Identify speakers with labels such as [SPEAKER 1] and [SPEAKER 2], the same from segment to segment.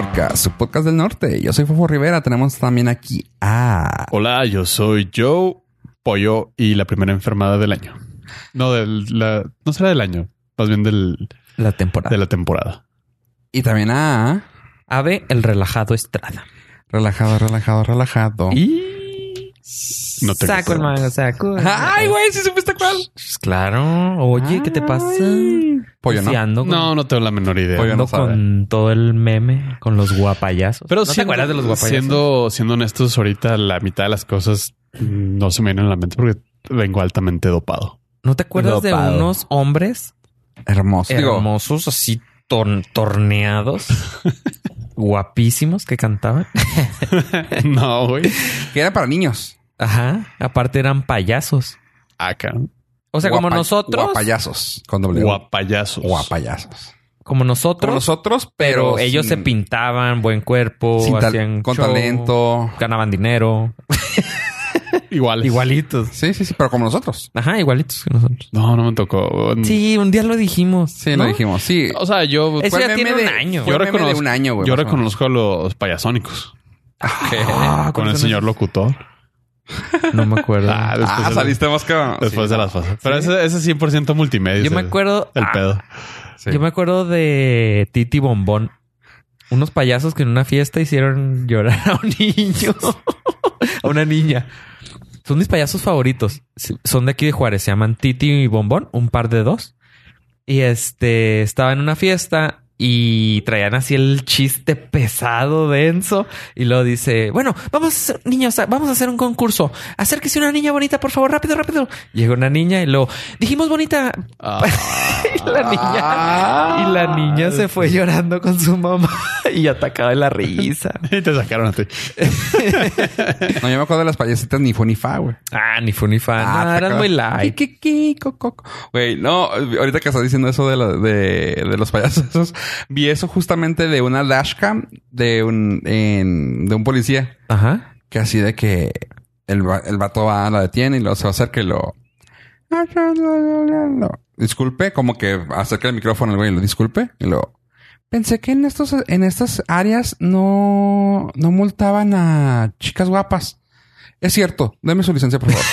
[SPEAKER 1] Norca, su podcast del norte. Yo soy Fofo Rivera. Tenemos también aquí a.
[SPEAKER 2] Hola, yo soy Joe Pollo y la primera enfermada del año. No, del, la, no será del año, más bien del,
[SPEAKER 3] La temporada.
[SPEAKER 2] de la temporada.
[SPEAKER 1] Y también a.
[SPEAKER 3] Ave, el relajado Estrada.
[SPEAKER 1] Relajado, relajado, relajado.
[SPEAKER 3] Y...
[SPEAKER 2] No tengo
[SPEAKER 3] saco el mango, saco.
[SPEAKER 1] Ay, güey, sí supiste cuál.
[SPEAKER 3] Pues claro. Oye, ¿qué te pasa?
[SPEAKER 1] Pollo,
[SPEAKER 3] Si
[SPEAKER 1] ¿no?
[SPEAKER 3] ando con,
[SPEAKER 2] No, no tengo la menor idea.
[SPEAKER 1] Pollo. no sabe.
[SPEAKER 3] con todo el meme, con los guapayazos.
[SPEAKER 2] Pero
[SPEAKER 3] ¿No te
[SPEAKER 2] siendo,
[SPEAKER 3] acuerdas de los guapayazos?
[SPEAKER 2] siendo, siendo honestos, ahorita la mitad de las cosas no se me vienen a la mente porque vengo altamente dopado.
[SPEAKER 3] ¿No te acuerdas de unos hombres
[SPEAKER 1] Hermoso. Digo,
[SPEAKER 3] hermosos, así tor- torneados, guapísimos que cantaban?
[SPEAKER 2] no, güey.
[SPEAKER 1] que era para niños.
[SPEAKER 3] Ajá. Aparte eran payasos.
[SPEAKER 2] Acá.
[SPEAKER 3] O sea, como nosotros,
[SPEAKER 1] Guapayazos. Con doble.
[SPEAKER 2] Guapayazos.
[SPEAKER 1] Guapayazos.
[SPEAKER 3] como nosotros,
[SPEAKER 1] Como nosotros,
[SPEAKER 3] pero
[SPEAKER 1] pero.
[SPEAKER 3] ellos se pintaban, buen cuerpo,
[SPEAKER 1] tal-
[SPEAKER 3] hacían
[SPEAKER 1] con
[SPEAKER 3] show,
[SPEAKER 1] talento.
[SPEAKER 3] ganaban dinero,
[SPEAKER 2] Igual.
[SPEAKER 3] igualitos.
[SPEAKER 1] Sí, sí, sí, pero como nosotros.
[SPEAKER 3] Ajá, igualitos que nosotros.
[SPEAKER 2] No, no me tocó.
[SPEAKER 3] Sí, un día lo dijimos.
[SPEAKER 1] Sí,
[SPEAKER 3] ¿no?
[SPEAKER 1] lo dijimos. Sí.
[SPEAKER 2] O sea, yo,
[SPEAKER 3] Eso ya tiene un año.
[SPEAKER 2] yo
[SPEAKER 1] de
[SPEAKER 2] reconozco,
[SPEAKER 1] un año, güey,
[SPEAKER 2] yo reconozco a los payasónicos.
[SPEAKER 3] Ah,
[SPEAKER 2] con el
[SPEAKER 3] ¿cuáles
[SPEAKER 2] señor locutor.
[SPEAKER 3] No me acuerdo.
[SPEAKER 2] Ah, después,
[SPEAKER 1] Ah,
[SPEAKER 2] de,
[SPEAKER 1] saliste más que.
[SPEAKER 2] después
[SPEAKER 1] sí.
[SPEAKER 2] de las fases. Pero ese, ese es 100% multimedia.
[SPEAKER 3] yo me
[SPEAKER 2] ese-
[SPEAKER 3] acuerdo.
[SPEAKER 2] El
[SPEAKER 3] ah,
[SPEAKER 2] pedo.
[SPEAKER 1] Sí.
[SPEAKER 3] Yo me acuerdo de Titi Bombón. Unos payasos que en una fiesta hicieron llorar a un niño. a una niña. Son mis payasos favoritos. Son de aquí de Juárez. Se llaman Titi y Bombón, un par de dos. Y este estaba en una fiesta y traían así el chiste pesado, denso. Y luego dice: Bueno, vamos a hacer, niños, vamos a hacer un concurso. Acérquese una niña bonita, por favor, rápido, rápido. Llega una niña y luego dijimos bonita.
[SPEAKER 2] Ah,
[SPEAKER 3] Y la niña, y la niña se fue llorando con su mamá y atacaba de la risa.
[SPEAKER 2] y te sacaron a ti.
[SPEAKER 1] No, yo me acuerdo de las payasitas ni fu ni fa, güey.
[SPEAKER 3] Ah, ni fu ni fan.
[SPEAKER 1] Ah,
[SPEAKER 3] no, eran muy light.
[SPEAKER 1] Güey, no, ahorita que estás diciendo eso de, la- de, de los payasos, esos, vi eso justamente de una dashcam de un, en- de un policía
[SPEAKER 3] Ajá.
[SPEAKER 1] que así de que el, el vato va, la detiene y luego se va a hacer que lo. Disculpe, como que acerca el micrófono el güey y lo disculpe y lo. Pensé que en estos, en estas áreas no, no multaban a chicas guapas. Es cierto, deme su licencia, por favor.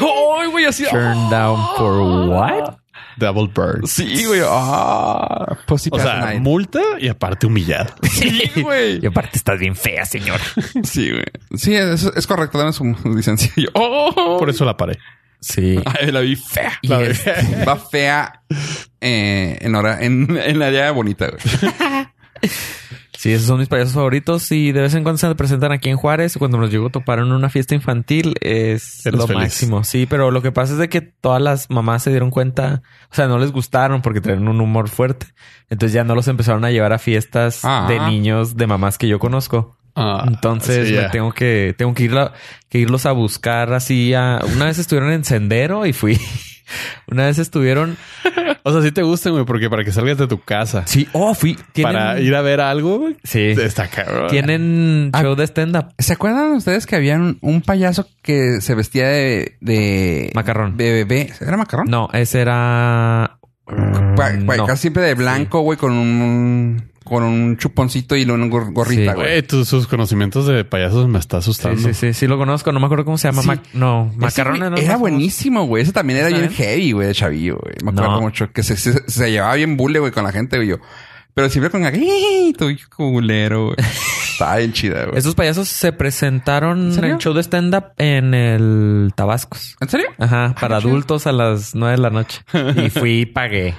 [SPEAKER 1] ¡Ay, güey! Así.
[SPEAKER 3] Turn down for what?
[SPEAKER 2] Double bird.
[SPEAKER 1] Sí, güey. Ah, Pussy
[SPEAKER 2] O sea,
[SPEAKER 1] Night.
[SPEAKER 2] multa y aparte humillado.
[SPEAKER 1] Sí, güey.
[SPEAKER 3] Y aparte estás bien fea, señora.
[SPEAKER 1] Sí, güey. Sí, es, es correcto. Dame su licencia. Yo, ¡Oh!
[SPEAKER 2] Por eso la paré.
[SPEAKER 3] Sí.
[SPEAKER 1] Ay, la vi fea.
[SPEAKER 3] Y
[SPEAKER 1] La Va fea eh, en hora, en, en la área bonita, güey.
[SPEAKER 3] Sí, esos son mis payasos favoritos y de vez en cuando se presentan aquí en Juárez. Cuando nos llegó a topar en una fiesta infantil es
[SPEAKER 2] Eres
[SPEAKER 3] lo
[SPEAKER 2] feliz.
[SPEAKER 3] máximo. Sí, pero lo que pasa es de que todas las mamás se dieron cuenta, o sea, no les gustaron porque traen un humor fuerte. Entonces ya no los empezaron a llevar a fiestas
[SPEAKER 1] Ah.
[SPEAKER 3] de niños de mamás que yo conozco.
[SPEAKER 2] Ah,
[SPEAKER 3] Entonces
[SPEAKER 2] sí,
[SPEAKER 3] me tengo que tengo que que irlos a buscar así. A, una vez estuvieron en sendero y fui. Una vez estuvieron.
[SPEAKER 2] O sea, sí te gustan, güey, porque para que salgas de tu casa
[SPEAKER 3] Sí, oh, fui. ¿Tienen,
[SPEAKER 2] para ir a ver algo, güey,
[SPEAKER 3] Sí.
[SPEAKER 2] está cabrón.
[SPEAKER 3] Tienen
[SPEAKER 1] Ah.
[SPEAKER 3] show de stand-up.
[SPEAKER 1] ¿Se acuerdan ustedes que había un, un payaso que se vestía de... de
[SPEAKER 3] Macarrón.
[SPEAKER 1] De bebé. ¿Era macarrón?
[SPEAKER 3] No, ese era. No.
[SPEAKER 1] casi siempre de blanco, güey, con un... Con un chuponcito y una gor- gorrita,
[SPEAKER 3] Sí,
[SPEAKER 1] güey.
[SPEAKER 2] Güey, tus sus conocimientos de payasos me está
[SPEAKER 3] Sí,
[SPEAKER 2] asustando.
[SPEAKER 3] sí, sí, sí, lo conozco. No me acuerdo cómo se llama.
[SPEAKER 1] Sí.
[SPEAKER 3] Mac- no,
[SPEAKER 1] güey,
[SPEAKER 3] era,
[SPEAKER 1] buenísimo, güey. Ese también era
[SPEAKER 3] ¿Está
[SPEAKER 1] bien
[SPEAKER 3] bien?
[SPEAKER 1] heavy, güey, de chavillo, güey. Me acuerdo
[SPEAKER 3] No.
[SPEAKER 1] mucho que se, se, se llevaba bien bule, güey, con la gente, güey. yo. Pero siempre con. Tú culero, güey. Estaba bien chida, güey.
[SPEAKER 3] Esos payasos se presentaron
[SPEAKER 1] ¿En
[SPEAKER 3] en show de stand-up en el Tabascos.
[SPEAKER 1] ¿En serio?
[SPEAKER 3] Ajá, para
[SPEAKER 1] chido.
[SPEAKER 3] adultos a las nueve de la noche. Y fui y pagué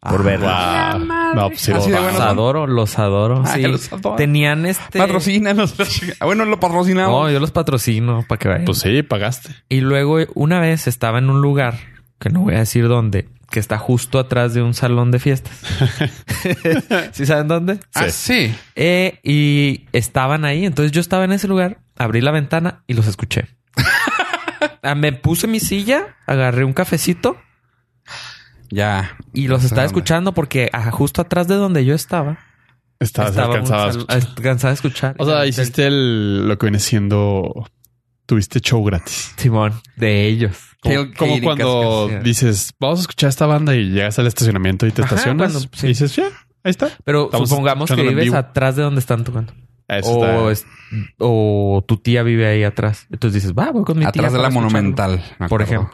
[SPEAKER 3] por
[SPEAKER 1] Ah.
[SPEAKER 2] Wow. No, pues sí, los
[SPEAKER 1] bueno.
[SPEAKER 3] Adoro, los adoro.
[SPEAKER 1] Ay,
[SPEAKER 3] sí.
[SPEAKER 1] los adoro.
[SPEAKER 3] Tenían este.
[SPEAKER 1] Patrocínanos. Ah, bueno, lo patrocinamos.
[SPEAKER 3] No, yo los patrocino para que vayan.
[SPEAKER 2] Pues sí, pagaste.
[SPEAKER 3] Y luego una vez estaba en un lugar, que no voy a decir dónde, que está justo atrás de un salón de fiestas. ¿Sí saben dónde?
[SPEAKER 1] Ah, sí.
[SPEAKER 3] Eh, y estaban ahí. Entonces yo estaba en ese lugar, abrí la ventana y los escuché. Ah, Me puse mi silla, agarré un cafecito
[SPEAKER 1] Ya.
[SPEAKER 3] y los
[SPEAKER 1] sé
[SPEAKER 3] estaba
[SPEAKER 1] dónde.
[SPEAKER 3] escuchando porque justo atrás de donde yo estaba,
[SPEAKER 2] Estabas
[SPEAKER 3] estaba un
[SPEAKER 2] alcanzado a
[SPEAKER 3] sal-
[SPEAKER 2] escuchar. O sea, hiciste el, lo que viene siendo... Tuviste show gratis.
[SPEAKER 3] Simón, de ellos.
[SPEAKER 2] Como, cuando dices, vamos a escuchar esta banda y llegas al estacionamiento y te
[SPEAKER 3] Ajá,
[SPEAKER 2] estacionas
[SPEAKER 3] cuando- sí.
[SPEAKER 2] y dices, ya, Ahí está.
[SPEAKER 3] Pero
[SPEAKER 2] Estamos
[SPEAKER 3] supongamos que vives atrás de donde están tocando.
[SPEAKER 2] Eso
[SPEAKER 3] O,
[SPEAKER 2] está-
[SPEAKER 3] es- o tu tía vive ahí atrás. Entonces dices, va, voy con mi tía.
[SPEAKER 1] Atrás de la
[SPEAKER 3] escucharlo.
[SPEAKER 1] Monumental. me
[SPEAKER 3] Por ejemplo.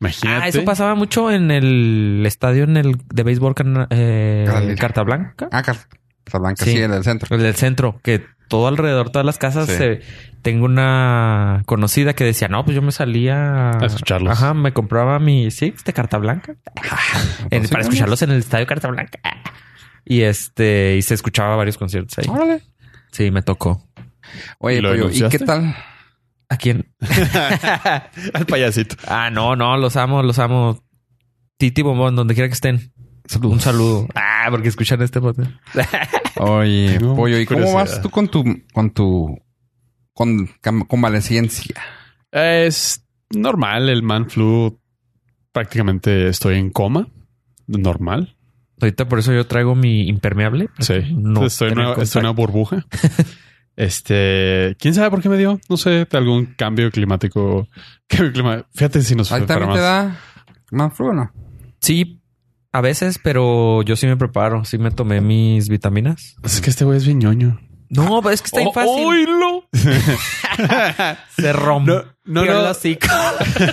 [SPEAKER 2] Imagínate.
[SPEAKER 3] Ah, eso pasaba mucho en el estadio en el de béisbol eh. Carta Blanca.
[SPEAKER 1] Ah, Car- Casablanca,
[SPEAKER 3] Sí.
[SPEAKER 1] sí, en el centro.
[SPEAKER 3] El del centro, que todo alrededor, todas las casas,
[SPEAKER 1] Sí.
[SPEAKER 3] se- tengo una conocida que decía, no, pues yo me salía
[SPEAKER 2] A escucharlos.
[SPEAKER 3] Ajá, me compraba mi Six de Carta Blanca en-
[SPEAKER 1] Pues sí,
[SPEAKER 3] para escucharlos en el estadio Carta Blanca. Y este, y se escuchaba varios conciertos ahí.
[SPEAKER 1] Órale.
[SPEAKER 3] Sí, me tocó.
[SPEAKER 1] Oye,
[SPEAKER 2] ¿Y lo
[SPEAKER 1] pollo, ¿y qué tal?
[SPEAKER 3] ¿A quién?
[SPEAKER 2] Al payasito.
[SPEAKER 3] Ah, no, no, los amo, los amo. Titi Bombón, donde quiera que estén. Un saludo. Ah, porque escuchan este podcast.
[SPEAKER 1] Oye,
[SPEAKER 2] No,
[SPEAKER 1] pollo, ¿y cómo vas tú con tu, con tu, con convalecencia?
[SPEAKER 2] Es normal. El man flu. Prácticamente estoy en coma. Normal.
[SPEAKER 3] Ahorita por eso yo traigo mi impermeable.
[SPEAKER 2] Sí.
[SPEAKER 3] No
[SPEAKER 2] estoy, en una, estoy en una
[SPEAKER 3] contacto.
[SPEAKER 2] burbuja. este, quién sabe por qué me dio. No sé, de algún cambio climático. Cambio clima- Fíjate si nos
[SPEAKER 1] ¿A ti también te da más flu o no?
[SPEAKER 3] Sí, a veces, pero yo sí me preparo. Sí me tomé mis vitaminas.
[SPEAKER 2] Es que este güey es bien ñoño.
[SPEAKER 3] No, pero es que está bien
[SPEAKER 2] Oh,
[SPEAKER 3] fácil.
[SPEAKER 2] ¡Oílo!
[SPEAKER 3] Se rompió
[SPEAKER 2] No, no,
[SPEAKER 3] el
[SPEAKER 2] no.
[SPEAKER 3] hocico.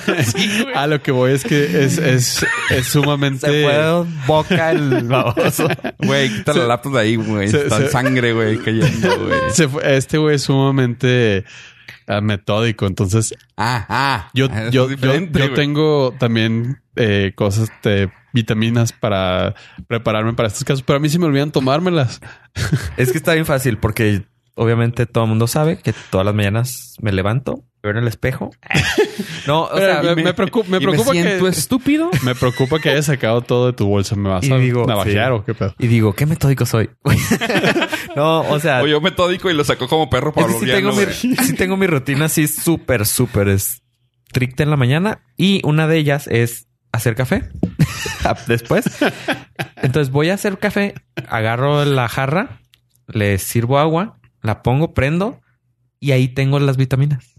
[SPEAKER 2] A lo que voy es que es, es, es sumamente.
[SPEAKER 3] Se fue boca el baboso.
[SPEAKER 1] Güey, quita la laptop de ahí, güey. Está
[SPEAKER 2] se-
[SPEAKER 1] sangre, güey, cayendo, güey.
[SPEAKER 2] Se fue- este güey es sumamente metódico. Entonces,
[SPEAKER 1] Ah, ah.
[SPEAKER 2] yo, yo, yo, yo tengo también eh, cosas de vitaminas para prepararme para estos casos, pero a mí sí me olvidan tomármelas.
[SPEAKER 3] Es que está bien fácil porque obviamente todo el mundo sabe que todas las mañanas me levanto, veo en el espejo. No, o sea,
[SPEAKER 2] me, me preocupa, me preocupa
[SPEAKER 1] me siento
[SPEAKER 2] que
[SPEAKER 1] estúpido.
[SPEAKER 2] me preocupa que hayas sacado todo de tu bolsa. ¿Me vas
[SPEAKER 3] Y
[SPEAKER 2] a
[SPEAKER 3] digo,
[SPEAKER 2] navajear
[SPEAKER 3] sí.
[SPEAKER 2] o qué pedo?
[SPEAKER 3] y digo, qué metódico soy. no, o sea,
[SPEAKER 1] O yo metódico y lo sacó como perro
[SPEAKER 3] que sí tengo, mi, sí tengo mi rutina así súper, súper estricta en la mañana. Y una de ellas es hacer café. Después. Entonces voy a hacer café, agarro la jarra, le sirvo agua, la pongo, prendo y ahí tengo las vitaminas.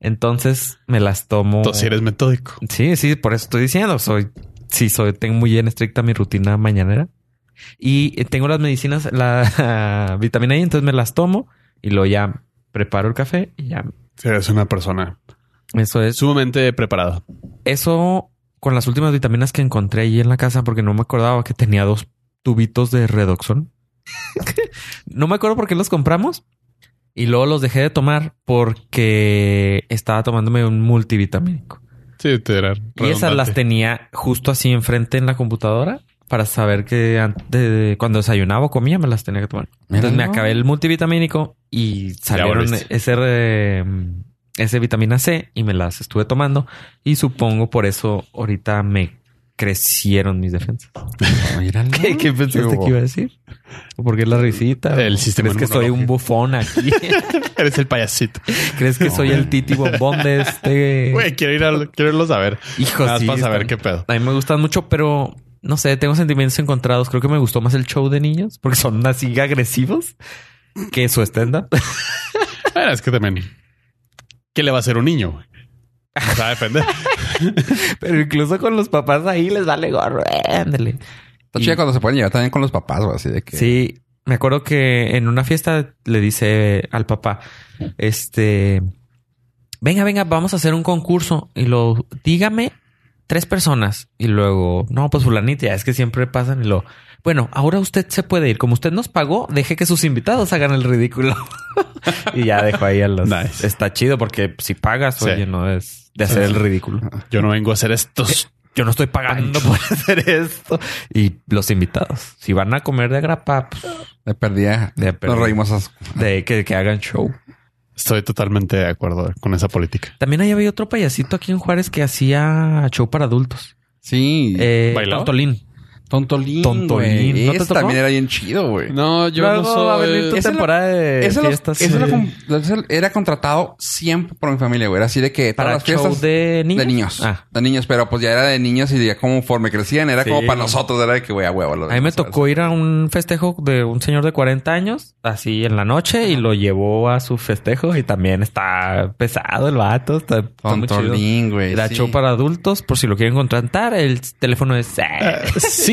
[SPEAKER 3] Entonces me las tomo.
[SPEAKER 2] Entonces, si eres metódico.
[SPEAKER 3] Sí, sí, por eso estoy diciendo. Soy, sí, soy, tengo muy bien estricta mi rutina mañanera. Y eh, tengo las medicinas, la vitamina I, entonces me las tomo y luego ya preparo el café y ya.
[SPEAKER 2] Si eres una persona
[SPEAKER 3] Eso es.
[SPEAKER 2] sumamente preparada.
[SPEAKER 3] Eso con las últimas vitaminas que encontré allí en la casa, porque no me acordaba que tenía dos tubitos de redoxón. no me acuerdo por qué los compramos. Y luego los dejé de tomar porque estaba tomándome un multivitamínico.
[SPEAKER 2] Sí, te era
[SPEAKER 3] Y esas las
[SPEAKER 2] redundante.
[SPEAKER 3] tenía justo así enfrente en la computadora para saber que antes de- cuando desayunaba o comía me las tenía que tomar. Entonces me acabé el multivitamínico y salieron ese, ese vitamina C y me las estuve tomando y supongo por eso ahorita me crecieron mis defensas. ¿Qué, qué pensaste que iba a decir? ¿O ¿Por qué la risita?
[SPEAKER 2] El
[SPEAKER 3] ¿O
[SPEAKER 2] sistema
[SPEAKER 3] ¿Crees que soy un bufón aquí?
[SPEAKER 2] Eres el payasito.
[SPEAKER 3] ¿Crees que soy el titi bombón de este?
[SPEAKER 2] Güey, quiero ir a, quiero irlos a ver.
[SPEAKER 3] Hijo, sí,
[SPEAKER 2] para saber qué pedo.
[SPEAKER 3] A mí me gustan mucho, pero no sé, tengo sentimientos encontrados. Creo que me gustó más el show de niños porque son así agresivos que su stand-up.
[SPEAKER 2] Bueno, es que también. ¿Qué le va a hacer un niño? O sea, defender.
[SPEAKER 3] pero incluso con los papás ahí les vale gorro. Ándale.
[SPEAKER 1] Está chida cuando se pueden llevar también con los papás, güey, así de que.
[SPEAKER 3] Sí, me acuerdo que en una fiesta le dice al papá, este, venga, venga, vamos a hacer un concurso y lo, dígame tres personas y luego, no, pues fulanita, es que siempre pasan y lo, bueno, ahora usted se puede ir, como usted nos pagó, deje que sus invitados hagan el ridículo y ya dejo ahí a los.
[SPEAKER 2] Nice.
[SPEAKER 3] Está chido porque si pagas,
[SPEAKER 2] Sí.
[SPEAKER 3] oye, no es de hacer el ridículo.
[SPEAKER 2] Yo no vengo a hacer estos.
[SPEAKER 3] Yo no estoy pagando por hacer esto. Y los invitados, si van a comer de grapa, pues,
[SPEAKER 1] De perdida.
[SPEAKER 3] De perdida.
[SPEAKER 1] Nos reímos.
[SPEAKER 3] de que, que hagan show.
[SPEAKER 2] Estoy totalmente de acuerdo con esa política.
[SPEAKER 3] También ahí había otro payasito aquí en Juárez que hacía show para adultos.
[SPEAKER 1] Sí.
[SPEAKER 3] Eh. Tontolín.
[SPEAKER 1] Tontolín. güey.
[SPEAKER 3] ¿No te
[SPEAKER 1] Ese
[SPEAKER 3] tocó?
[SPEAKER 1] también era bien chido, güey.
[SPEAKER 2] No, yo
[SPEAKER 3] Luego
[SPEAKER 2] no
[SPEAKER 3] va a venir tu
[SPEAKER 2] soy.
[SPEAKER 1] Ese lo-
[SPEAKER 3] temporada de
[SPEAKER 1] Ese,
[SPEAKER 3] fiestas. eh,
[SPEAKER 1] com- ese era contratado siempre por mi familia, güey. Era así de que
[SPEAKER 3] para
[SPEAKER 1] todas las
[SPEAKER 3] show
[SPEAKER 1] fiestas
[SPEAKER 3] de niños.
[SPEAKER 1] de niños.
[SPEAKER 3] Ah.
[SPEAKER 1] De niños, pero pues ya era de niños y ya conforme crecían, era
[SPEAKER 3] Sí.
[SPEAKER 1] como para nosotros, era de que, güey, a huevo.
[SPEAKER 3] A mí me tocó ir a un festejo de un señor de 40 años, así en la noche, y lo llevó a su festejo y también está pesado el vato. Está.
[SPEAKER 1] Tontolín, güey.
[SPEAKER 3] Era
[SPEAKER 1] sí.
[SPEAKER 3] show para adultos, por si lo quieren contratar, el teléfono es...
[SPEAKER 2] Eh,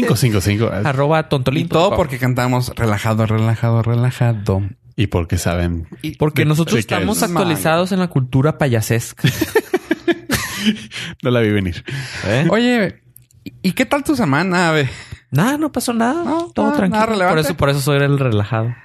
[SPEAKER 2] 555.
[SPEAKER 3] Arroba
[SPEAKER 1] Y
[SPEAKER 3] tontolín.
[SPEAKER 1] todo porque cantamos relajado, relajado, relajado.
[SPEAKER 2] Y porque saben.
[SPEAKER 3] Porque nosotros estamos
[SPEAKER 2] es-
[SPEAKER 3] actualizados en la cultura payasesca.
[SPEAKER 2] No la vi venir.
[SPEAKER 3] ¿eh?
[SPEAKER 1] Oye, ¿y- ¿y qué tal tu semana, ave?
[SPEAKER 3] Nada, no pasó nada.
[SPEAKER 1] No,
[SPEAKER 3] todo
[SPEAKER 1] nada-
[SPEAKER 3] tranquilo.
[SPEAKER 1] nada relevante.
[SPEAKER 3] por eso, por eso soy el relajado.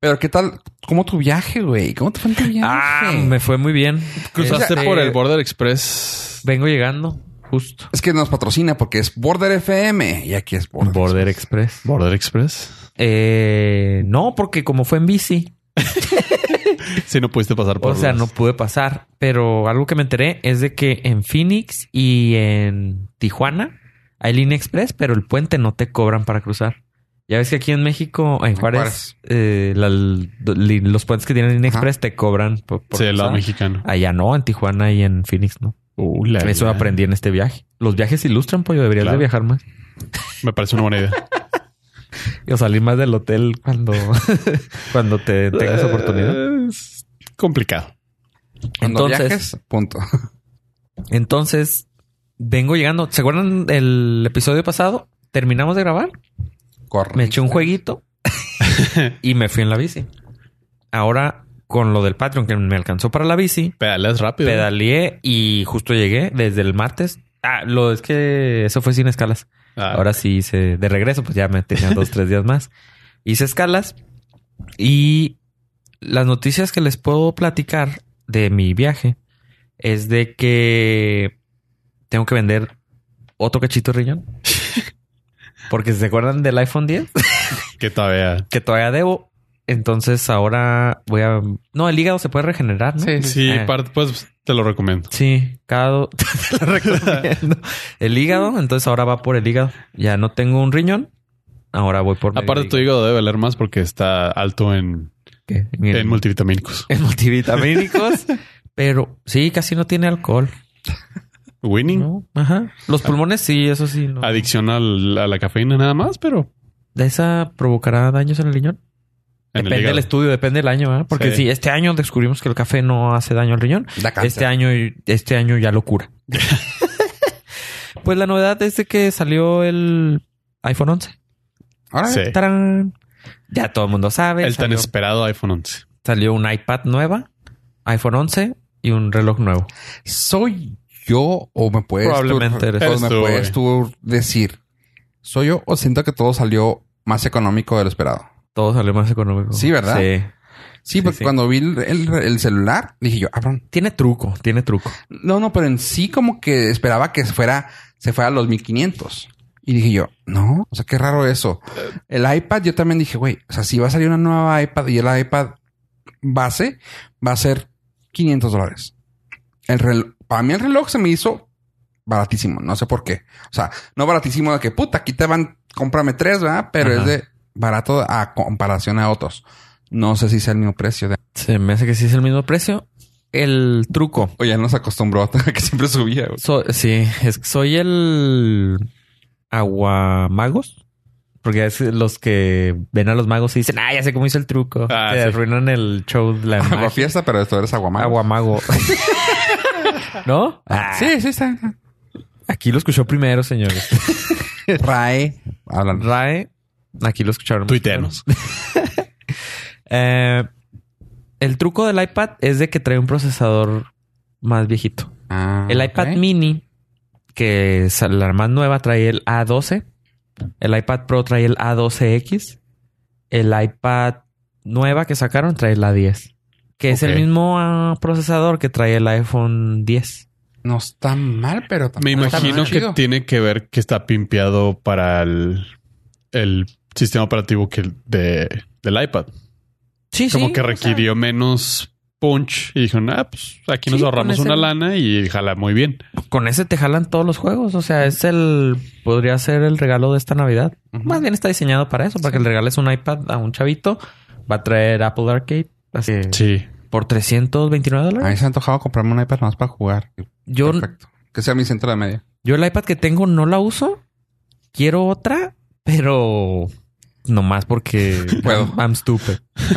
[SPEAKER 1] Pero qué tal, cómo tu viaje, güey? ¿Cómo te fue en tu viaje?
[SPEAKER 3] Ah, me fue muy bien.
[SPEAKER 2] Cruzaste
[SPEAKER 3] Este,
[SPEAKER 2] por el Border Express.
[SPEAKER 3] Vengo llegando, justo.
[SPEAKER 1] Es que nos patrocina porque es Border FM y aquí es Border.
[SPEAKER 3] Border Express.
[SPEAKER 2] Border Express.
[SPEAKER 3] Eh, no, porque como fue en bici,
[SPEAKER 2] Si no pudiste pasar por
[SPEAKER 3] o sea,
[SPEAKER 2] los-
[SPEAKER 3] no pude pasar. Pero algo que me enteré es de que en Phoenix y en Tijuana hay línea express, pero el puente no te cobran para cruzar. Ya ves que aquí en México, en Juárez,
[SPEAKER 1] Juárez.
[SPEAKER 3] eh, la- los puentes que tienen línea
[SPEAKER 1] Ajá.
[SPEAKER 3] express te cobran por, por
[SPEAKER 2] Sí, el lado mexicano.
[SPEAKER 3] Allá no, en Tijuana y en Phoenix no.
[SPEAKER 2] Uh, la
[SPEAKER 3] Eso aprendí en este viaje. Los viajes ilustran, pollo. Deberías
[SPEAKER 2] Claro.
[SPEAKER 3] de viajar más.
[SPEAKER 2] Me parece una buena idea.
[SPEAKER 3] O salir más del hotel cuando, cuando te tengas oportunidad.
[SPEAKER 2] Es complicado.
[SPEAKER 1] Cuando
[SPEAKER 3] Entonces-
[SPEAKER 1] viajes, punto.
[SPEAKER 3] Entonces, vengo llegando. ¿Se acuerdan el episodio pasado? Terminamos de grabar.
[SPEAKER 1] Corre.
[SPEAKER 3] Me eché un jueguito y me fui en la bici. Ahora, con lo del Patreon que me alcanzó para la bici,
[SPEAKER 2] Pedaleas rápido.
[SPEAKER 3] pedaleé y justo llegué desde el martes. Ah, lo es que eso fue sin escalas.
[SPEAKER 2] Ah,
[SPEAKER 3] Ahora sí hice de regreso, pues ya me tenía dos, tres días más. Hice escalas y las noticias que les puedo platicar de mi viaje es de que tengo que vender otro cachito de riñón. Porque se acuerdan del iPhone 10
[SPEAKER 2] que todavía.
[SPEAKER 3] que todavía debo. Entonces ahora voy a. No, el hígado se puede regenerar, ¿no?
[SPEAKER 1] Sí,
[SPEAKER 2] Sí,
[SPEAKER 3] Eh.
[SPEAKER 2] parte, pues te lo recomiendo.
[SPEAKER 3] Sí, cada do- te lo recomiendo. El hígado, entonces ahora va por el hígado. Ya no tengo un riñón. Ahora voy por
[SPEAKER 2] Aparte, tu hígado debe valer más porque está alto en,
[SPEAKER 3] ¿Qué? En,
[SPEAKER 2] en multivitamínicos.
[SPEAKER 3] en multivitamínicos. pero sí, casi no tiene alcohol.
[SPEAKER 2] Winning.
[SPEAKER 3] ¿no? Ajá. Los pulmones sí, eso sí. No.
[SPEAKER 2] Adicción al- a la cafeína nada más, pero
[SPEAKER 3] ¿De esa provocará daños en el riñón? Depende del estudio, depende del año, ¿eh? Porque
[SPEAKER 2] Sí.
[SPEAKER 3] si este año descubrimos que el café no hace daño al riñón, este año, este año ya lo cura. pues la novedad es de que salió el iPhone 11.
[SPEAKER 1] Ahora,
[SPEAKER 2] Sí.
[SPEAKER 3] ¡Tarán! Ya todo el mundo sabe.
[SPEAKER 2] El tan esperado iPhone 11.
[SPEAKER 3] salió un iPad nueva, iPhone 11 y un reloj nuevo.
[SPEAKER 1] ¿soy yo o me puedes
[SPEAKER 3] Probablemente
[SPEAKER 1] tú,
[SPEAKER 3] eres
[SPEAKER 1] o
[SPEAKER 2] Eres
[SPEAKER 1] me
[SPEAKER 2] tú,
[SPEAKER 1] puedes tú decir? ¿Soy yo o siento que todo salió más económico de lo esperado?
[SPEAKER 3] Todo salió más económico.
[SPEAKER 1] Sí, ¿verdad?
[SPEAKER 3] Sí.
[SPEAKER 1] Sí, porque
[SPEAKER 3] sí.
[SPEAKER 1] cuando vi el, el- el celular, dije yo, cabrón.
[SPEAKER 3] Tiene truco, tiene truco.
[SPEAKER 1] No, no, pero en sí como que esperaba que se fuera, se fuera a los 1500. Y dije yo, no, o sea, qué raro eso. El iPad, yo también dije, güey, o sea, si va a salir una nueva iPad y el iPad base va a ser 500 dólares. El reloj, para mí el reloj se me hizo baratísimo, no sé por qué. O sea, no baratísimo de que puta, aquí te van, cómprame tres, ¿verdad? Pero
[SPEAKER 3] Ajá.
[SPEAKER 1] es de barato a comparación a otros. No sé si sea el mismo precio. De...
[SPEAKER 3] Se me hace que sí es el mismo precio. El truco.
[SPEAKER 1] O ya nos acostumbró a que siempre subía.
[SPEAKER 3] So- sí, es, soy el aguamagos. Porque es los que ven a los magos y dicen, ah, ya sé cómo hizo el truco.
[SPEAKER 2] Ah,
[SPEAKER 3] Te
[SPEAKER 2] sí.
[SPEAKER 3] arruinan el show de la
[SPEAKER 1] Agua fiesta, pero esto eres aguamago.
[SPEAKER 3] Aguamago. ¿No? Ah,
[SPEAKER 1] Sí, sí, está. está.
[SPEAKER 3] Aquí lo escuchó primero, señores.
[SPEAKER 1] RAE. Hablan.
[SPEAKER 3] RAE. Aquí lo escucharon.
[SPEAKER 2] Tuiteanos.
[SPEAKER 3] Eh, el truco del iPad es de que trae un procesador más viejito.
[SPEAKER 1] Ah,
[SPEAKER 3] El iPad mini, que es la más nueva, trae el A12. El iPad Pro trae el A12X. El iPad nueva que sacaron trae el A10. Que es el mismo ah, procesador que trae el iPhone 10.
[SPEAKER 1] No está mal, pero
[SPEAKER 2] Me
[SPEAKER 1] tampoco está
[SPEAKER 2] imagino que tiene que ver que está pimpeado para el, el sistema operativo que de, del iPad.
[SPEAKER 3] Sí,
[SPEAKER 2] Como
[SPEAKER 3] sí,
[SPEAKER 2] que
[SPEAKER 3] o sea,
[SPEAKER 2] requirió menos punch y dijeron, ah, pues aquí nos
[SPEAKER 3] Sí,
[SPEAKER 2] ahorramos una lana y jala muy bien.
[SPEAKER 3] con ese te jalan todos los juegos. O sea, es el. Podría ser el regalo de esta Navidad. Más bien está diseñado para eso, para que le regales un iPad a un chavito. Va a traer Apple Arcade. Así que
[SPEAKER 2] Sí.
[SPEAKER 3] por 329
[SPEAKER 1] A mí
[SPEAKER 3] dólares.
[SPEAKER 1] se me ha antojado comprarme un iPad más para jugar.
[SPEAKER 3] Yo,
[SPEAKER 1] Perfecto. Que sea mi centro de media.
[SPEAKER 3] yo el iPad que tengo no la uso. Quiero otra, pero nomás porque
[SPEAKER 1] Puedo.
[SPEAKER 3] I'm, I'm stupid.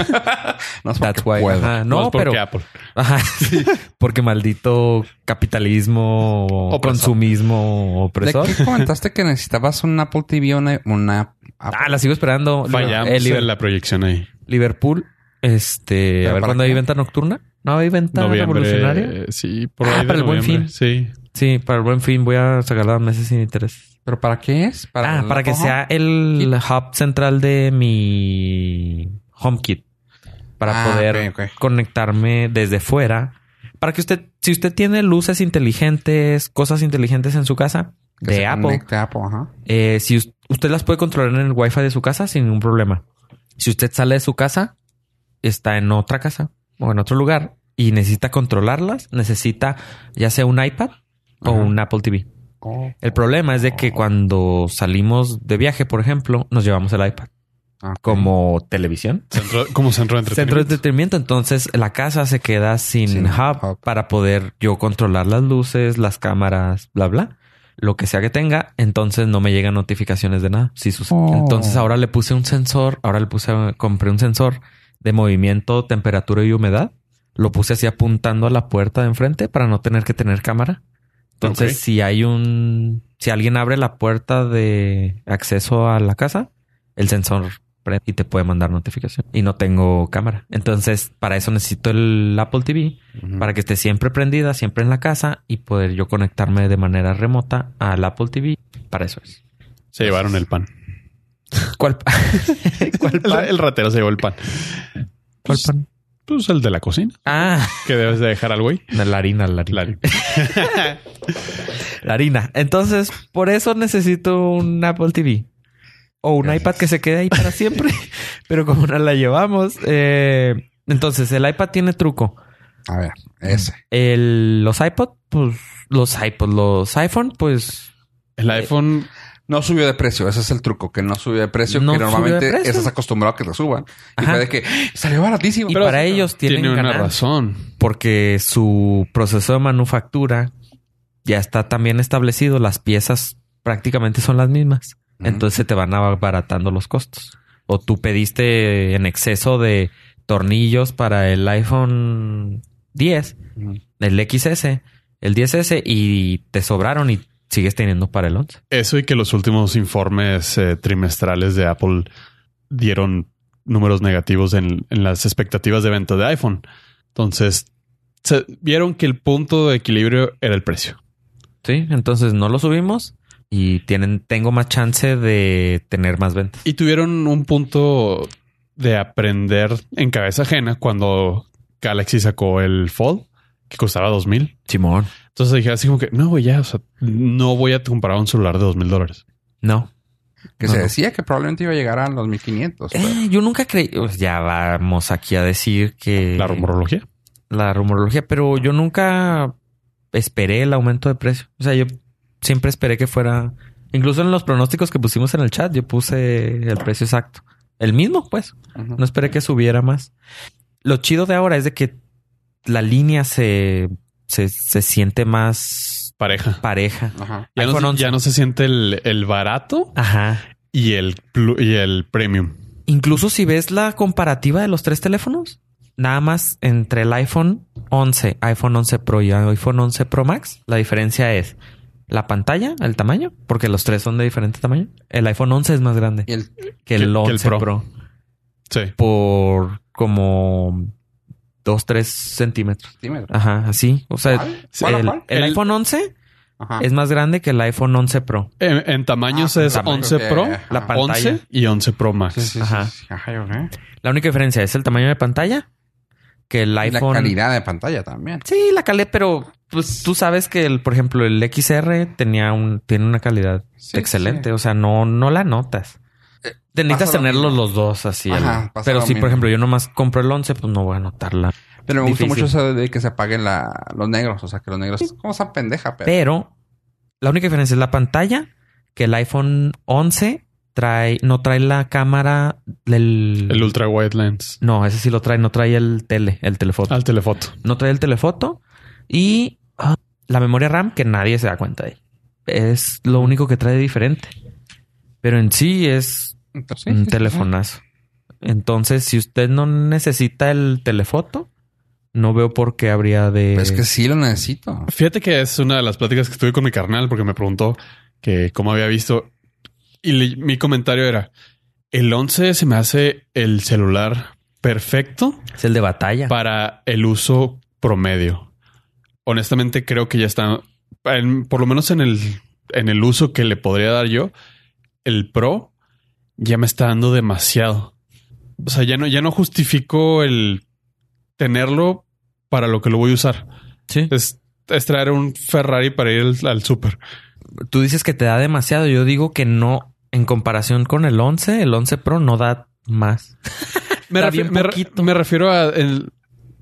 [SPEAKER 1] No es
[SPEAKER 3] That's
[SPEAKER 1] porque
[SPEAKER 3] why.
[SPEAKER 1] puedo.
[SPEAKER 3] Ajá.
[SPEAKER 2] No,
[SPEAKER 3] No,
[SPEAKER 2] es porque
[SPEAKER 3] pero
[SPEAKER 2] Apple.
[SPEAKER 3] Ajá, sí. porque maldito capitalismo,
[SPEAKER 2] Opresor.
[SPEAKER 3] consumismo
[SPEAKER 1] ¿De
[SPEAKER 3] opresor.
[SPEAKER 1] qué comentaste que necesitabas un Apple TV o una, una
[SPEAKER 3] Ah, la sigo esperando.
[SPEAKER 2] Fallamos
[SPEAKER 3] El Liber-
[SPEAKER 2] en la proyección ahí.
[SPEAKER 3] Liverpool. Este,
[SPEAKER 1] ¿Pero
[SPEAKER 3] a ver cuándo hay venta nocturna. No hay venta
[SPEAKER 2] Noviembre.
[SPEAKER 3] revolucionaria.
[SPEAKER 2] Sí, por
[SPEAKER 3] Ah,
[SPEAKER 2] ahí de
[SPEAKER 3] para el Buen. Fin.
[SPEAKER 2] Sí.
[SPEAKER 3] Sí, para el buen fin voy a sacar meses sin interés.
[SPEAKER 1] ¿Pero para qué es?
[SPEAKER 3] ah,
[SPEAKER 1] el
[SPEAKER 3] para que sea el hub central de mi HomeKit. Para
[SPEAKER 1] Ah,
[SPEAKER 3] poder conectarme desde fuera. Para que usted, si usted tiene luces inteligentes, cosas inteligentes en su casa,
[SPEAKER 1] Que
[SPEAKER 3] de Apple, eh, si us- usted las puede controlar en el Wi-Fi de su casa sin ningún problema. Si usted sale de su casa, está en otra casa o en otro lugar y necesita controlarlas, necesita ya sea un iPad o un Apple TV. El problema es de que cuando salimos de viaje, por ejemplo, nos llevamos el iPad
[SPEAKER 1] ok.
[SPEAKER 3] como televisión.
[SPEAKER 2] Centro- como centro de
[SPEAKER 3] Centro de
[SPEAKER 2] entretenimiento.
[SPEAKER 3] entretenimiento. Entonces la casa se queda sin,
[SPEAKER 1] Sin
[SPEAKER 3] hub,
[SPEAKER 1] hub.
[SPEAKER 3] para poder yo controlar las luces, las cámaras, bla, bla. Lo que sea que tenga, entonces no me llegan notificaciones de nada. Sí sucede.
[SPEAKER 1] Oh.
[SPEAKER 3] Entonces ahora le puse un sensor, ahora le puse, compré un sensor de movimiento, temperatura y humedad. Lo puse así apuntando a la puerta de enfrente para no tener que tener cámara. Entonces, si hay un, si alguien abre la puerta de acceso a la casa, el sensor prende y te puede mandar notificación. Y no tengo cámara. Entonces, para eso necesito el Apple TV,
[SPEAKER 1] Ujú.
[SPEAKER 3] para que esté siempre prendida, siempre en la casa y poder yo conectarme de manera remota al Apple TV. Para eso es.
[SPEAKER 2] Se llevaron el pan.
[SPEAKER 3] ¿Cuál, ¿Cuál
[SPEAKER 2] El,
[SPEAKER 3] pan?
[SPEAKER 2] el ratero se llevó el pan.
[SPEAKER 3] ¿Cuál pan?
[SPEAKER 2] Pues el de la cocina.
[SPEAKER 3] Ah,
[SPEAKER 2] Que debes de dejar al güey.
[SPEAKER 3] la harina, la harina.
[SPEAKER 2] La-
[SPEAKER 3] La harina. Entonces, por eso necesito un Apple TV. O un
[SPEAKER 1] Gracias.
[SPEAKER 3] iPad que se quede ahí para siempre. Pero como no la llevamos. eh, entonces, el iPad tiene truco.
[SPEAKER 1] A ver, ese.
[SPEAKER 3] El, los iPod, pues... Los iPod, los iPhone, pues...
[SPEAKER 2] el iPhone
[SPEAKER 1] No subió de precio. Ese es el truco. Que no subió de precio.
[SPEAKER 3] No
[SPEAKER 1] que normalmente
[SPEAKER 3] precio.
[SPEAKER 1] estás acostumbrado a que te suban. Y fue de que "¡Ah! salió baratísimo.
[SPEAKER 3] Y
[SPEAKER 1] Pero-
[SPEAKER 3] para ellos tienen
[SPEAKER 2] tiene una razón.
[SPEAKER 3] porque su proceso de manufactura ya está también establecido. Las piezas prácticamente son las mismas. Entonces se te van abaratando los costos. O tú pediste en exceso de tornillos para el iPhone 10,
[SPEAKER 1] Ujú.
[SPEAKER 3] el XS, el 10S y te sobraron y sigues teniendo para el 11.
[SPEAKER 2] Eso y que los últimos informes eh, trimestrales de Apple dieron números negativos en, en las expectativas de venta de iPhone. Entonces, se vieron que el punto de equilibrio era el precio.
[SPEAKER 3] Sí, entonces no lo subimos y tienen, tengo más chance de tener más ventas.
[SPEAKER 2] Y tuvieron un punto de aprender en cabeza ajena cuando Galaxy sacó el Fold, que costaba dos mil.
[SPEAKER 3] Simón.
[SPEAKER 2] Entonces dije así como que no, güey, ya, o sea, no voy a comprar un celular de dos mil dólares.
[SPEAKER 3] No,
[SPEAKER 1] Que
[SPEAKER 3] No,
[SPEAKER 1] se
[SPEAKER 3] no.
[SPEAKER 1] decía que probablemente iba a llegar a los 1500. pero-
[SPEAKER 3] Eh, yo nunca creí, pues ya vamos aquí a decir que
[SPEAKER 2] La rumorología.
[SPEAKER 3] la rumorología, pero yo nunca esperé el aumento de precio. O sea, yo siempre esperé que fuera, incluso en los pronósticos que pusimos en el chat, yo puse el precio exacto. El mismo, pues. No esperé que subiera más. Lo chido de ahora es de que la línea se, se, se siente más
[SPEAKER 2] Pareja.
[SPEAKER 3] pareja.
[SPEAKER 1] Ajá.
[SPEAKER 2] Ya, no,
[SPEAKER 3] iPhone
[SPEAKER 2] se-
[SPEAKER 3] 11.
[SPEAKER 2] ya no se siente el, el barato
[SPEAKER 3] Ajá.
[SPEAKER 2] y el, y el premium.
[SPEAKER 3] Incluso si ves la comparativa de los tres teléfonos, nada más entre el iPhone 11, iPhone 11 Pro y iPhone 11 Pro Max, la diferencia es la pantalla, el tamaño, porque los tres son de diferente tamaño. El iPhone 11 es más grande
[SPEAKER 1] Y el
[SPEAKER 3] que el
[SPEAKER 2] que el
[SPEAKER 3] 11
[SPEAKER 2] Pro.
[SPEAKER 3] Pro.
[SPEAKER 2] Sí.
[SPEAKER 3] por como 2, 3 centímetros.
[SPEAKER 1] centímetro.
[SPEAKER 3] Ajá, así. O sea,
[SPEAKER 1] ¿Cuál? ¿Cuál,
[SPEAKER 3] el,
[SPEAKER 1] cuál?
[SPEAKER 3] el
[SPEAKER 2] El-
[SPEAKER 3] iPhone 11
[SPEAKER 1] Ajá.
[SPEAKER 3] es más grande que el iPhone 11 Pro.
[SPEAKER 2] En, en tamaños
[SPEAKER 1] Ah,
[SPEAKER 2] es
[SPEAKER 1] tamaño
[SPEAKER 2] 11
[SPEAKER 1] que-
[SPEAKER 2] Pro,
[SPEAKER 1] ajá.
[SPEAKER 3] La pantalla.
[SPEAKER 2] 11 y 11 Pro Max.
[SPEAKER 1] Sí, sí, sí,
[SPEAKER 3] Ajá.
[SPEAKER 1] sí.
[SPEAKER 3] La única diferencia es el tamaño de pantalla que el
[SPEAKER 1] Y la
[SPEAKER 3] iPhone.
[SPEAKER 1] calidad de pantalla también.
[SPEAKER 3] Sí, la calidad, pero pues tú sabes que el, por ejemplo, el XR tenía un, tiene una calidad
[SPEAKER 1] Sí,
[SPEAKER 3] excelente.
[SPEAKER 1] sí.
[SPEAKER 3] O sea, no, no la notas. Te necesitas tenerlos los dos así.
[SPEAKER 1] Ajá,
[SPEAKER 3] al- pero si,
[SPEAKER 1] mismo.
[SPEAKER 3] por ejemplo, yo nomás compro el 11, pues no voy a notarla.
[SPEAKER 1] Pero me gusta mucho eso de que se apaguen la, los negros. O sea, que los negros... Como esa pendeja, pero...
[SPEAKER 3] Pero la única diferencia es la pantalla, que el iPhone 11 trae, no trae la cámara del...
[SPEAKER 2] El ultra wide lens.
[SPEAKER 3] No, ese sí lo trae, no trae el tele, el telefoto.
[SPEAKER 2] Al telefoto.
[SPEAKER 3] No trae el telefoto y ah, la memoria RAM que nadie se da cuenta de. Es lo único que trae diferente. Pero en sí es
[SPEAKER 1] Entonces,
[SPEAKER 3] un
[SPEAKER 1] sí, sí, sí.
[SPEAKER 3] telefonazo. Entonces, si usted no necesita el telefoto, no veo por qué habría de...
[SPEAKER 1] Pues es que sí lo necesito.
[SPEAKER 2] Fíjate que es una de las pláticas que tuve con mi carnal porque me preguntó que cómo había visto y le- mi comentario era el 11 se me hace el celular perfecto
[SPEAKER 3] Es el de batalla.
[SPEAKER 2] para el uso promedio. Honestamente creo que ya está, en- por lo menos en el, en el uso que le podría dar yo, el Pro ya me está dando demasiado. O sea, ya no, ya no justifico el tenerlo para lo que lo voy a usar.
[SPEAKER 3] sí.
[SPEAKER 2] Es, es traer un Ferrari para ir al, al súper.
[SPEAKER 3] Tú dices que te da demasiado. Yo digo que no. En comparación con el 11, el 11 Pro no da más.
[SPEAKER 2] Me, refi- re- me refiero a el,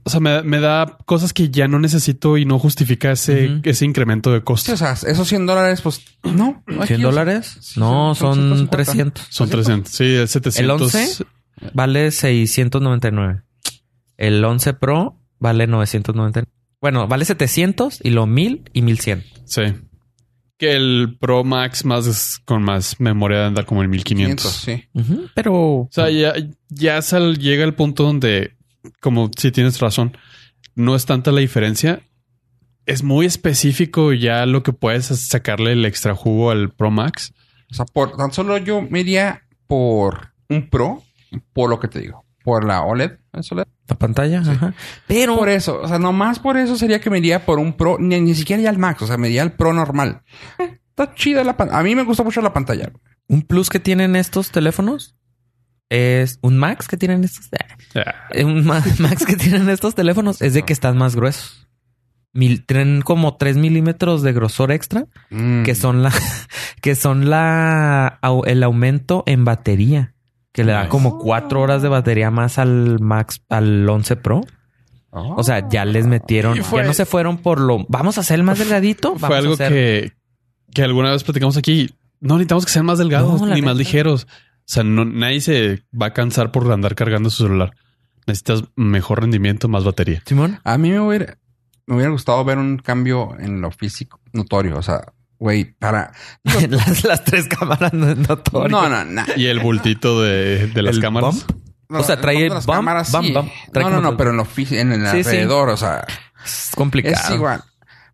[SPEAKER 2] o sea, me, me da cosas que ya no necesito y no justifica ese,
[SPEAKER 3] Ujú.
[SPEAKER 2] ese incremento de
[SPEAKER 1] Sí,
[SPEAKER 2] costo.
[SPEAKER 1] o sea, esos 100 dólares, pues no. no hay que
[SPEAKER 3] ¿100
[SPEAKER 1] usar.
[SPEAKER 3] dólares?
[SPEAKER 1] Sí,
[SPEAKER 3] No,
[SPEAKER 1] son
[SPEAKER 3] son
[SPEAKER 1] 150.
[SPEAKER 3] 300.
[SPEAKER 2] Son 300. Sí, el 700.
[SPEAKER 3] 11? Vale 699. El 11 Pro vale 999. Bueno, vale 700 y lo 1000 y 1100.
[SPEAKER 2] Sí. Que el Pro Max más es- con más memoria anda como en 1500.
[SPEAKER 1] 500, sí.
[SPEAKER 3] Ujú, Pero
[SPEAKER 2] O sea, ya, ya sal- llega el punto donde, como si tienes razón, no es tanta la diferencia. Es muy específico ya lo que puedes sacarle el extra jugo al Pro Max.
[SPEAKER 1] O sea, por tan solo yo me iría por un Pro, por lo que te digo, por la OLED. ¿es OLED?
[SPEAKER 3] la pantalla, ajá. Pero
[SPEAKER 1] Por eso, o sea, nomás por eso sería que me iría por un Pro, ni, ni siquiera ya el Max, o sea, me iría al Pro normal. Eh, Está chida la pantalla. A mí me gusta mucho la pantalla.
[SPEAKER 3] un plus que tienen estos teléfonos es un Max que tienen estos.
[SPEAKER 2] Ya.
[SPEAKER 3] eh, Un ma- Max que tienen estos teléfonos es de que están más gruesos. Mil, tienen como 3 milímetros de grosor extra
[SPEAKER 1] Mm.
[SPEAKER 3] que son la que son la el aumento en batería que le da como cuatro horas de batería más al Max al 11 Pro.
[SPEAKER 1] Oh.
[SPEAKER 3] O sea, ya les metieron,
[SPEAKER 2] fue-
[SPEAKER 3] ya no se fueron por lo vamos a hacer el más delgadito.
[SPEAKER 2] Fue
[SPEAKER 3] vamos a
[SPEAKER 2] algo
[SPEAKER 3] hacer-
[SPEAKER 2] que, que alguna vez platicamos aquí. No necesitamos que sean más delgados
[SPEAKER 3] No,
[SPEAKER 2] ni más ligeros. O sea, no, nadie se va a cansar por andar cargando su celular. Necesitas mejor rendimiento, más batería.
[SPEAKER 3] Simón.
[SPEAKER 1] A mí me hubiera, me hubiera gustado ver un cambio en lo físico notorio. O sea, güey, para.
[SPEAKER 3] las, las tres cámaras no es notorio.
[SPEAKER 1] No, no, no.
[SPEAKER 2] Y el bultito de, de las
[SPEAKER 3] ¿El
[SPEAKER 2] cámaras.
[SPEAKER 3] bump?
[SPEAKER 1] No,
[SPEAKER 3] O sea, trae
[SPEAKER 1] el
[SPEAKER 3] bump,
[SPEAKER 1] cámaras,
[SPEAKER 3] bump,
[SPEAKER 1] sí.
[SPEAKER 3] bump. Trae
[SPEAKER 1] No, no, no, pero en lo físico, en el
[SPEAKER 3] Sí, sí.
[SPEAKER 1] alrededor, o sea,
[SPEAKER 3] Es complicado.
[SPEAKER 1] es igual.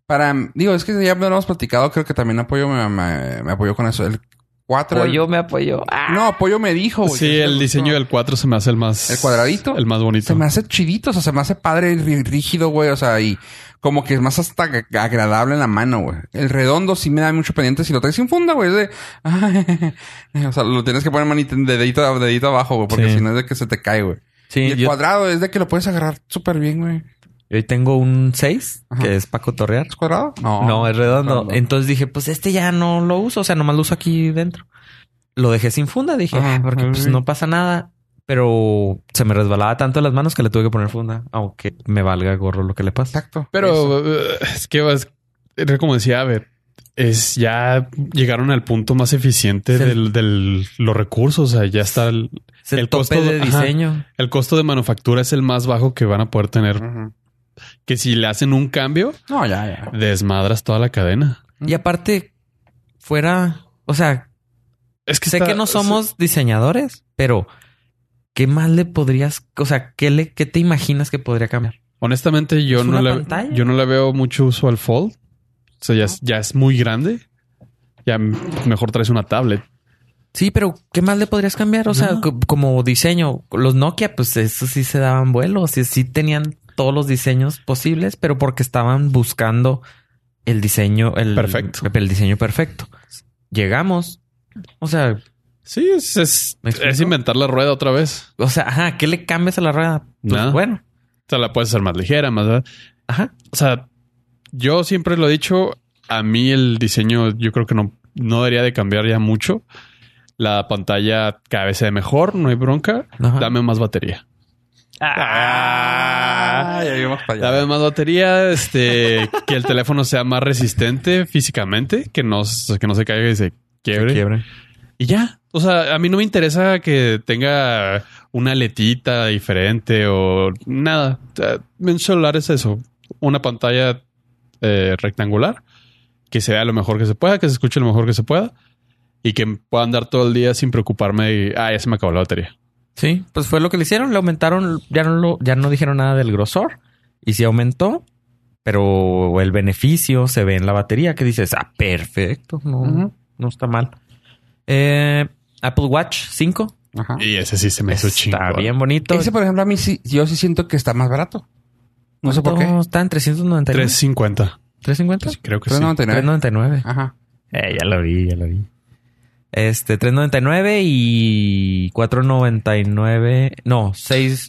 [SPEAKER 1] Para, digo, es que ya lo hemos platicado, creo que también apoyo me, me, me apoyó con eso. El 4.
[SPEAKER 3] Apoyo, me apoyo. Ah.
[SPEAKER 1] No, apoyo me dijo, güey.
[SPEAKER 2] Sí, el diseño del 4 se me hace el más...
[SPEAKER 1] ¿El cuadradito?
[SPEAKER 2] El más bonito.
[SPEAKER 1] Se me hace chidito, o sea, se me hace padre y rí- rígido, güey. O sea, y como que es más hasta ag- agradable en la mano, güey. El redondo sí me da mucho pendiente si lo traes sin funda, güey. Es de... o sea, lo tienes que poner manita de dedito, dedito abajo, güey. Porque
[SPEAKER 3] Sí.
[SPEAKER 1] si no es de que se te cae, güey.
[SPEAKER 3] Sí,
[SPEAKER 1] y el
[SPEAKER 3] yo,
[SPEAKER 1] cuadrado es de que lo puedes agarrar súper bien, güey.
[SPEAKER 3] Yo hoy tengo un 6
[SPEAKER 1] Ajá.
[SPEAKER 3] que es para cotorrear.
[SPEAKER 1] ¿Es cuadrado? No.
[SPEAKER 3] No, es redondo.
[SPEAKER 1] redondo.
[SPEAKER 3] Entonces dije, pues este ya no lo uso. O sea, nomás lo uso aquí dentro. Lo dejé sin funda. Dije,
[SPEAKER 1] Ajá,
[SPEAKER 3] "Ah, porque pues no pasa nada. Pero se me resbalaba tanto en las manos que le tuve que poner funda. Aunque me valga gorro lo que le pasa.
[SPEAKER 1] Exacto.
[SPEAKER 2] Pero eh, es que vas... Era como decía, a ver, es ya llegaron al punto más eficiente
[SPEAKER 3] el-
[SPEAKER 2] del, del- los recursos. O sea, ya está el,
[SPEAKER 3] Es el,
[SPEAKER 2] El
[SPEAKER 3] tope
[SPEAKER 2] costo-
[SPEAKER 3] de
[SPEAKER 2] ajá.
[SPEAKER 3] diseño.
[SPEAKER 2] el costo de manufactura es el más bajo que van a poder tener. Que si le hacen un cambio,
[SPEAKER 1] No, ya, ya.
[SPEAKER 2] desmadras toda la cadena.
[SPEAKER 3] Y aparte, fuera, o sea,
[SPEAKER 2] Es que
[SPEAKER 3] sé
[SPEAKER 2] está-
[SPEAKER 3] que no somos diseñadores, pero ¿qué más le podrías, o sea, qué le, qué te imaginas que podría cambiar?
[SPEAKER 2] Honestamente, yo
[SPEAKER 3] ¿Es
[SPEAKER 2] no le,
[SPEAKER 3] pantalla?
[SPEAKER 2] yo no le veo mucho uso al Fold. O sea, ya, es, ya es muy grande. Ya mejor traes una tablet.
[SPEAKER 3] Sí, pero ¿qué más le podrías cambiar? O sea,
[SPEAKER 2] No.
[SPEAKER 3] como diseño, los Nokia, pues eso sí se daban vuelo, sí, sí tenían todos los diseños posibles, pero porque estaban buscando el diseño, el
[SPEAKER 2] Perfecto.
[SPEAKER 3] el diseño perfecto. Llegamos, o sea,
[SPEAKER 2] Sí, es, inventar la rueda otra vez.
[SPEAKER 3] o sea, ajá, ¿qué le cambias a la rueda? Pues
[SPEAKER 2] Nada.
[SPEAKER 3] bueno,
[SPEAKER 2] O sea, la puedes hacer más ligera, más...
[SPEAKER 3] ajá.
[SPEAKER 2] O sea, yo siempre lo he dicho. A mí el diseño yo creo que no, no debería de cambiar ya mucho. La pantalla cada vez se ve mejor, no hay bronca.
[SPEAKER 3] Ajá.
[SPEAKER 2] Dame más batería.
[SPEAKER 1] Ah, ya para allá.
[SPEAKER 2] Más batería, este, que el teléfono sea más resistente físicamente, que no, que no se caiga y se quiebre.
[SPEAKER 3] Quiebre.
[SPEAKER 2] Y ya. O sea, a mí no me interesa que tenga una letita diferente o nada. Un celular es eso. Una pantalla eh, rectangular que se vea lo mejor que se pueda, que se escuche lo mejor que se pueda. y que pueda andar todo el día sin preocuparme de, ah, ya se me acabó la batería.
[SPEAKER 3] Sí, pues fue lo que le hicieron. Le aumentaron, ya no lo, ya no dijeron nada del grosor y sí aumentó, pero el beneficio se ve en la batería que dices, ah, perfecto, no, no está mal. Eh, Apple Watch 5
[SPEAKER 1] Ajá.
[SPEAKER 2] Y ese sí se me hizo
[SPEAKER 3] está
[SPEAKER 2] chingón.
[SPEAKER 3] bien bonito.
[SPEAKER 1] Ese, por ejemplo, a mí sí, yo sí siento que está más barato. No sé por qué.
[SPEAKER 3] ¿Cuánto Está en 399.
[SPEAKER 2] 350.
[SPEAKER 3] 350.
[SPEAKER 2] Creo que sí.
[SPEAKER 1] 399.
[SPEAKER 3] 399.
[SPEAKER 1] Ajá.
[SPEAKER 3] Eh, ya lo vi, ya lo vi. Este, 399 y 499. No, 6.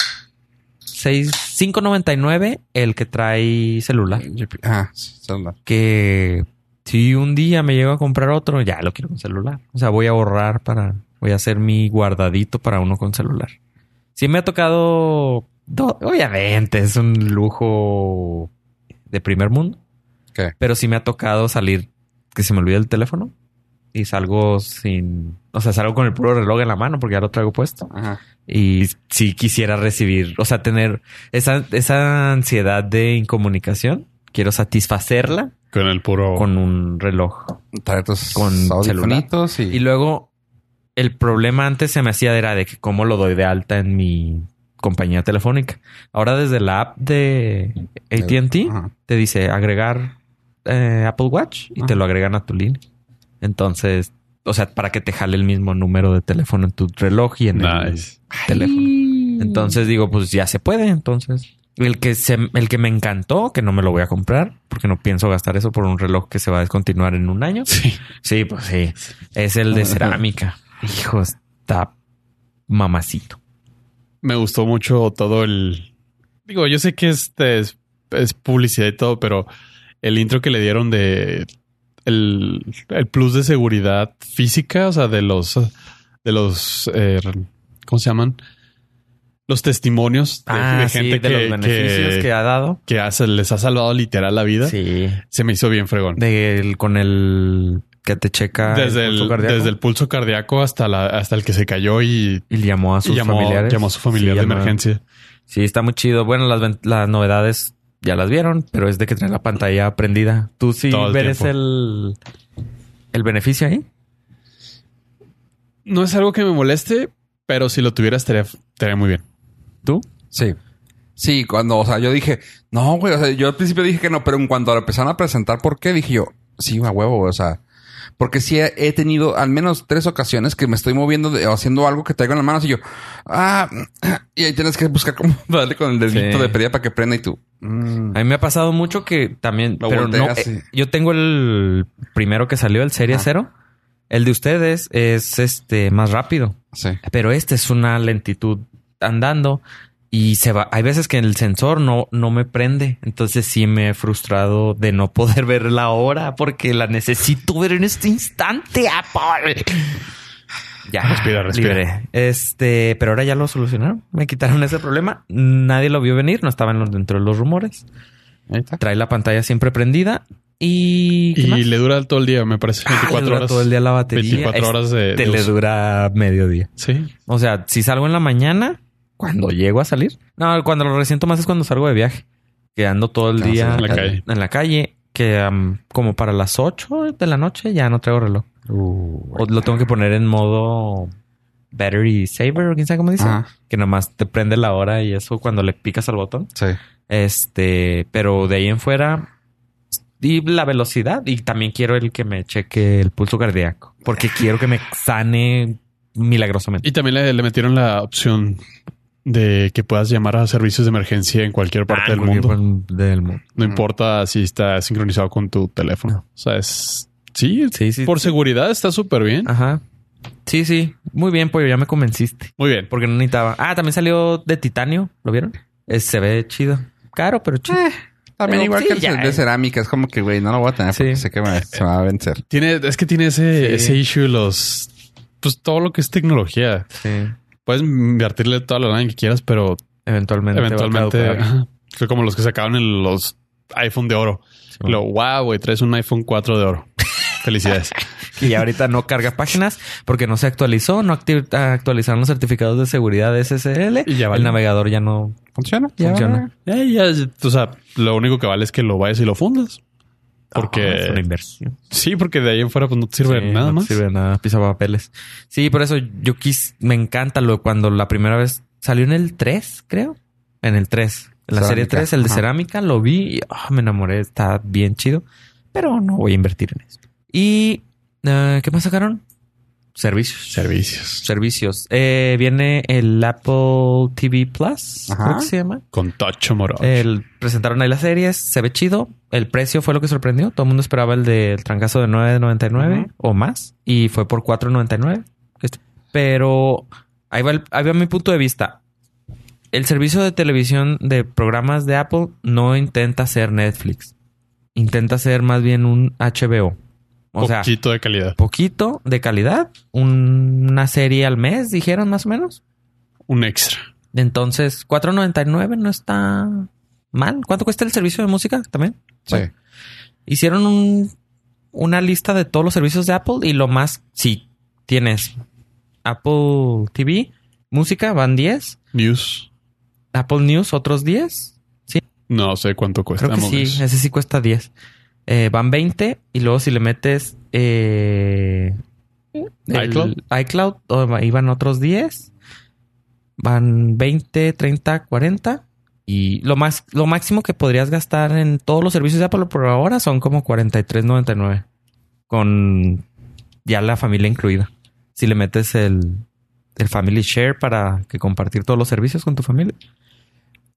[SPEAKER 3] 6. 599 el que trae celular.
[SPEAKER 1] Ajá, celular.
[SPEAKER 3] Que si un día me llego a comprar otro, ya lo quiero con celular. O sea, voy a ahorrar para. Voy a hacer mi guardadito para uno con celular. Sí me ha tocado. do- obviamente, es un lujo de primer mundo.
[SPEAKER 1] ¿Qué?
[SPEAKER 3] Pero sí me ha tocado salir que se me olvida el teléfono y salgo sin, o sea, salgo con el puro reloj en la mano porque ya lo traigo puesto.
[SPEAKER 1] Ajá.
[SPEAKER 3] Y si quisiera recibir, o sea, tener esa, esa ansiedad de incomunicación, quiero satisfacerla
[SPEAKER 2] Con el puro.
[SPEAKER 3] con un reloj.
[SPEAKER 1] Tus
[SPEAKER 3] Con
[SPEAKER 1] audifonitos y...
[SPEAKER 3] Y luego, el problema antes se me hacía era de que cómo lo doy de alta en mi compañía telefónica. Ahora desde la app de AT&T te dice agregar eh, Apple Watch y te lo agregan a tu línea. Entonces, o sea, para que te jale el mismo número de teléfono en tu reloj y en el teléfono. Entonces digo, pues ya se puede. Entonces, el que se, el que me encantó, que no me lo voy a comprar porque no pienso gastar eso por un reloj que se va a descontinuar en un año.
[SPEAKER 2] Sí.
[SPEAKER 3] Sí, pues sí. Es el de cerámica. Hijo, está mamacito.
[SPEAKER 2] Me gustó mucho todo el. Digo, yo sé que este es, es publicidad y todo, pero el intro que le dieron de el, el plus de seguridad física, o sea, de los de los eh, ¿cómo se llaman? Los testimonios de, de gente
[SPEAKER 3] Ah, de
[SPEAKER 2] que,
[SPEAKER 3] los beneficios que,
[SPEAKER 2] que,
[SPEAKER 3] ha dado.
[SPEAKER 2] que hace- les ha salvado literal la vida.
[SPEAKER 3] Sí.
[SPEAKER 2] Se me hizo bien fregón.
[SPEAKER 3] Del, con el que te checa
[SPEAKER 2] desde,
[SPEAKER 3] pulso
[SPEAKER 2] el,
[SPEAKER 3] cardíaco.
[SPEAKER 2] desde el pulso cardíaco hasta la hasta el que se cayó y,
[SPEAKER 3] y llamó a
[SPEAKER 2] y
[SPEAKER 3] sus
[SPEAKER 2] llamó,
[SPEAKER 3] familiares.
[SPEAKER 2] llamó a su familiar
[SPEAKER 3] Sí,
[SPEAKER 2] de
[SPEAKER 3] llamó-
[SPEAKER 2] emergencia.
[SPEAKER 3] Sí, está muy chido. Bueno, las, las novedades ya las vieron, pero es de que trae la pantalla prendida. ¿Tú sí
[SPEAKER 2] Todo el
[SPEAKER 3] ves
[SPEAKER 2] tiempo.
[SPEAKER 3] el, el beneficio ahí?
[SPEAKER 2] No es algo que me moleste, pero si lo tuviera estaría, estaría muy bien.
[SPEAKER 3] ¿Tú?
[SPEAKER 1] Sí. Sí, cuando, o sea, yo dije, no, güey, o sea, yo al principio dije que no, pero en cuanto lo empezaron a presentar, ¿por qué? Dije yo, sí, a huevo, güey, o sea, porque sí he, he tenido al menos tres ocasiones que me estoy moviendo de- o haciendo algo que traigo en las manos y yo, ah, y ahí tienes que buscar cómo darle con el dedito
[SPEAKER 3] Sí.
[SPEAKER 1] de pedida para que prenda y tú. mm.
[SPEAKER 3] A mí me ha pasado mucho que también,
[SPEAKER 1] Lo
[SPEAKER 3] pero no, eh, yo tengo el primero que salió, el Serie
[SPEAKER 1] Ajá.
[SPEAKER 3] Cero. El de ustedes es este más rápido,
[SPEAKER 1] Sí.
[SPEAKER 3] pero este es una lentitud andando y se va. Hay veces que el sensor no, no me prende, entonces sí me he frustrado de no poder ver la hora porque la necesito ver en este instante, Apple. Ya,
[SPEAKER 2] Respira, respira.
[SPEAKER 3] libre. Este, pero ahora ya lo solucionaron. Me quitaron ese problema. Nadie lo vio venir, no estaba en los- dentro de los rumores. Trae la pantalla siempre prendida y... ¿qué
[SPEAKER 2] Y
[SPEAKER 3] más?
[SPEAKER 2] le dura todo el día, me parece.
[SPEAKER 3] Ah, le
[SPEAKER 2] 24
[SPEAKER 3] dura
[SPEAKER 2] horas.
[SPEAKER 3] todo el día la batería.
[SPEAKER 2] 24 horas de,
[SPEAKER 3] Te
[SPEAKER 2] de
[SPEAKER 3] le dura mediodía.
[SPEAKER 2] Sí.
[SPEAKER 3] O sea, si salgo en la mañana, cuando llego a salir. No, cuando lo resiento más es cuando salgo de viaje. Que ando todo el
[SPEAKER 1] Ah,
[SPEAKER 3] día
[SPEAKER 2] en la calle.
[SPEAKER 3] en la calle, Que como para las 8 de la noche ya no traigo reloj. O lo tengo que poner en modo battery saver o quién sabe cómo dice.
[SPEAKER 1] Ajá.
[SPEAKER 3] Que nomás te prende la hora y eso cuando le picas al botón.
[SPEAKER 1] Sí.
[SPEAKER 3] Este, pero de ahí en fuera y la velocidad y también quiero el que me cheque el pulso cardíaco porque quiero que me sane milagrosamente.
[SPEAKER 2] Y también le, le metieron la opción de que puedas llamar a servicios de emergencia en cualquier parte
[SPEAKER 3] Ah,
[SPEAKER 2] del
[SPEAKER 3] cualquier
[SPEAKER 2] mundo.
[SPEAKER 3] del mundo.
[SPEAKER 2] No importa si está sincronizado con tu teléfono. O sea, es... Sí,
[SPEAKER 3] Sí, sí.
[SPEAKER 2] por seguridad está súper bien.
[SPEAKER 3] Ajá. Sí, sí. Muy bien, pollo. Ya me convenciste.
[SPEAKER 2] Muy bien.
[SPEAKER 3] Porque no necesitaba. Ah, también salió de titanio. ¿Lo vieron? Es- se ve chido. Caro, pero chido.
[SPEAKER 1] También
[SPEAKER 3] Pero
[SPEAKER 1] igual
[SPEAKER 3] sí,
[SPEAKER 1] que el
[SPEAKER 3] ya,
[SPEAKER 1] de
[SPEAKER 3] eh.
[SPEAKER 1] cerámica. Es como que, güey, no lo voy a tener porque
[SPEAKER 3] Sí.
[SPEAKER 1] sé que me, se me va a vencer.
[SPEAKER 2] Tiene, es que tiene ese,
[SPEAKER 3] Sí.
[SPEAKER 2] ese issue, los... Pues todo lo que es tecnología.
[SPEAKER 3] Sí.
[SPEAKER 2] Puedes invertirle toda la lana que quieras, pero
[SPEAKER 3] Eventualmente.
[SPEAKER 2] eventualmente... ajá. Fue como los que sacaban en los iPhone de oro.
[SPEAKER 3] Sí.
[SPEAKER 2] Lo, wow, güey, traes un iPhone 4 de oro. Felicidades.
[SPEAKER 3] Y ya ahorita no carga páginas porque no se actualizó, no actualizaron los certificados de seguridad de SSL.
[SPEAKER 2] Y ya vale.
[SPEAKER 3] El navegador ya no
[SPEAKER 1] ¿Funciona?
[SPEAKER 3] funciona.
[SPEAKER 2] Ya, ya, o sea, lo único que vale es que lo vayas y lo fundas. Porque
[SPEAKER 3] Ah, es una inversión.
[SPEAKER 2] sí, porque de ahí en fuera pues no te sirve
[SPEAKER 3] Sí,
[SPEAKER 2] nada
[SPEAKER 3] no
[SPEAKER 2] más.
[SPEAKER 3] te sirve de nada, pisa papeles. Sí, por eso yo quis, me encanta lo cuando la primera vez salió en el 3, creo. En el 3. En la serie
[SPEAKER 1] Cerámica,
[SPEAKER 3] 3, el de
[SPEAKER 1] ajá.
[SPEAKER 3] cerámica, lo vi y ah, me enamoré. Está bien chido. Pero no voy a invertir en eso. Y eh, ¿qué más sacaron? Servicios.
[SPEAKER 2] Servicios.
[SPEAKER 3] Servicios. Eh, viene el Apple TV Plus,
[SPEAKER 1] Ajá.
[SPEAKER 3] creo que se llama.
[SPEAKER 2] Con Tocho.
[SPEAKER 3] El, presentaron ahí las series, se ve chido. El precio fue lo que sorprendió. Todo el mundo esperaba el del trancazo de 9.99
[SPEAKER 1] Ujú.
[SPEAKER 3] o más y fue por 4.99. Este, Pero ahí va, el- ahí va mi punto de vista. El servicio de televisión de programas de Apple no intenta ser Netflix. Intenta ser más bien un HBO. O sea,
[SPEAKER 2] Poquito de calidad.
[SPEAKER 3] poquito de calidad. un- una serie al mes, dijeron más o menos.
[SPEAKER 2] Un extra.
[SPEAKER 3] Entonces, 4.99 no está mal. ¿Cuánto cuesta el servicio de música también?
[SPEAKER 1] Sí.
[SPEAKER 3] Bueno, hicieron un- una lista de todos los servicios de Apple y lo más, si tienes Apple TV, música, van 10.
[SPEAKER 2] News.
[SPEAKER 3] Apple News, otros 10.
[SPEAKER 2] No sé cuánto cuesta.
[SPEAKER 3] Creo que sí, ese sí cuesta 10. Eh, van 20 y luego si le metes eh, el
[SPEAKER 2] iCloud.
[SPEAKER 3] iCloud, oh, ahí van otros 10. Van 20, 30, 40. Y lo más, lo máximo que podrías gastar en todos los servicios de Apple por ahora son como 43.99. Con ya la familia incluida. Si le metes el, el Family Share para que compartir todos los servicios con tu familia.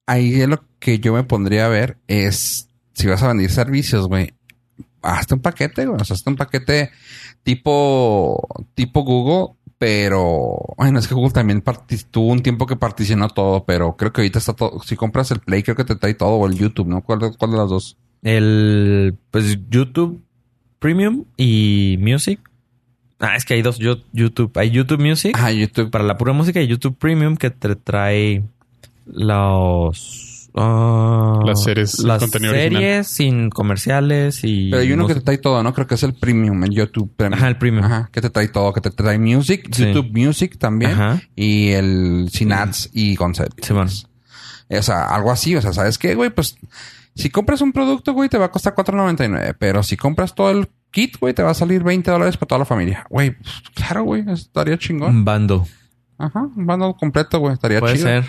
[SPEAKER 1] Ahí es lo que yo me pondría a ver es si vas a vender servicios, güey. Hazte un paquete, güey. O sea, hazte un paquete tipo, tipo Google, pero bueno, es que Google también tuvo un tiempo que particionó todo, pero creo que ahorita está todo. Si compras el Play, creo que te trae todo, o el YouTube, ¿no? ¿Cuál, de- cuál de las dos?
[SPEAKER 3] El pues YouTube Premium y Music. Ah, es que hay dos yo- YouTube. Hay YouTube Music
[SPEAKER 1] Ah, YouTube.
[SPEAKER 3] para la pura música y YouTube Premium que te trae los ah,
[SPEAKER 2] Las series,
[SPEAKER 3] las
[SPEAKER 2] contenido
[SPEAKER 3] series
[SPEAKER 2] original.
[SPEAKER 3] sin comerciales y
[SPEAKER 1] Pero hay uno que te trae todo, ¿no? Creo que es el Premium, el YouTube Premium.
[SPEAKER 3] Ajá, el Premium.
[SPEAKER 1] Ajá, que te trae todo, que te trae Music,
[SPEAKER 3] Sí.
[SPEAKER 1] YouTube Music también.
[SPEAKER 3] Ajá.
[SPEAKER 1] Y el sin ads y concept.
[SPEAKER 3] Sí, bueno.
[SPEAKER 1] O sea, algo así. O sea, ¿sabes qué, güey? Pues si compras un producto, güey, te va a costar $4.99. Pero si compras todo el kit, güey, te va a salir 20 dólares para toda la familia. Güey, pues, claro, güey, estaría chingón.
[SPEAKER 3] un bando.
[SPEAKER 1] Ajá, un bundle completo, güey, estaría
[SPEAKER 3] Puede
[SPEAKER 1] chido.
[SPEAKER 3] ser.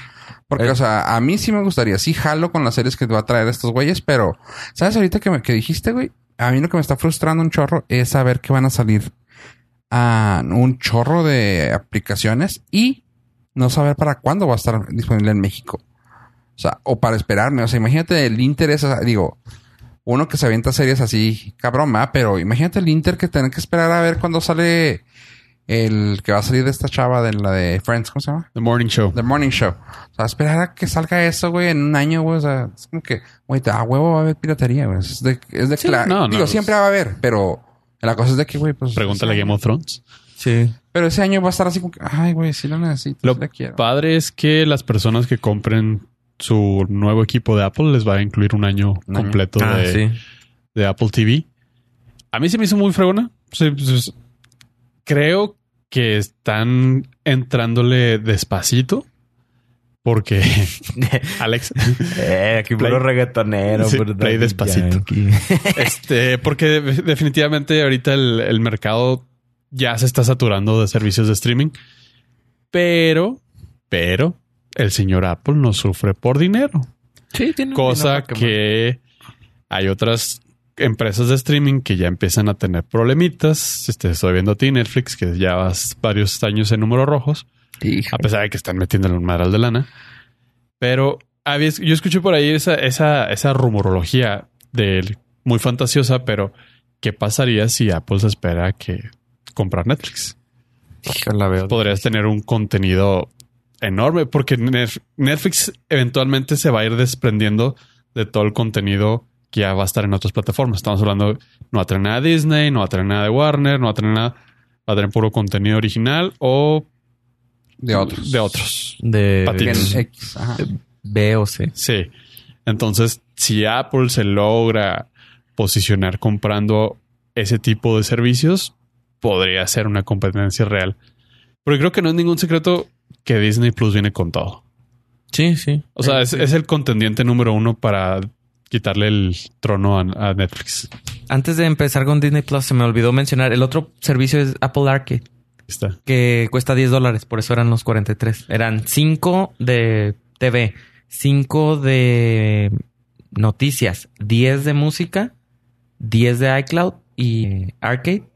[SPEAKER 1] Porque,
[SPEAKER 3] Eh.
[SPEAKER 1] o sea, a mí sí me gustaría. Sí jalo con las series que te va a traer estos güeyes, pero... ¿Sabes ahorita que, me, que dijiste, güey? A mí lo que me está frustrando un chorro es saber que van a salir a un chorro de aplicaciones y no saber para cuándo va a estar disponible en México. O sea, o para esperarme. O sea, imagínate el interés, o sea, digo, uno que se avienta series así, cabrón, ¿verdad? pero imagínate el Inter que tener que esperar a ver cuándo sale el que va a salir de esta chava de la de Friends, ¿cómo se llama?
[SPEAKER 2] The Morning Show.
[SPEAKER 1] The Morning Show. O sea, esperar a que salga eso, güey, en un año, güey. O sea, es como que, güey, a huevo va a haber piratería, güey. Es de, es de
[SPEAKER 2] Sí,
[SPEAKER 1] claro.
[SPEAKER 2] no, no,
[SPEAKER 1] Digo,
[SPEAKER 2] pues-
[SPEAKER 1] siempre va a haber, pero la cosa es de que, güey, pues.
[SPEAKER 2] Pregúntale a Game of Thrones.
[SPEAKER 3] Sí.
[SPEAKER 1] Pero ese año va a estar así como que, ay, güey, sí lo necesito,
[SPEAKER 2] Lo
[SPEAKER 1] sí lo quiero.
[SPEAKER 2] padre es que las personas que compren su nuevo equipo de Apple les va a incluir un año
[SPEAKER 1] Un año.
[SPEAKER 2] completo
[SPEAKER 3] Ah,
[SPEAKER 2] de,
[SPEAKER 3] sí.
[SPEAKER 2] de Apple TV. A mí se me hizo muy fregona. Sí, pues, creo que están entrándole despacito porque Alex,
[SPEAKER 3] Eh, aquí
[SPEAKER 2] Play-
[SPEAKER 3] puro reggaetonero.
[SPEAKER 2] Sí, play despacito.
[SPEAKER 3] Yankee.
[SPEAKER 2] este, porque de- definitivamente ahorita el, el mercado ya se está saturando de servicios de streaming, pero, pero el señor Apple no sufre por dinero.
[SPEAKER 3] sí, tiene un
[SPEAKER 2] Cosa que hay otras empresas de streaming que ya empiezan a tener problemitas. Este, estoy viendo a ti, Netflix, que ya vas varios años en números rojos, a pesar de que están metiéndole un madral de lana. Pero había, yo escuché por ahí esa, esa, esa rumorología de muy fantasiosa, pero ¿qué pasaría si Apple se espera que comprar Netflix?
[SPEAKER 3] La veo.
[SPEAKER 2] podrías tener un contenido enorme porque Netflix eventualmente se va a ir desprendiendo de todo el contenido que ya va a estar en otras plataformas. Estamos hablando, no va a tener nada de Disney, no va a tener nada de Warner, no va a tener nada, va a tener puro contenido original o
[SPEAKER 1] De otros.
[SPEAKER 2] De otros.
[SPEAKER 3] De
[SPEAKER 2] Patitos.
[SPEAKER 1] X. Ajá.
[SPEAKER 3] B o C.
[SPEAKER 2] Sí. Entonces, si Apple se logra posicionar comprando ese tipo de servicios, podría ser una competencia real. Pero creo que no es ningún secreto que Disney Plus viene con todo.
[SPEAKER 3] Sí, sí.
[SPEAKER 2] O sea, es, es el contendiente número uno para quitarle el trono a, a Netflix.
[SPEAKER 3] Antes de empezar con Disney Plus, se me olvidó mencionar el otro servicio es Apple Arcade,
[SPEAKER 2] está.
[SPEAKER 3] que cuesta 10 dólares, por eso eran los 43. Eran 5 de TV, 5 de noticias, 10 de música, 10 de iCloud y Arcade.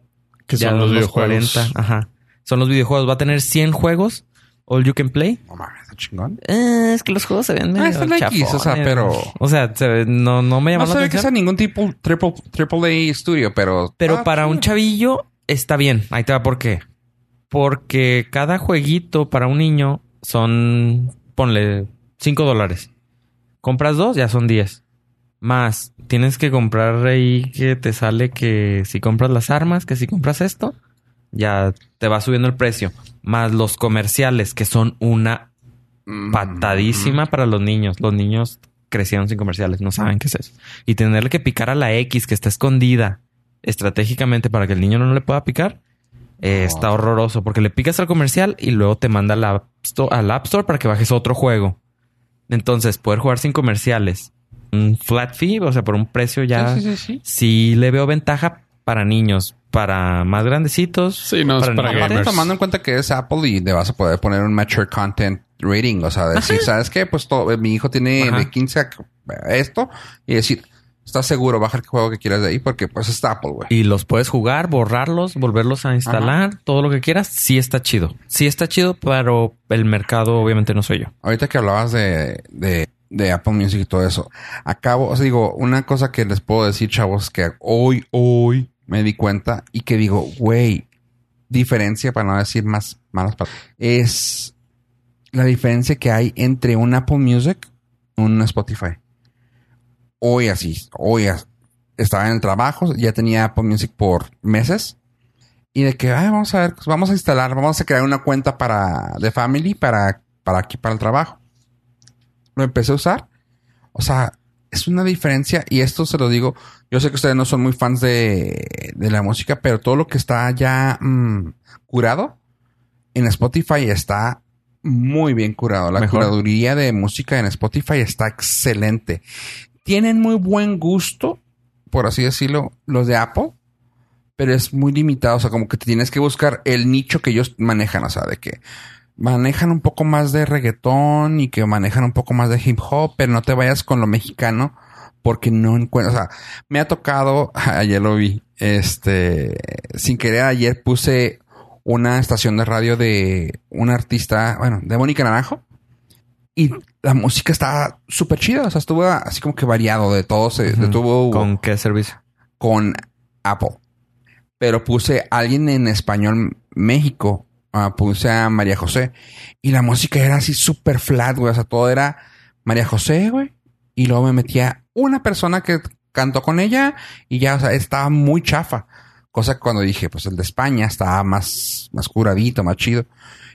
[SPEAKER 2] Que son los videojuegos.
[SPEAKER 3] 40, ajá. Son los videojuegos. Va a tener 100 juegos, all you can play.
[SPEAKER 1] No mames, chingón.
[SPEAKER 3] Eh, es que los juegos se ven medio
[SPEAKER 1] Ah, está X, o sea,
[SPEAKER 3] chafones.
[SPEAKER 1] pero-
[SPEAKER 3] O sea, se ve- no, no me llama
[SPEAKER 1] No
[SPEAKER 3] la
[SPEAKER 1] se ve que sea
[SPEAKER 3] atención.
[SPEAKER 1] ningún tipo triple, triple A estudio, pero...
[SPEAKER 3] Pero
[SPEAKER 1] ah,
[SPEAKER 3] para un chavillo está bien. Ahí te va por qué. Porque cada jueguito para un niño son, ponle, 5 dólares. Compras dos, ya son 10. Más, tienes que comprar ahí que te sale que si compras las armas, que si compras esto, ya te va subiendo el precio. Más los comerciales, que son una
[SPEAKER 1] Mm,
[SPEAKER 3] patadísima para los niños. Los niños crecieron sin comerciales, no saben qué es eso. Y tenerle que picar a la X que está escondida estratégicamente para que el niño no le pueda picar, eh, está horroroso porque le picas al comercial y luego te manda al App, Store, al App Store para que bajes otro juego. Entonces, poder jugar sin comerciales, un flat fee, o sea, por un precio ya,
[SPEAKER 1] Sí, sí, sí, sí.
[SPEAKER 3] sí le veo ventaja para niños, para más grandecitos.
[SPEAKER 2] Sí, no, es para
[SPEAKER 3] niños.
[SPEAKER 1] Aparte,
[SPEAKER 2] gamers.
[SPEAKER 1] tomando en cuenta que es Apple y le vas a poder poner un mature content rating, o sea, decir, ¿sabes qué? Pues todo, mi hijo tiene
[SPEAKER 3] Ajá.
[SPEAKER 1] de 15 a esto y decir, ¿estás seguro? Baja el juego que quieras de ahí porque pues es Apple, güey.
[SPEAKER 3] Y los puedes jugar, borrarlos, volverlos a instalar, todo lo que quieras. Sí está chido. Sí está chido, pero el mercado obviamente no soy yo.
[SPEAKER 1] Ahorita que hablabas de, de, de Apple Music y todo eso, acabo, o sea, digo, una cosa que les puedo decir, chavos, que hoy, hoy me di cuenta y que digo, güey, diferencia, para no decir más malas palabras, es la diferencia que hay entre un Apple Music y un Spotify. Hoy así, hoy estaba en el trabajo, ya tenía Apple Music por meses. Y de que, vamos a ver, pues vamos a instalar, vamos a crear una cuenta para de Family para, para aquí, para el trabajo. Lo empecé a usar. O sea, es una diferencia. Y esto se lo digo. Yo sé que ustedes no son muy fans de, de la música, pero todo lo que está ya mm, curado en Spotify está muy bien curado. La
[SPEAKER 3] Mejor.
[SPEAKER 1] curaduría de música en Spotify está excelente. Tienen muy buen gusto, por así decirlo, los de Apple pero es muy limitado. O sea, como que te tienes que buscar el nicho que ellos manejan. O sea, de que manejan un poco más de reggaetón y que manejan un poco más de hip hop, pero no te vayas con lo mexicano porque no encuentras. O sea, me ha tocado, ayer lo vi, este, sin querer, ayer puse una estación de radio de un artista, bueno, de Mónica Naranjo. Y la música estaba súper chida. O sea, estuvo así como que variado de todo. Se
[SPEAKER 3] Ujú.
[SPEAKER 1] detuvo
[SPEAKER 3] ¿Con qué servicio?
[SPEAKER 1] con Apple. Pero puse alguien en español México. Ah, puse a María José. Y la música era así súper flat, güey. O sea, todo era María José, güey. Y luego me metía una persona que cantó con ella. Y ya, o sea, estaba muy chafa. Cosa que cuando dije, pues el de España estaba más, más curadito, más chido.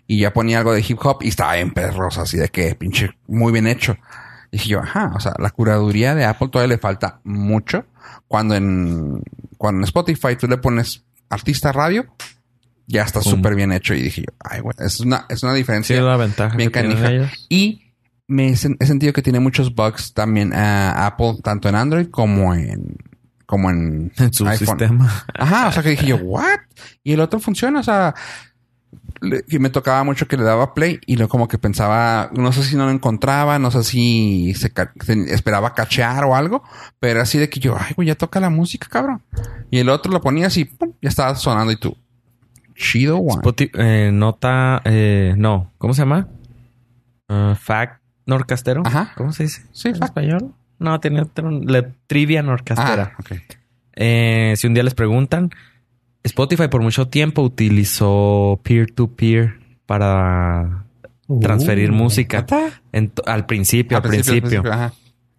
[SPEAKER 1] Y ya ponía algo de hip hop y estaba en perros, así de que pinche muy bien hecho. Dije yo, ajá, o sea, la curaduría de Apple todavía le falta mucho. Cuando en, cuando en Spotify tú le pones artista radio, ya está súper bien hecho. Y dije yo, ay, güey, es una, es una
[SPEAKER 3] Sí,
[SPEAKER 1] diferencia
[SPEAKER 3] es la ventaja.
[SPEAKER 1] bien
[SPEAKER 3] que
[SPEAKER 1] canija.
[SPEAKER 3] ellos.
[SPEAKER 1] Y me he, sen- he sentido que tiene muchos bugs también a Apple, tanto en Android como en, como en,
[SPEAKER 3] En su
[SPEAKER 1] iPhone.
[SPEAKER 3] sistema.
[SPEAKER 1] Ajá, o sea que dije yo, ¿what? Y el otro funciona, o sea, le- y me tocaba mucho que le daba play y luego como que pensaba, no sé si no lo encontraba, no sé si se- esperaba cachear o algo, pero así de que yo, ay, güey, ya toca la música, cabrón. Y el otro lo ponía así, pum, ya estaba sonando y tú, chido.
[SPEAKER 3] Spoti- eh, nota, eh, no, ¿cómo se llama? Ah, fact Norcastero.
[SPEAKER 1] Ajá.
[SPEAKER 3] ¿Cómo se dice?
[SPEAKER 1] Sí,
[SPEAKER 3] ¿En
[SPEAKER 1] fact.
[SPEAKER 3] español? No, tiene otro, la trivia Norcastera.
[SPEAKER 1] Ah, ok.
[SPEAKER 3] Eh, si un día les preguntan, Spotify por mucho tiempo utilizó peer-to-peer para transferir
[SPEAKER 2] Uh,
[SPEAKER 3] música.
[SPEAKER 1] ¿Neta?
[SPEAKER 3] En to- al principio, al principio.
[SPEAKER 1] ajá.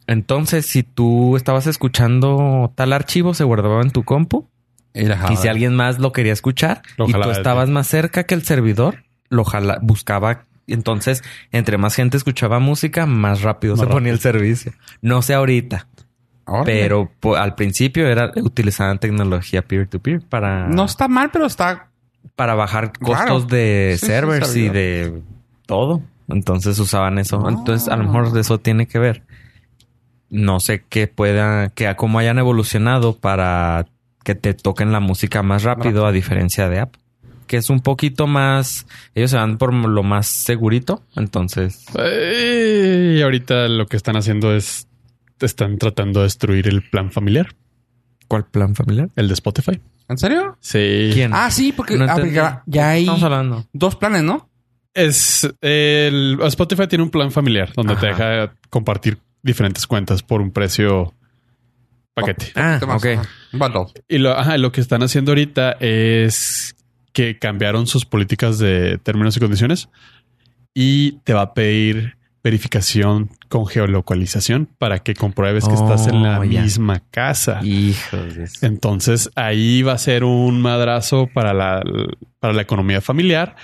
[SPEAKER 3] Entonces, si tú estabas escuchando tal archivo, se guardaba en tu compu.
[SPEAKER 1] Y,
[SPEAKER 3] si alguien más lo quería escuchar
[SPEAKER 2] Lo
[SPEAKER 3] y tú estabas más cerca que el servidor, lo jala, buscaba. Entonces, entre más gente escuchaba música, más rápido
[SPEAKER 2] Más
[SPEAKER 3] se ponía el servicio. No sé ahorita, pero po- al principio era utilizaban tecnología peer-to-peer para,
[SPEAKER 1] No está mal, pero está
[SPEAKER 3] para bajar costos de
[SPEAKER 1] Sí, sí,
[SPEAKER 3] servers y de todo. Entonces usaban eso.
[SPEAKER 1] Ah.
[SPEAKER 3] Entonces, a lo mejor de eso tiene que ver. no sé qué pueda, que a cómo hayan evolucionado para que te toquen la música más rápido a diferencia de Apple. Que es un poquito más, ellos se van por lo más segurito, entonces...
[SPEAKER 2] Y ahorita lo que están haciendo es, están tratando de destruir el plan familiar,
[SPEAKER 3] ¿Cuál plan familiar?
[SPEAKER 2] el de Spotify.
[SPEAKER 1] ¿En serio?
[SPEAKER 2] Sí.
[SPEAKER 3] ¿Quién?
[SPEAKER 1] Ah, sí, porque,
[SPEAKER 3] No
[SPEAKER 1] ah, ya, ya hay
[SPEAKER 3] Estamos hablando.
[SPEAKER 1] dos planes, ¿no?
[SPEAKER 2] Es el Spotify tiene un plan familiar donde te deja compartir diferentes cuentas por un precio paquete.
[SPEAKER 3] Ah,
[SPEAKER 1] Temas,
[SPEAKER 3] ok.
[SPEAKER 1] Bundle.
[SPEAKER 2] Y lo, ajá, lo que están haciendo ahorita es que cambiaron sus políticas de términos y condiciones y te va a pedir verificación con geolocalización para que compruebes que estás en la
[SPEAKER 3] Oh, ya.
[SPEAKER 2] misma casa.
[SPEAKER 3] Hijos de...
[SPEAKER 2] Entonces ahí va a ser un madrazo para la, para la economía familiar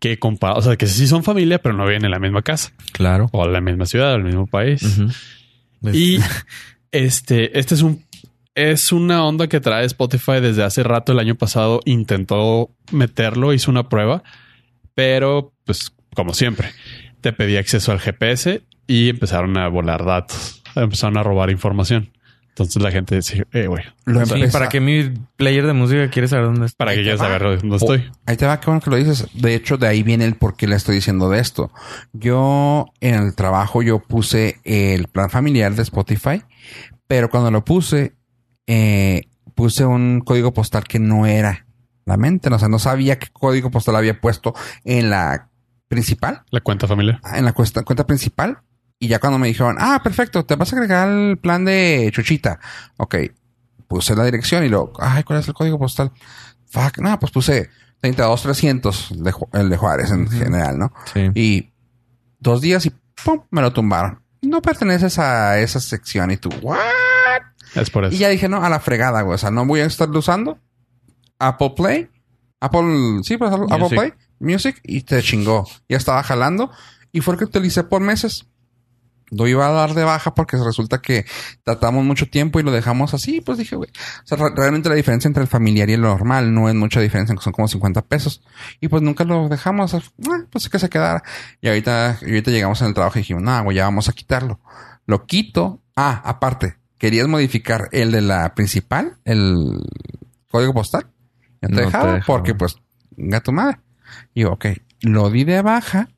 [SPEAKER 2] que compa o sea, que sí son familia, pero no viven en la misma casa
[SPEAKER 3] Claro.
[SPEAKER 2] o en la misma ciudad o el mismo país.
[SPEAKER 3] Pues-
[SPEAKER 2] Y este, este es un es una onda que trae Spotify desde hace rato. El año pasado intentó meterlo, hizo una prueba, pero pues como siempre, te pedía acceso al GPS y empezaron a volar datos, empezaron a robar información. Entonces la gente decía, eh, güey,
[SPEAKER 1] Lo
[SPEAKER 3] Sí, ¿Para qué mi player de música quiere saber dónde está?
[SPEAKER 2] ¿para
[SPEAKER 1] Ahí
[SPEAKER 2] que
[SPEAKER 1] va.
[SPEAKER 2] saber dónde
[SPEAKER 1] Oh,
[SPEAKER 2] estoy?
[SPEAKER 1] Ahí te va, qué bueno que lo dices. De hecho, de ahí viene el por qué le estoy diciendo de esto. Yo en el trabajo yo puse el plan familiar de Spotify, pero cuando lo puse, eh, puse un código postal que no era la mente. O sea, no sabía qué código postal había puesto en la principal,
[SPEAKER 2] La cuenta familiar.
[SPEAKER 1] en la cuesta- cuenta principal. Y ya cuando me dijeron, ah, perfecto, te vas a agregar el plan de Chuchita. Ok, puse la dirección y luego, ay, ¿cuál es el código postal? Fuck, no, pues puse 32300, el de, Ju- el de Juárez en general, ¿no?
[SPEAKER 3] Sí.
[SPEAKER 1] Y dos días y ¡pum! me lo tumbaron. No perteneces a esa sección y tú, ¿what?
[SPEAKER 2] Es por eso.
[SPEAKER 1] Y ya dije, no, a la fregada, güey. O sea, no voy a estar usando Apple Play, Apple, sí, pues Apple
[SPEAKER 3] Music.
[SPEAKER 1] Play, Music, y te chingó. Ya estaba jalando y fue el que utilicé por meses. Lo iba a dar de baja porque resulta que tratamos mucho tiempo y lo dejamos así. Pues dije, güey. O sea, re- realmente la diferencia entre el familiar y el normal no es mucha diferencia, son como 50 pesos. Y pues nunca lo dejamos. o sea, ah, pues que se quedara. Y ahorita, y ahorita llegamos en el trabajo y dijimos, no, güey, ya vamos a quitarlo. Lo quito. Ah, aparte, querías modificar el de la principal, el código postal. Ya te
[SPEAKER 3] No te
[SPEAKER 1] dejaba. porque pues, gato madre. Y yo, ok, lo di de baja.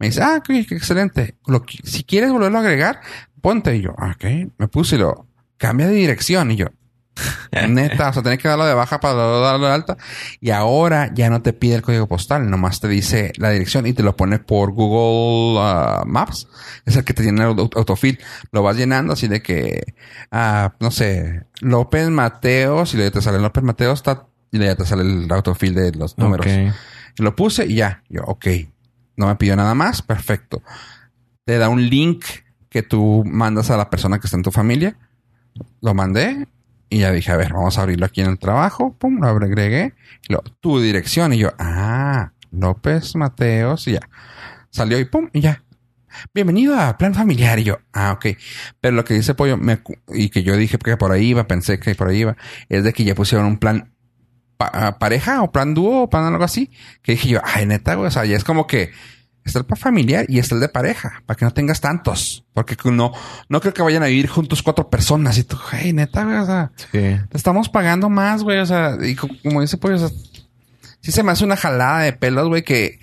[SPEAKER 1] Me dice, ah, ok, qué excelente. Lo, si quieres volverlo a agregar, ponte. Y yo, ok, me puse y lo cambia de dirección. Y yo, neta, o sea, tenés que darlo de baja para darlo de alta. Y ahora ya no te pide el código postal, nomás te dice la dirección y te lo pone por Google ah, Maps. Es el que te tiene el auto- autofill. Lo vas llenando así de que, ah, no sé, López Mateos, y luego te sale López Mateos, está, y luego ya te sale el autofill de los números.
[SPEAKER 3] Ok.
[SPEAKER 1] Lo puse y ya. Yo, ok. No me pidió nada más. Perfecto. Te da un link que tú mandas a la persona que está en tu familia. Lo mandé y ya dije, a ver, vamos a abrirlo aquí en el trabajo. Pum, lo agregué. Lo, tu dirección. Y yo, ah, López Mateos. Y ya. Salió y pum, y ya. Bienvenido a Plan Familiar. Y yo, ah, ok. Pero lo que dice Pollo, me y que yo dije que por ahí iba, pensé que por ahí iba, es de que ya pusieron un plan pa- ah, pareja o plan dúo o plan algo así. Que dije yo, ay, neta, güey. O sea, ya es como que está el plan familiar y está el de pareja, para que no tengas tantos. Porque no, no creo que vayan a vivir juntos cuatro personas. Y tú, hey, neta, güey, o sea,
[SPEAKER 3] Sí.
[SPEAKER 1] te estamos pagando más, güey. O sea, y co- como dice Pollo, o sea, sí se me hace una jalada de pelos, güey, que,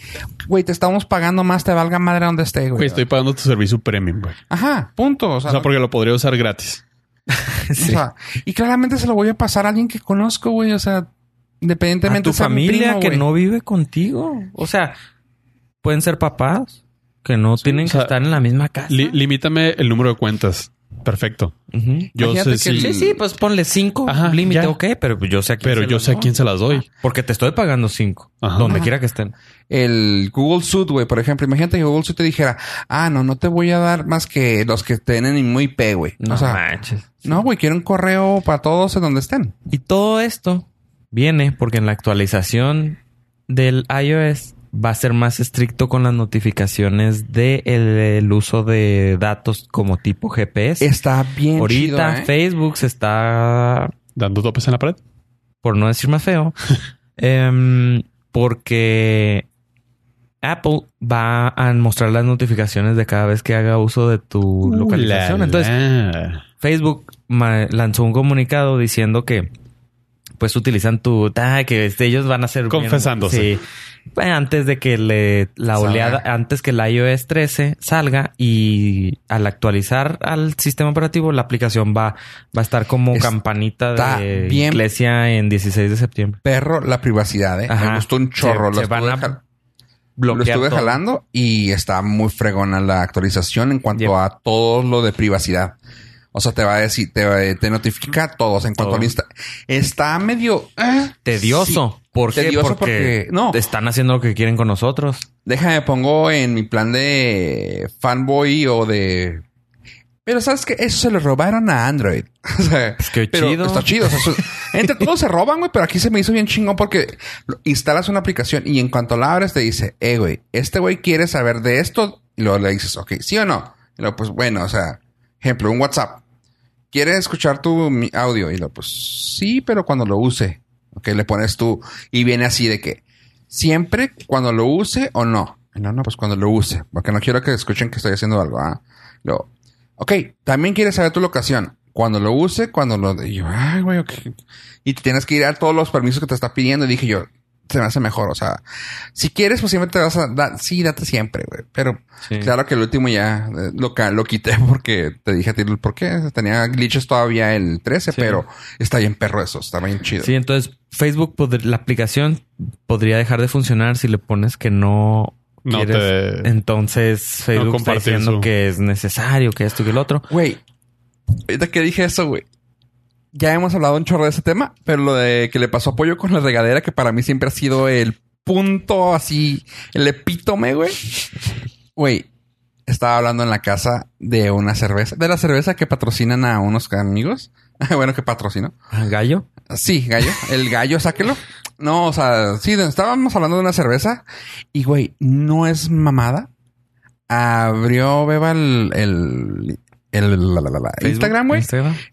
[SPEAKER 1] güey, te estamos pagando más, te valga madre donde esté, güey.
[SPEAKER 2] Güey, estoy pagando tu servicio premium, güey.
[SPEAKER 1] Ajá, punto. O sea,
[SPEAKER 2] O sea,
[SPEAKER 1] no-
[SPEAKER 2] porque lo podría usar gratis.
[SPEAKER 1] o sea, y claramente se lo voy a pasar a alguien que conozco, güey. O sea,
[SPEAKER 3] A
[SPEAKER 1] independientemente
[SPEAKER 3] tu
[SPEAKER 1] sea mi
[SPEAKER 3] familia
[SPEAKER 1] primo,
[SPEAKER 3] que no vive contigo. O sea, pueden ser papás que no tienen
[SPEAKER 2] o sea,
[SPEAKER 3] que estar en la misma casa.
[SPEAKER 2] Li- limítame el número de cuentas. Perfecto. Yo
[SPEAKER 1] Imagínate
[SPEAKER 2] sé
[SPEAKER 1] que
[SPEAKER 2] si...
[SPEAKER 3] Sí, sí, pues ponle cinco
[SPEAKER 2] Ajá,
[SPEAKER 3] límite, ok, pero pues yo sé a quién
[SPEAKER 2] Pero
[SPEAKER 3] se
[SPEAKER 2] yo sé a quién se las doy.
[SPEAKER 3] Porque te estoy pagando cinco.
[SPEAKER 2] Ajá.
[SPEAKER 3] Donde
[SPEAKER 1] Ajá.
[SPEAKER 3] quiera que estén.
[SPEAKER 1] el Google Suite, güey, por ejemplo, imagínate que Google Suite te dijera, ah, no, no te voy a dar más que los que tienen en muy IP, güey.
[SPEAKER 3] No
[SPEAKER 1] o sea,
[SPEAKER 3] manches.
[SPEAKER 1] no, güey, quiero un correo para todos en donde estén.
[SPEAKER 3] Y todo esto viene porque en la actualización del iOS va a ser más estricto con las notificaciones del el uso de datos como tipo GPS.
[SPEAKER 1] Está bien
[SPEAKER 3] Ahorita
[SPEAKER 1] chido, ¿eh?
[SPEAKER 3] Facebook se está,
[SPEAKER 2] Dando topes en la pared.
[SPEAKER 3] por no decir más feo, em, porque Apple va a mostrar las notificaciones de cada vez que haga uso de tu localización.
[SPEAKER 2] Uh, la,
[SPEAKER 3] Entonces,
[SPEAKER 2] la.
[SPEAKER 3] Facebook lanzó un comunicado diciendo que pues utilizan tu ah, que este, ellos van a ser bien-
[SPEAKER 2] Confesándose.
[SPEAKER 3] sí. Bueno, antes de que le la oleada antes que el iOS 13 salga y al actualizar al sistema operativo la aplicación va va a estar como
[SPEAKER 1] Está
[SPEAKER 3] campanita de
[SPEAKER 1] bien.
[SPEAKER 3] iglesia en 16 de septiembre.
[SPEAKER 1] Perro, la privacidad, ¿eh?
[SPEAKER 3] Ajá.
[SPEAKER 1] Me gustó un chorro.
[SPEAKER 3] Se-
[SPEAKER 1] lo,
[SPEAKER 3] se van a
[SPEAKER 1] jal- lo
[SPEAKER 3] Bloquear
[SPEAKER 1] estuve
[SPEAKER 3] todo.
[SPEAKER 1] jalando y está muy fregona la actualización en cuanto
[SPEAKER 3] Yep.
[SPEAKER 1] a todo lo de privacidad. O sea, te va a decir, te, va- te notifica todos en cuanto
[SPEAKER 3] Todo.
[SPEAKER 1] al insta. Está medio eh,
[SPEAKER 3] Tedioso.
[SPEAKER 1] sí.
[SPEAKER 3] ¿Por qué?
[SPEAKER 1] Tedioso
[SPEAKER 3] porque,
[SPEAKER 1] porque- no.
[SPEAKER 3] están haciendo lo que quieren con nosotros.
[SPEAKER 1] Déjame pongo en mi plan de fanboy o de. Pero sabes que eso se lo robaron a Android. O sea,
[SPEAKER 3] Pues qué
[SPEAKER 1] pero
[SPEAKER 3] chido.
[SPEAKER 1] está chido. O sea, entre todos se roban, güey, pero aquí se me hizo bien chingón porque instalas una aplicación y en cuanto la abres te dice, eh, güey, este güey quiere saber de esto. Y luego le dices, ok, sí o no. Y luego, pues bueno, o sea, ejemplo, un WhatsApp. ¿Quiere escuchar tu audio? Y luego, pues sí, pero cuando lo use. Ok, le pones tú y viene así de que siempre cuando lo use o no. No, no, pues cuando lo use, porque no quiero que escuchen que estoy haciendo algo. ¿ah? Luego, ok, también quieres saber tu locación. Cuando lo use, cuando lo... Y yo, ay, güey, ok. Y tienes que ir a todos los permisos que te está pidiendo. Y dije yo, se me hace mejor. O sea, si quieres, pues siempre te vas a dar... Sí, date siempre, güey. Pero
[SPEAKER 3] Sí.
[SPEAKER 1] claro que el último ya eh, lo, lo quité porque te dije a ti el por qué. Tenía glitches todavía el 13,
[SPEAKER 3] Sí.
[SPEAKER 1] pero está bien perro eso. Está bien chido.
[SPEAKER 3] Sí, entonces Facebook, la aplicación podría dejar de funcionar si le pones que no.
[SPEAKER 2] No
[SPEAKER 3] quieres.
[SPEAKER 2] te-
[SPEAKER 3] Entonces Facebook está
[SPEAKER 2] compartir
[SPEAKER 3] diciendo
[SPEAKER 2] su-
[SPEAKER 3] que es necesario, que esto y que el otro.
[SPEAKER 1] Güey, ahorita que dije eso, güey. Ya hemos hablado un chorro de ese tema, pero lo de que le pasó apoyo con la regadera, que para mí siempre ha sido el punto así, el epítome, güey. Güey, estaba hablando en la casa de una cerveza, de la cerveza que patrocinan a unos amigos. bueno, que patrocinó.
[SPEAKER 3] Gallo.
[SPEAKER 1] Sí, gallo. El gallo, sáquelo. No, o sea, sí, estábamos hablando de una cerveza y, güey, no es mamada. Abrió Beba el, el, el- la, la, la, la,
[SPEAKER 3] Facebook,
[SPEAKER 1] Instagram, güey.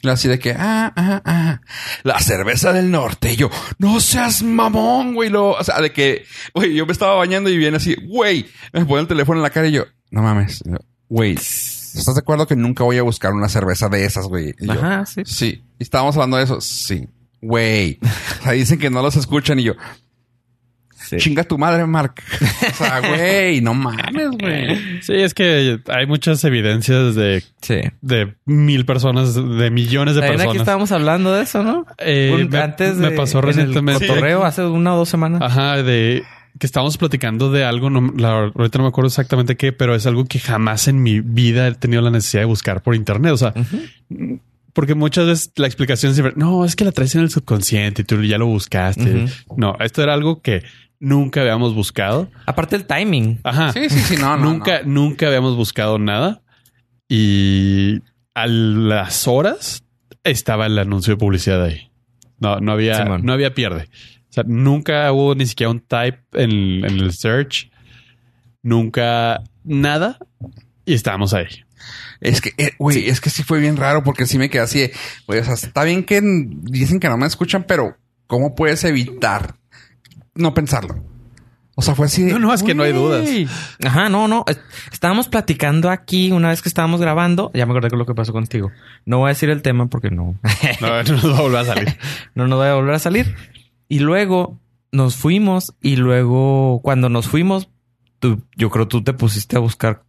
[SPEAKER 1] Y así de que, ah, ah, ah, la cerveza del norte. Y yo, no seas mamón, güey. Lo, o sea, de que, güey, yo me estaba bañando y viene así, güey, me pone el teléfono en la cara y yo, no mames, güey, ¿estás de acuerdo que nunca voy a buscar una cerveza de esas, güey? Yo,
[SPEAKER 3] Ajá, sí.
[SPEAKER 1] Sí. ¿Y estábamos hablando de eso? Sí. Güey. O sea, dicen que no los escuchan y yo,
[SPEAKER 3] Sí.
[SPEAKER 1] chinga tu madre, Mark. O sea, güey, no mames, güey.
[SPEAKER 2] Sí, es que hay muchas evidencias de,
[SPEAKER 3] Sí.
[SPEAKER 2] de mil personas, de millones de
[SPEAKER 3] También aquí
[SPEAKER 2] personas.
[SPEAKER 3] estábamos hablando de eso, ¿no?
[SPEAKER 2] Eh,
[SPEAKER 3] Un-
[SPEAKER 2] me-
[SPEAKER 3] antes
[SPEAKER 2] me
[SPEAKER 3] de,
[SPEAKER 2] pasó
[SPEAKER 3] en el
[SPEAKER 2] recientemente.
[SPEAKER 3] cotorreo hace una o dos semanas.
[SPEAKER 2] Ajá, de que estábamos platicando de algo, no, la- ahorita no me acuerdo exactamente qué, pero es algo que jamás en mi vida he tenido la necesidad de buscar por internet. O sea, porque muchas veces la explicación es siempre, no, es que la traes en el subconsciente y tú ya lo buscaste. No, esto era algo que nunca habíamos buscado.
[SPEAKER 3] Aparte el timing.
[SPEAKER 2] Ajá.
[SPEAKER 1] Sí, sí, sí, no, no.
[SPEAKER 2] nunca,
[SPEAKER 1] no.
[SPEAKER 2] nunca habíamos buscado nada. Y a las horas estaba el anuncio de publicidad ahí. No, no había,
[SPEAKER 3] Simón.
[SPEAKER 2] no había pierde. O sea, nunca hubo ni siquiera un type en, en el search. Nunca nada. Y estábamos ahí.
[SPEAKER 1] Es que, eh, güey, es que sí fue bien raro porque sí me quedé así de, güey, o sea, está bien que dicen que no me escuchan, pero ¿cómo puedes evitar no pensarlo? O sea, fue así de.
[SPEAKER 2] No, no, es que no hay dudas.
[SPEAKER 3] Ajá, no, no. Es- Estábamos platicando aquí una vez que estábamos grabando. Ya me acordé con lo que pasó contigo. No voy a decir el tema porque no.
[SPEAKER 2] No, no nos va a volver a salir.
[SPEAKER 3] no nos va a volver a salir. Y luego nos fuimos y luego cuando nos fuimos, tú, yo creo tú te pusiste a buscar,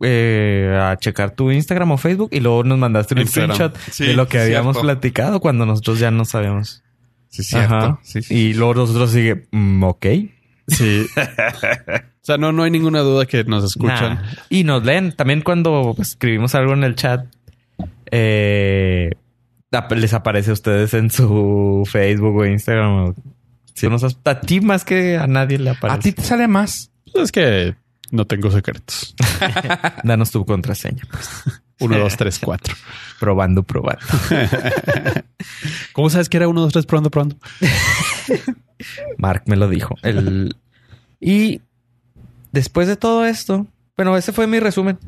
[SPEAKER 3] eh, a checar tu Instagram o Facebook y luego nos mandaste un
[SPEAKER 2] Instagram.
[SPEAKER 3] screenshot
[SPEAKER 1] Sí,
[SPEAKER 3] de lo que habíamos
[SPEAKER 1] cierto.
[SPEAKER 3] platicado cuando nosotros ya no sabíamos.
[SPEAKER 1] Sí, cierto.
[SPEAKER 3] Ajá.
[SPEAKER 1] Sí, sí.
[SPEAKER 3] Y luego nosotros sigue, mm, ok.
[SPEAKER 2] Sí. o sea, no, no hay ninguna duda que nos escuchan.
[SPEAKER 3] Nah. Y nos leen. También cuando pues, escribimos algo en el chat, eh, les aparece a ustedes en su Facebook o Instagram. Si nos a ti más que a nadie le
[SPEAKER 1] A
[SPEAKER 3] aparece.
[SPEAKER 1] ti te sale más.
[SPEAKER 2] Pues es que no tengo secretos.
[SPEAKER 3] Danos tu contraseña.
[SPEAKER 2] Uno, dos, tres, cuatro.
[SPEAKER 3] Probando, probando.
[SPEAKER 2] ¿Cómo sabes que era uno, dos, tres, probando, probando?
[SPEAKER 3] Mark me lo dijo. El... Y después de todo esto, bueno, ese fue mi resumen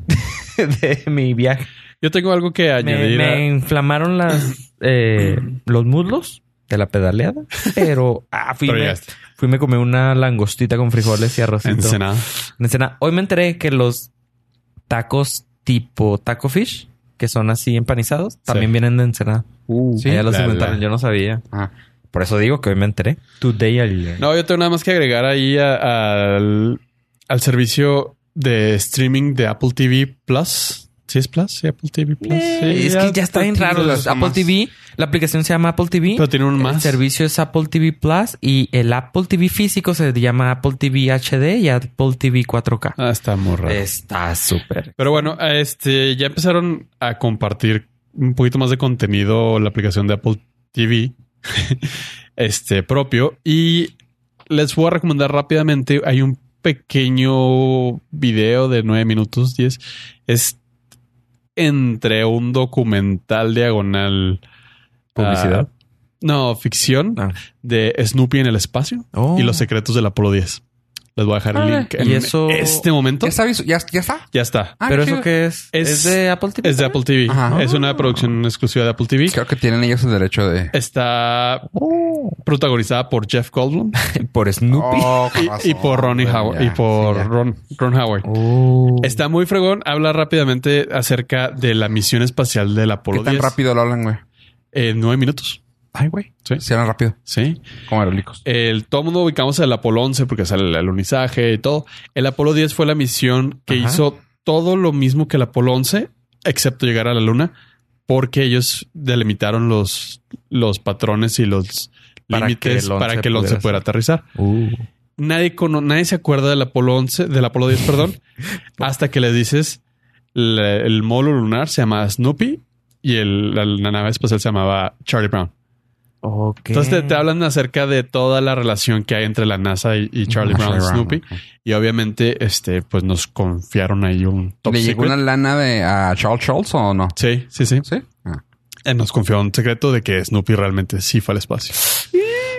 [SPEAKER 3] de mi viaje.
[SPEAKER 2] Yo tengo algo que
[SPEAKER 3] Me,
[SPEAKER 2] añadir. a-
[SPEAKER 3] me inflamaron las, eh, los muslos de la pedaleada, pero ah, fui,
[SPEAKER 2] Pero
[SPEAKER 3] me-. Fui me comí una langostita con frijoles y arrocito.
[SPEAKER 2] Ensenada.
[SPEAKER 3] En Ensenada. Hoy me enteré que los tacos tipo taco fish, que son así empanizados, también vienen de Ensenada.
[SPEAKER 1] Sí.
[SPEAKER 3] Allá los inventaron, yo no sabía.
[SPEAKER 1] Ah.
[SPEAKER 3] Por eso digo que hoy me enteré. Today
[SPEAKER 2] No, yo tengo nada más que agregar ahí a- al, al servicio de streaming de Apple TV Plus. ¿Sí es Plus? ¿Sí, Apple TV Plus? Sí,
[SPEAKER 3] es que ya está bien raro. Los Apple
[SPEAKER 1] más-
[SPEAKER 3] TV, la aplicación se llama Apple TV.
[SPEAKER 2] Pero tiene un
[SPEAKER 3] El
[SPEAKER 2] más.
[SPEAKER 3] servicio es Apple TV Plus y el Apple TV físico se llama Apple TV HD y Apple TV 4K.
[SPEAKER 2] Ah, está muy raro.
[SPEAKER 3] Está súper.
[SPEAKER 2] Pero bueno, este ya empezaron a compartir un poquito más de contenido la aplicación de Apple TV este propio y les voy a recomendar rápidamente hay un pequeño video de nueve minutos 10 es entre un documental diagonal
[SPEAKER 3] ¿Publicidad?
[SPEAKER 2] ah, no ficción
[SPEAKER 3] Ah.
[SPEAKER 2] de Snoopy en el espacio
[SPEAKER 3] Oh.
[SPEAKER 2] y los secretos del Apolo 10 les voy a dejar el link
[SPEAKER 3] y
[SPEAKER 2] en
[SPEAKER 3] eso-
[SPEAKER 2] este momento
[SPEAKER 1] ¿Ya está? ¿Ya, ya está?
[SPEAKER 2] ya está
[SPEAKER 1] Ah,
[SPEAKER 3] ¿Pero
[SPEAKER 1] qué
[SPEAKER 3] eso qué es?
[SPEAKER 2] Es-
[SPEAKER 3] ¿Es, de Apple TV?
[SPEAKER 2] Es de Apple TV.
[SPEAKER 1] Ajá.
[SPEAKER 2] Es una producción exclusiva de Apple TV.
[SPEAKER 1] Creo que tienen ellos el derecho de...
[SPEAKER 2] Está
[SPEAKER 3] Oh.
[SPEAKER 2] protagonizada por Jeff Goldblum
[SPEAKER 3] Por Snoopy.
[SPEAKER 1] Oh,
[SPEAKER 2] y, y por Ronnie Howard
[SPEAKER 1] ya,
[SPEAKER 2] y por
[SPEAKER 1] sí.
[SPEAKER 2] Ron, Ron Howard.
[SPEAKER 3] Oh.
[SPEAKER 2] Está muy fregón. Habla rápidamente acerca de la misión espacial del
[SPEAKER 1] ¿Qué
[SPEAKER 2] Apolo
[SPEAKER 1] tan
[SPEAKER 2] 10
[SPEAKER 1] rápido lo hablan, güey?
[SPEAKER 2] en nueve minutos.
[SPEAKER 1] Ay, güey.
[SPEAKER 2] Sí.
[SPEAKER 1] Sí, hablan rápido.
[SPEAKER 2] Sí.
[SPEAKER 1] Como aerolicos.
[SPEAKER 2] El, todo el mundo ubicamos el Apolo 11 porque sale el alunizaje y todo. El Apolo 10 fue la misión que
[SPEAKER 3] Ajá.
[SPEAKER 2] hizo todo lo mismo que el Apolo 11, excepto llegar a la Luna, porque ellos delimitaron los, los patrones y los límites
[SPEAKER 3] el 11
[SPEAKER 2] para que el 11
[SPEAKER 3] pudiera
[SPEAKER 2] aterrizar.
[SPEAKER 3] Uh.
[SPEAKER 2] Nadie, cono- nadie se acuerda del Apolo 11, del Apolo 10, perdón, hasta que le dices la- el módulo lunar se llama Snoopy y el- la, la nave espacial se llamaba Charlie Brown. Entonces te, te hablan acerca de toda la relación que hay entre la NASA y, y Charlie Brown y Snoopy. Y obviamente, este, pues nos confiaron ahí un top
[SPEAKER 1] ¿Le llegó una lana de a Charles Schultz o no?
[SPEAKER 2] Sí, sí, sí.
[SPEAKER 1] Sí. Ah.
[SPEAKER 2] Eh, Nos confió un secreto de que Snoopy realmente sí fue al espacio.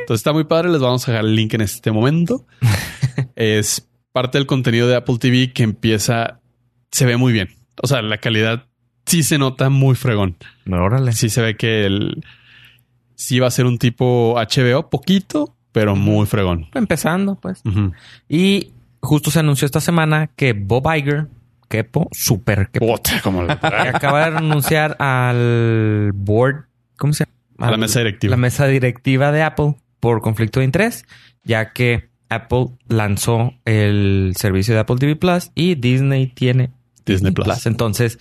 [SPEAKER 2] Entonces está muy padre. Les vamos a dejar el link en este momento. es parte del contenido de Apple TV que empieza, se ve muy bien. O sea, la calidad sí se nota muy fregón.
[SPEAKER 3] Órale.
[SPEAKER 2] Sí se ve que el sí va a ser un tipo HBO, poquito, pero muy fregón.
[SPEAKER 3] Empezando, pues. Y justo se anunció esta semana que Bob Iger, Kepo, super Kepo,
[SPEAKER 2] como la-
[SPEAKER 3] acaba de renunciar al board, ¿cómo se llama?
[SPEAKER 2] A la mesa directiva.
[SPEAKER 3] La mesa directiva de Apple por conflicto de interés, ya que Apple lanzó el servicio de Apple TV Plus y Disney tiene
[SPEAKER 2] Disney Plus.
[SPEAKER 3] Entonces,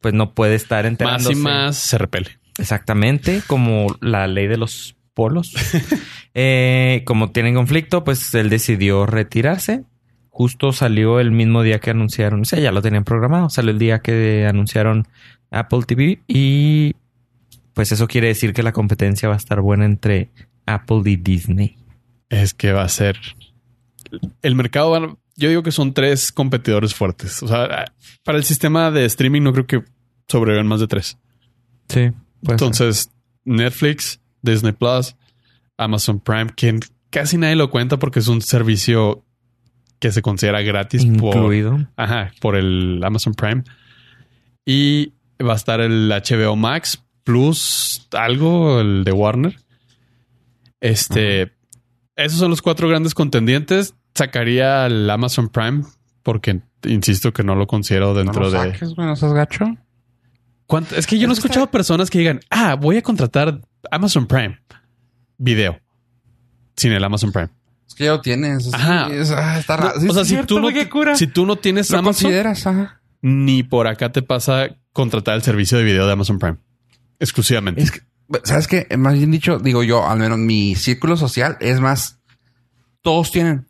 [SPEAKER 3] pues no puede estar
[SPEAKER 2] Más
[SPEAKER 3] enterándose.
[SPEAKER 2] y más se repele.
[SPEAKER 3] Exactamente, como la ley de los polos. Eh, como tienen conflicto, pues él decidió retirarse. Justo salió el mismo día que anunciaron, o sea, ya lo tenían programado, salió el día que anunciaron Apple TV y pues eso quiere decir que la competencia va a estar buena entre Apple y Disney.
[SPEAKER 2] Es que va a ser el mercado. va- yo digo que son tres competidores fuertes. O sea, para el sistema de streaming no creo que sobrevivan más de tres.
[SPEAKER 3] Sí.
[SPEAKER 2] Entonces, Netflix, Disney Plus, Amazon Prime, quien casi nadie lo cuenta porque es un servicio que se considera gratis por,
[SPEAKER 3] incluido.
[SPEAKER 2] ajá, por el Amazon Prime. Y va a estar el HBO Max Plus, algo, el de Warner. Este, esos son los cuatro grandes contendientes. Sacaría el Amazon Prime porque insisto que no lo considero dentro
[SPEAKER 1] no lo
[SPEAKER 2] de.
[SPEAKER 1] saques, güey, no seas gacho.
[SPEAKER 2] ¿Cuánto- Es que yo no he
[SPEAKER 1] está-
[SPEAKER 2] escuchado personas que digan, ah, voy a contratar Amazon Prime video sin el Amazon Prime.
[SPEAKER 1] Es que ya lo tienes.
[SPEAKER 2] Ajá.
[SPEAKER 1] Es- ah, está raro.
[SPEAKER 2] O sea, si
[SPEAKER 1] cierto,
[SPEAKER 2] tú, no,
[SPEAKER 1] güey, qué cura.
[SPEAKER 2] si tú no tienes
[SPEAKER 1] lo
[SPEAKER 2] Amazon,
[SPEAKER 1] consideras, ajá.
[SPEAKER 2] ni por acá te pasa contratar el servicio de video de Amazon Prime exclusivamente.
[SPEAKER 1] Es que, ¿sabes qué? Más bien dicho, digo yo, al menos mi círculo social es más, todos tienen.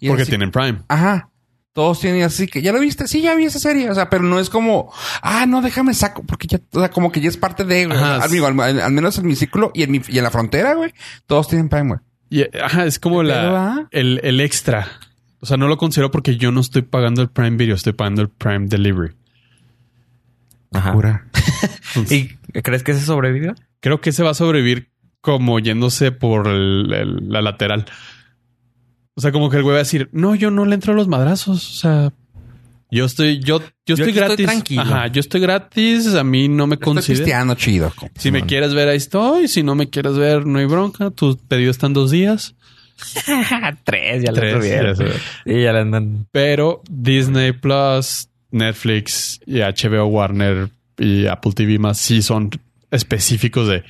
[SPEAKER 1] Y
[SPEAKER 2] porque
[SPEAKER 1] así-
[SPEAKER 2] tienen Prime.
[SPEAKER 1] Ajá. Todos tienen así que ya lo viste. Sí, ya vi esa serie. O sea, pero no es como, ah, no, déjame saco, porque ya, o sea, como que ya es parte de, güey.
[SPEAKER 2] Ajá.
[SPEAKER 1] Amigo, al, menos en mi círculo y en, mi, y en la frontera, güey, todos tienen Prime, güey.
[SPEAKER 2] Y, ajá, es como la,
[SPEAKER 1] ah.
[SPEAKER 2] el, el extra. O sea, no lo considero porque yo no estoy pagando el Prime Video, estoy pagando el Prime Delivery.
[SPEAKER 3] Ajá. ¿Y crees que se sobrevivió?
[SPEAKER 2] Creo que se va a sobrevivir como yéndose por el- el- la lateral. O sea, como que el güey va a decir, no, yo no le entro a los madrazos. O sea, yo estoy, yo, yo, estoy gratis.
[SPEAKER 3] tranquilo.
[SPEAKER 2] Ajá, yo estoy gratis. A mí no me
[SPEAKER 1] pisteando chido. compa.
[SPEAKER 2] Si me quieres ver, ahí estoy. Si no me quieres ver, no hay bronca. Tu pedido está en dos días.
[SPEAKER 3] Tres, ya le
[SPEAKER 2] Tres,
[SPEAKER 3] subieron.
[SPEAKER 2] ya sé.
[SPEAKER 3] Y ya le andan.
[SPEAKER 2] Pero Disney Plus, Netflix y HBO Warner y Apple TV más sí son específicos de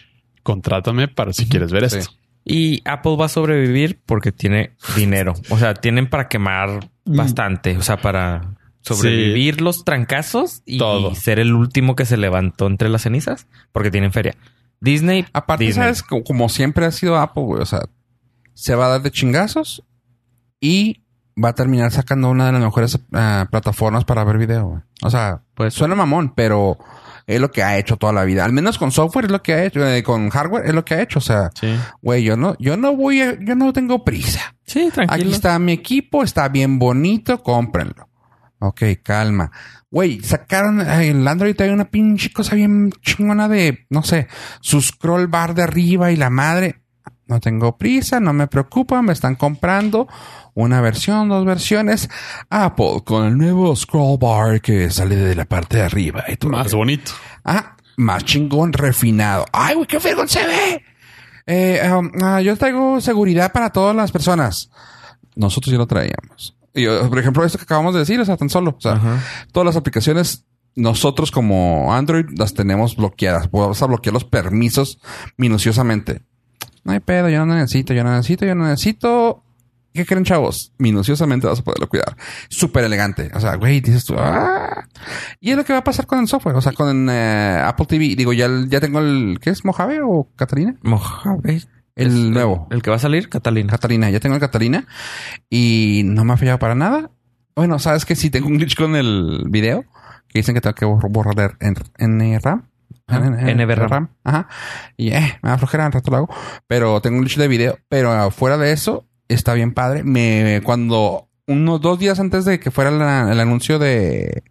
[SPEAKER 2] contrátame para si quieres ver
[SPEAKER 1] Sí.
[SPEAKER 2] esto.
[SPEAKER 3] Y Apple va a sobrevivir porque tiene dinero. O sea, tienen para quemar
[SPEAKER 2] Mm.
[SPEAKER 3] bastante. O sea, para sobrevivir los trancazos y
[SPEAKER 2] Todo.
[SPEAKER 3] ser el último que se levantó entre las cenizas porque tienen feria. Disney.
[SPEAKER 1] Aparte,
[SPEAKER 3] Disney.
[SPEAKER 1] ¿sabes? Como, siempre ha sido Apple, güey. O sea, se va a dar de chingazos y va a terminar sacando una de las mejores ah, plataformas para ver video, güey. O sea,
[SPEAKER 3] Pues-
[SPEAKER 1] suena mamón, pero es lo que ha hecho toda la vida. Al menos con software es lo que ha hecho, eh, con hardware es lo que ha hecho. O sea,
[SPEAKER 2] Sí.
[SPEAKER 1] güey, yo no, yo no voy a, yo no tengo prisa.
[SPEAKER 3] Sí, tranquilo.
[SPEAKER 1] Aquí está mi equipo, está bien bonito, cómprenlo. Ok, calma. Güey, sacaron el Android hay una pinche cosa bien chingona de, no sé, su scroll bar de arriba y la madre. No tengo prisa, no me preocupa, me están comprando una versión, dos versiones. Apple con el nuevo scroll bar que sale de la parte de arriba y todo.
[SPEAKER 2] Más bonito.
[SPEAKER 1] Ah, más chingón, refinado. Ay, güey, qué fregón se ve. Eh, um, ah, yo traigo seguridad para todas las personas. Nosotros ya lo traíamos. Y, por ejemplo, esto que acabamos de decir, o sea, tan solo. O sea,
[SPEAKER 3] Ajá.
[SPEAKER 1] todas las aplicaciones, nosotros como Android las tenemos bloqueadas. Vamos a bloquear los permisos minuciosamente. No hay pedo, yo no necesito, yo no necesito, yo no necesito. ¿Qué creen, chavos? Minuciosamente vas a poderlo cuidar. Súper elegante. O sea, güey, dices tú, ¡ah! Y es lo que va a pasar con el software. O sea, con eh, Apple TV. Digo, ya, ya tengo el, ¿qué es? ¿Mojave o Catalina?
[SPEAKER 3] Mojave.
[SPEAKER 1] El
[SPEAKER 3] Es
[SPEAKER 1] nuevo.
[SPEAKER 3] El que va a salir, Catalina.
[SPEAKER 1] Catalina, ya tengo el Catalina y no me ha fallado para nada. Bueno, sabes que sí tengo un glitch con el video que dicen que tengo que bor- borrar en, en RAM.
[SPEAKER 3] NVRAM.
[SPEAKER 1] Ajá. Y eh, me da flojera, al rato lo hago. Pero tengo un glitch de video. Pero fuera de eso, está bien padre. Me, cuando unos dos días antes de que fuera la- el anuncio de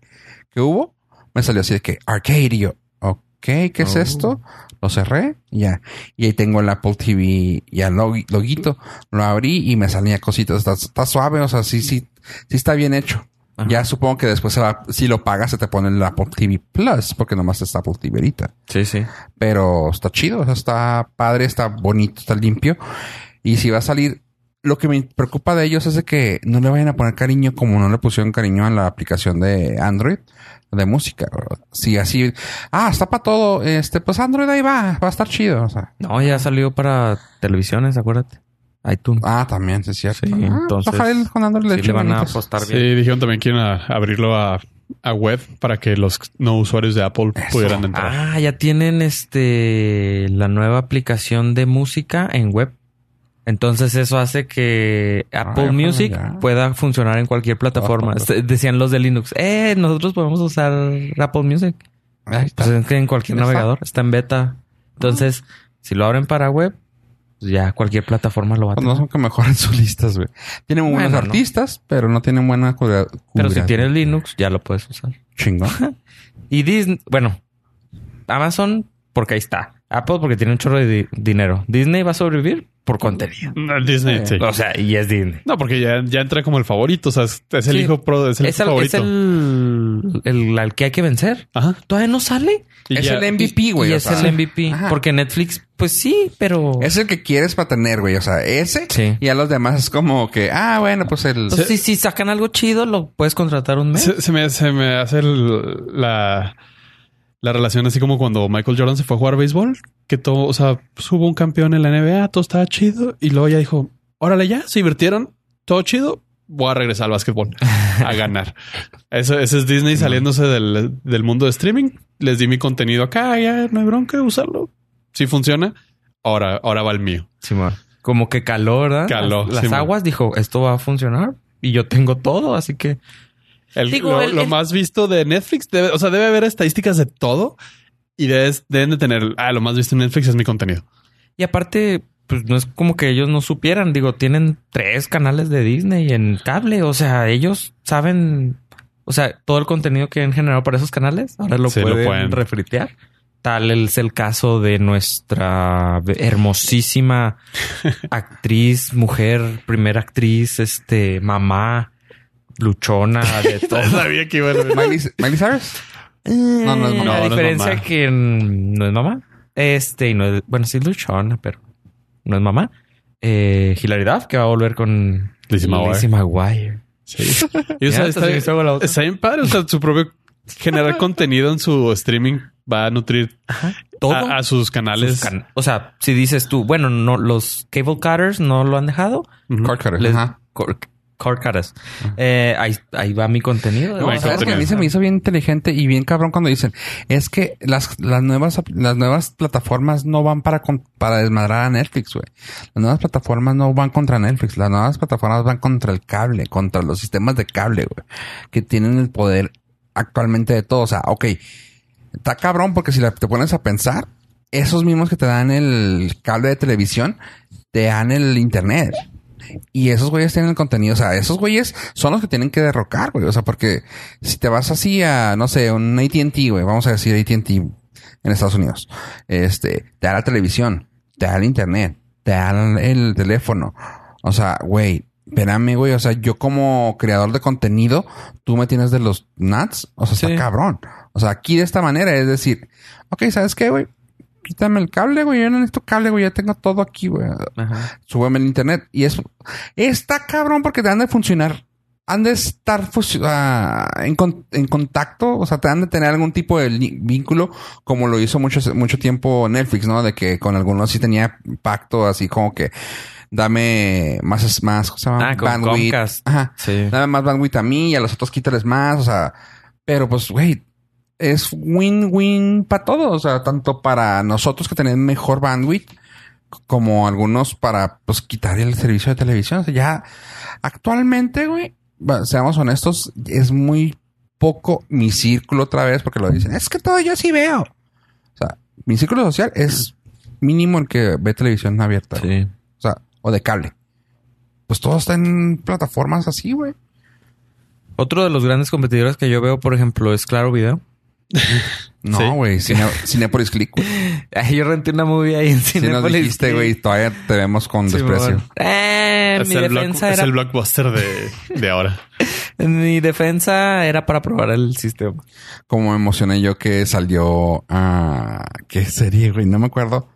[SPEAKER 1] que hubo, me salió así de que arcade y yo, ok, ¿qué es
[SPEAKER 3] Oh.
[SPEAKER 1] esto? Lo cerré, ya. Y ahí tengo el Apple TV, ya el log- loguito. Lo abrí y me salía cositas. Está, está suave, o sea, sí, sí, sí está bien hecho.
[SPEAKER 3] Ajá.
[SPEAKER 1] Ya supongo que después se va, si lo pagas, se te pone el Apple TV Plus, porque nomás está Apple TV ahorita.
[SPEAKER 3] Sí, sí.
[SPEAKER 1] Pero está chido, o sea, está padre, está bonito, está limpio. Y si va a salir, lo que me preocupa de ellos es de que no le vayan a poner cariño como no le pusieron cariño a la aplicación de Android de música. Si así, ah, está para todo, este, pues Android ahí va, va a estar chido. O sea,
[SPEAKER 3] No, ya salió para televisiones, acuérdate. iTunes.
[SPEAKER 1] ah, también, sí es cierto.
[SPEAKER 3] Sí,
[SPEAKER 1] Ah,
[SPEAKER 3] entonces,
[SPEAKER 1] ojalá el- con Android le
[SPEAKER 3] Sí, le van a apostar
[SPEAKER 2] Sí,
[SPEAKER 3] bien.
[SPEAKER 2] dijeron también a abrirlo a, a web para que los no usuarios de Apple
[SPEAKER 1] Eso.
[SPEAKER 2] pudieran entrar.
[SPEAKER 3] Ah, ya tienen este la nueva aplicación de música en web. Entonces eso hace que Apple
[SPEAKER 1] ojalá
[SPEAKER 3] Music
[SPEAKER 1] ya.
[SPEAKER 3] pueda funcionar en cualquier plataforma.
[SPEAKER 1] Ah,
[SPEAKER 3] Este, Decían los de Linux, eh, nosotros podemos usar Apple Music. Pues es que en cualquier navegador está en beta. Entonces, si lo abren para web, ya cualquier plataforma lo va a
[SPEAKER 1] Pues no
[SPEAKER 3] tener.
[SPEAKER 1] son que mejoren sus listas, güey. Tienen muy buenos
[SPEAKER 3] Bueno, no.
[SPEAKER 1] artistas, pero no tienen buena cura-
[SPEAKER 3] Pero si tienes Linux, ya lo puedes usar.
[SPEAKER 1] Chingón.
[SPEAKER 3] Y Disney, bueno, Amazon, porque ahí está. Apple, porque tiene un chorro de di- dinero. Disney va a sobrevivir por contenido.
[SPEAKER 2] No, Disney, sí.
[SPEAKER 3] O sea, y es Disney.
[SPEAKER 2] No, porque ya, ya entra como el favorito. O sea, es, es el
[SPEAKER 3] Sí.
[SPEAKER 2] hijo pro, es el
[SPEAKER 3] Es
[SPEAKER 2] hijo favorito.
[SPEAKER 3] es el, el al que hay que vencer.
[SPEAKER 2] Ajá.
[SPEAKER 3] Todavía no sale.
[SPEAKER 2] Y
[SPEAKER 1] es
[SPEAKER 2] ya-
[SPEAKER 1] el MVP, güey.
[SPEAKER 3] y es
[SPEAKER 1] sea,
[SPEAKER 3] el MVP.
[SPEAKER 1] Ajá.
[SPEAKER 3] Porque Netflix, pues sí, pero.
[SPEAKER 1] Es el que quieres para tener, güey. O sea, ese.
[SPEAKER 3] Sí.
[SPEAKER 1] Y a los demás es como que, ah, bueno, pues el.
[SPEAKER 3] Entonces, si, si sacan algo chido, lo puedes contratar un mes.
[SPEAKER 2] Se, se me, se me hace el- la, la relación así como cuando Michael Jordan se fue a jugar béisbol, que todo, o sea, pues hubo un campeón en la NBA, todo estaba chido, y luego ya dijo, órale ya, se divirtieron, todo chido, voy a regresar al básquetbol a ganar. Eso, ese es Disney saliéndose del, del mundo de streaming. Les di mi contenido acá, ya no hay bronca usarlo. Si funciona, ahora, ahora va el mío.
[SPEAKER 3] Como que calor, ¿verdad?
[SPEAKER 2] Caló,
[SPEAKER 3] Las, aguas dijo, esto va a funcionar. Y yo tengo todo, así que...
[SPEAKER 2] El-
[SPEAKER 3] Digo,
[SPEAKER 2] lo,
[SPEAKER 3] el-
[SPEAKER 2] lo
[SPEAKER 3] el-
[SPEAKER 2] más visto de Netflix, debe, o sea, debe haber estadísticas de todo y debes- deben de tener, ah, lo más visto en Netflix es mi contenido.
[SPEAKER 3] Y aparte, pues no es como que ellos no supieran. Digo, tienen tres canales de Disney en cable. O sea, ellos saben... O sea, todo el contenido que han generado para esos canales, ahora lo
[SPEAKER 2] Sí, lo
[SPEAKER 3] pueden,
[SPEAKER 2] pueden.
[SPEAKER 3] refritear. Tal es el caso de nuestra hermosísima actriz, mujer, primera actriz, este, mamá, luchona, de todo.
[SPEAKER 2] Sabía que iba a.
[SPEAKER 1] Miley, Miley Cyrus. No, no es mamá.
[SPEAKER 3] La
[SPEAKER 2] No, no es
[SPEAKER 3] diferencia
[SPEAKER 2] mamá.
[SPEAKER 3] que no es mamá. Este, y no es, bueno, sí es luchona, pero no es mamá. Eh, Hilary Duff, que va a volver con
[SPEAKER 2] Lizzie McGuire.
[SPEAKER 3] Lizzie McGuire.
[SPEAKER 2] Sí. Y o sea, está,
[SPEAKER 3] boca.
[SPEAKER 2] está bien padre. O sea, su propio generar contenido en su streaming va a nutrir
[SPEAKER 3] Todo.
[SPEAKER 2] a, a sus canales.
[SPEAKER 3] Sus can- o sea, si dices tú, bueno, no, los cable cutters no lo han dejado.
[SPEAKER 2] Ujú.
[SPEAKER 1] Cord cutter,
[SPEAKER 3] Les-
[SPEAKER 1] ajá.
[SPEAKER 3] cor- cutters. Eh, ahí, ahí va mi contenido.
[SPEAKER 1] No,
[SPEAKER 2] Hay
[SPEAKER 1] ¿sabes que a mí se me hizo bien inteligente y bien cabrón cuando dicen es que las, las nuevas las nuevas plataformas no van para para desmadrar a Netflix, güey. Las nuevas plataformas no van contra Netflix, las nuevas plataformas van contra el cable, contra los sistemas de cable, güey, que tienen el poder actualmente de todo. O sea, ok, está cabrón porque si la- te pones a pensar, esos mismos que te dan el cable de televisión, te dan el internet. Y esos güeyes tienen el contenido. O sea, esos güeyes son los que tienen que derrocar, güey. O sea, porque si te vas así a, no sé, un AT&T, güey. Vamos a decir AT&T en Estados Unidos. Este, te da la televisión, te da el internet, te da el, el teléfono. O sea, güey, espérame, güey. O sea, yo como creador de contenido, tú me tienes de los nuts. O sea,
[SPEAKER 3] Sí.
[SPEAKER 1] está cabrón. O sea, aquí de esta manera es decir, ok, ¿sabes qué, güey? Quítame el cable, güey. Yo no necesito cable, güey. Ya tengo todo aquí, güey
[SPEAKER 3] Ajá.
[SPEAKER 1] súbeme el internet. Y es está cabrón porque te han de funcionar. Han de estar ah, en, con- en contacto, o sea, te han de tener algún tipo de vínculo, como lo hizo mucho, mucho tiempo Netflix, ¿no? De que con algunos sí tenía pacto, así como que dame más, más, ¿cómo se llama?
[SPEAKER 3] Ah, con Comcast.
[SPEAKER 1] Ajá.
[SPEAKER 3] Sí.
[SPEAKER 1] Dame más bandwidth a mí y a los otros quítales más, o sea, pero pues, güey, es win-win para todos, o sea, tanto para nosotros que tenemos mejor bandwidth, como algunos para, pues, quitar el servicio de televisión. O sea, ya, actualmente, güey, seamos honestos, es muy poco mi círculo otra vez, porque lo dicen, es que todo yo sí veo. O sea, mi círculo social es mínimo el que ve televisión abierta. güey.
[SPEAKER 3] Sí.
[SPEAKER 1] O sea, o de cable. Pues todo está en plataformas así, güey.
[SPEAKER 3] Otro de los grandes competidores que yo veo, por ejemplo, es Claro Video.
[SPEAKER 1] No,
[SPEAKER 2] Sí.
[SPEAKER 1] güey. Cine- Cinépolis Click, güey.
[SPEAKER 3] Yo renté una movie ahí en
[SPEAKER 1] Si nos
[SPEAKER 3] Cinepolis.
[SPEAKER 1] dijiste, güey, todavía te vemos con desprecio.
[SPEAKER 3] Eh,
[SPEAKER 2] Es
[SPEAKER 3] mi
[SPEAKER 2] el, block-
[SPEAKER 3] defensa
[SPEAKER 2] es
[SPEAKER 3] era...
[SPEAKER 2] el blockbuster de, de ahora.
[SPEAKER 3] Mi defensa era para probar el sistema.
[SPEAKER 1] Como me emocioné yo que salió a... ¿Qué serie, güey? No me acuerdo.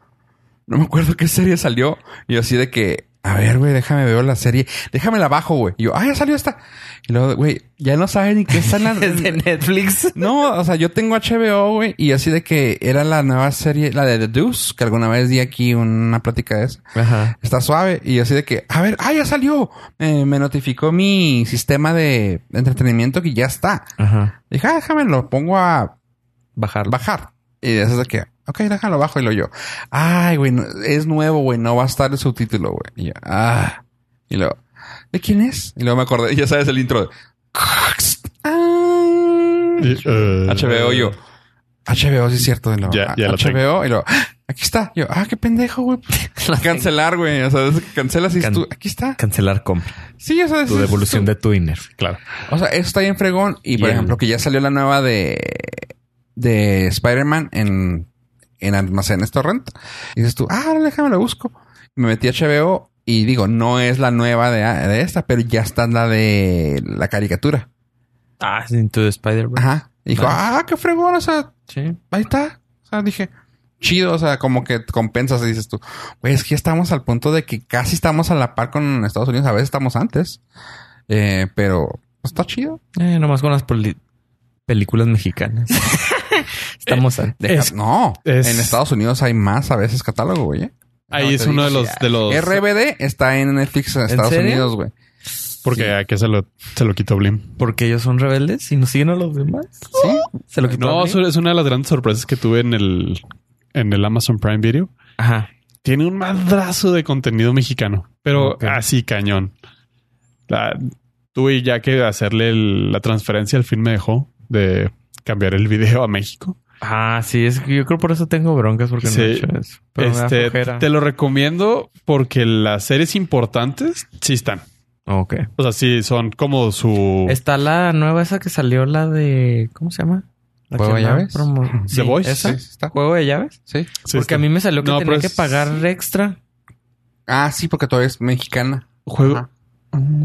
[SPEAKER 1] No me acuerdo qué serie salió. Y yo así de que... A ver, güey, déjame ver la serie. Déjame la bajo, güey. Y yo, ah, ya salió esta. Y luego, güey, ya no saben ni qué está en la...
[SPEAKER 3] De Netflix.
[SPEAKER 1] No, o sea, yo tengo HBO, güey, y así de que era la nueva serie, la de The Deuce, que alguna vez di aquí una plática de eso.
[SPEAKER 3] Ajá.
[SPEAKER 1] Está suave, y así de que, a ver, ah, ya salió. Eh, me notificó mi sistema de entretenimiento que ya está.
[SPEAKER 3] Ajá.
[SPEAKER 1] Dije, ah, déjame, lo pongo a
[SPEAKER 3] Bajarlo.
[SPEAKER 1] bajar. Y eso es de que, ok, déjalo bajo, y lo yo. Ay, güey, no- es nuevo, güey, no va a estar el subtítulo, güey. Y yo, ah. Y luego, ¿de quién es? Y luego me acordé, ya sabes el intro de... HBO yo. HBO, sí es cierto. Y luego,
[SPEAKER 2] Ya, ya.
[SPEAKER 1] HBO y luego, ¡ah! aquí está. Yo, ah, qué pendejo, güey. Cancelar, güey. O sea, es cancelas y
[SPEAKER 3] Can-
[SPEAKER 1] tú, aquí está.
[SPEAKER 3] Cancelar compra.
[SPEAKER 1] Sí, o sea,
[SPEAKER 3] Tu devolución de Twinner.
[SPEAKER 2] Claro.
[SPEAKER 1] O sea, eso está bien fregón. Y, por
[SPEAKER 3] Y el-
[SPEAKER 1] ejemplo, que ya salió la nueva de, de Spider-Man en, en almacenes torrent. Y dices tú, ah, déjame lo busco. Me metí a HBO y digo, no es la nueva de, de esta, pero ya está la de la caricatura.
[SPEAKER 3] Ah, Into the Spider-Man.
[SPEAKER 1] Ajá. Y dijo,
[SPEAKER 3] Nice.
[SPEAKER 1] ah, qué fregón. O sea,
[SPEAKER 3] Sí.
[SPEAKER 1] ahí está. O sea, dije, chido, o sea, como que compensas y dices tú, güey, es que estamos al punto de que casi estamos a la par con Estados Unidos, a veces estamos antes, eh, pero pues, está chido.
[SPEAKER 3] Eh, nomás con las películas mexicanas. Estamos a...
[SPEAKER 2] Es-
[SPEAKER 1] no,
[SPEAKER 2] es-
[SPEAKER 1] en Estados Unidos hay más a veces catálogo, güey. ¿eh?
[SPEAKER 2] Ahí
[SPEAKER 1] No,
[SPEAKER 2] es uno de los, de los,
[SPEAKER 1] RBD está en Netflix en Estados? Unidos, güey.
[SPEAKER 2] porque
[SPEAKER 1] sí.
[SPEAKER 2] aquí se lo, se lo quitó Blim.
[SPEAKER 3] Porque ellos son rebeldes y nos siguen a los demás.
[SPEAKER 1] Sí.
[SPEAKER 3] Se lo quitó.
[SPEAKER 2] No,
[SPEAKER 3] a
[SPEAKER 2] es una de las grandes sorpresas que tuve en el, en el Amazon Prime Video.
[SPEAKER 3] Ajá.
[SPEAKER 2] Tiene un madrazo de contenido mexicano, pero así cañón. La- tuve ya que hacerle el- la transferencia, al fin me dejó de cambiar el video a México.
[SPEAKER 3] Ah, sí, es que yo creo por eso tengo broncas porque no he hecho eso. Pero
[SPEAKER 2] Este, te lo recomiendo porque las series importantes sí están.
[SPEAKER 3] Ok.
[SPEAKER 2] O sea, sí son como su
[SPEAKER 3] Está la nueva esa que salió, la de... ¿Cómo se llama? La
[SPEAKER 1] ¿Juego
[SPEAKER 3] que
[SPEAKER 1] de llaves?
[SPEAKER 3] promo-
[SPEAKER 2] The
[SPEAKER 3] Sí,
[SPEAKER 2] Voice,
[SPEAKER 3] ¿Esa?
[SPEAKER 1] Sí, está.
[SPEAKER 3] ¿Juego de llaves?
[SPEAKER 1] Sí.
[SPEAKER 2] sí
[SPEAKER 3] porque
[SPEAKER 2] está.
[SPEAKER 3] a mí me salió que
[SPEAKER 2] No,
[SPEAKER 3] tenía que pagar extra.
[SPEAKER 1] Ah, sí, porque todavía es mexicana.
[SPEAKER 2] juego.
[SPEAKER 1] Ajá.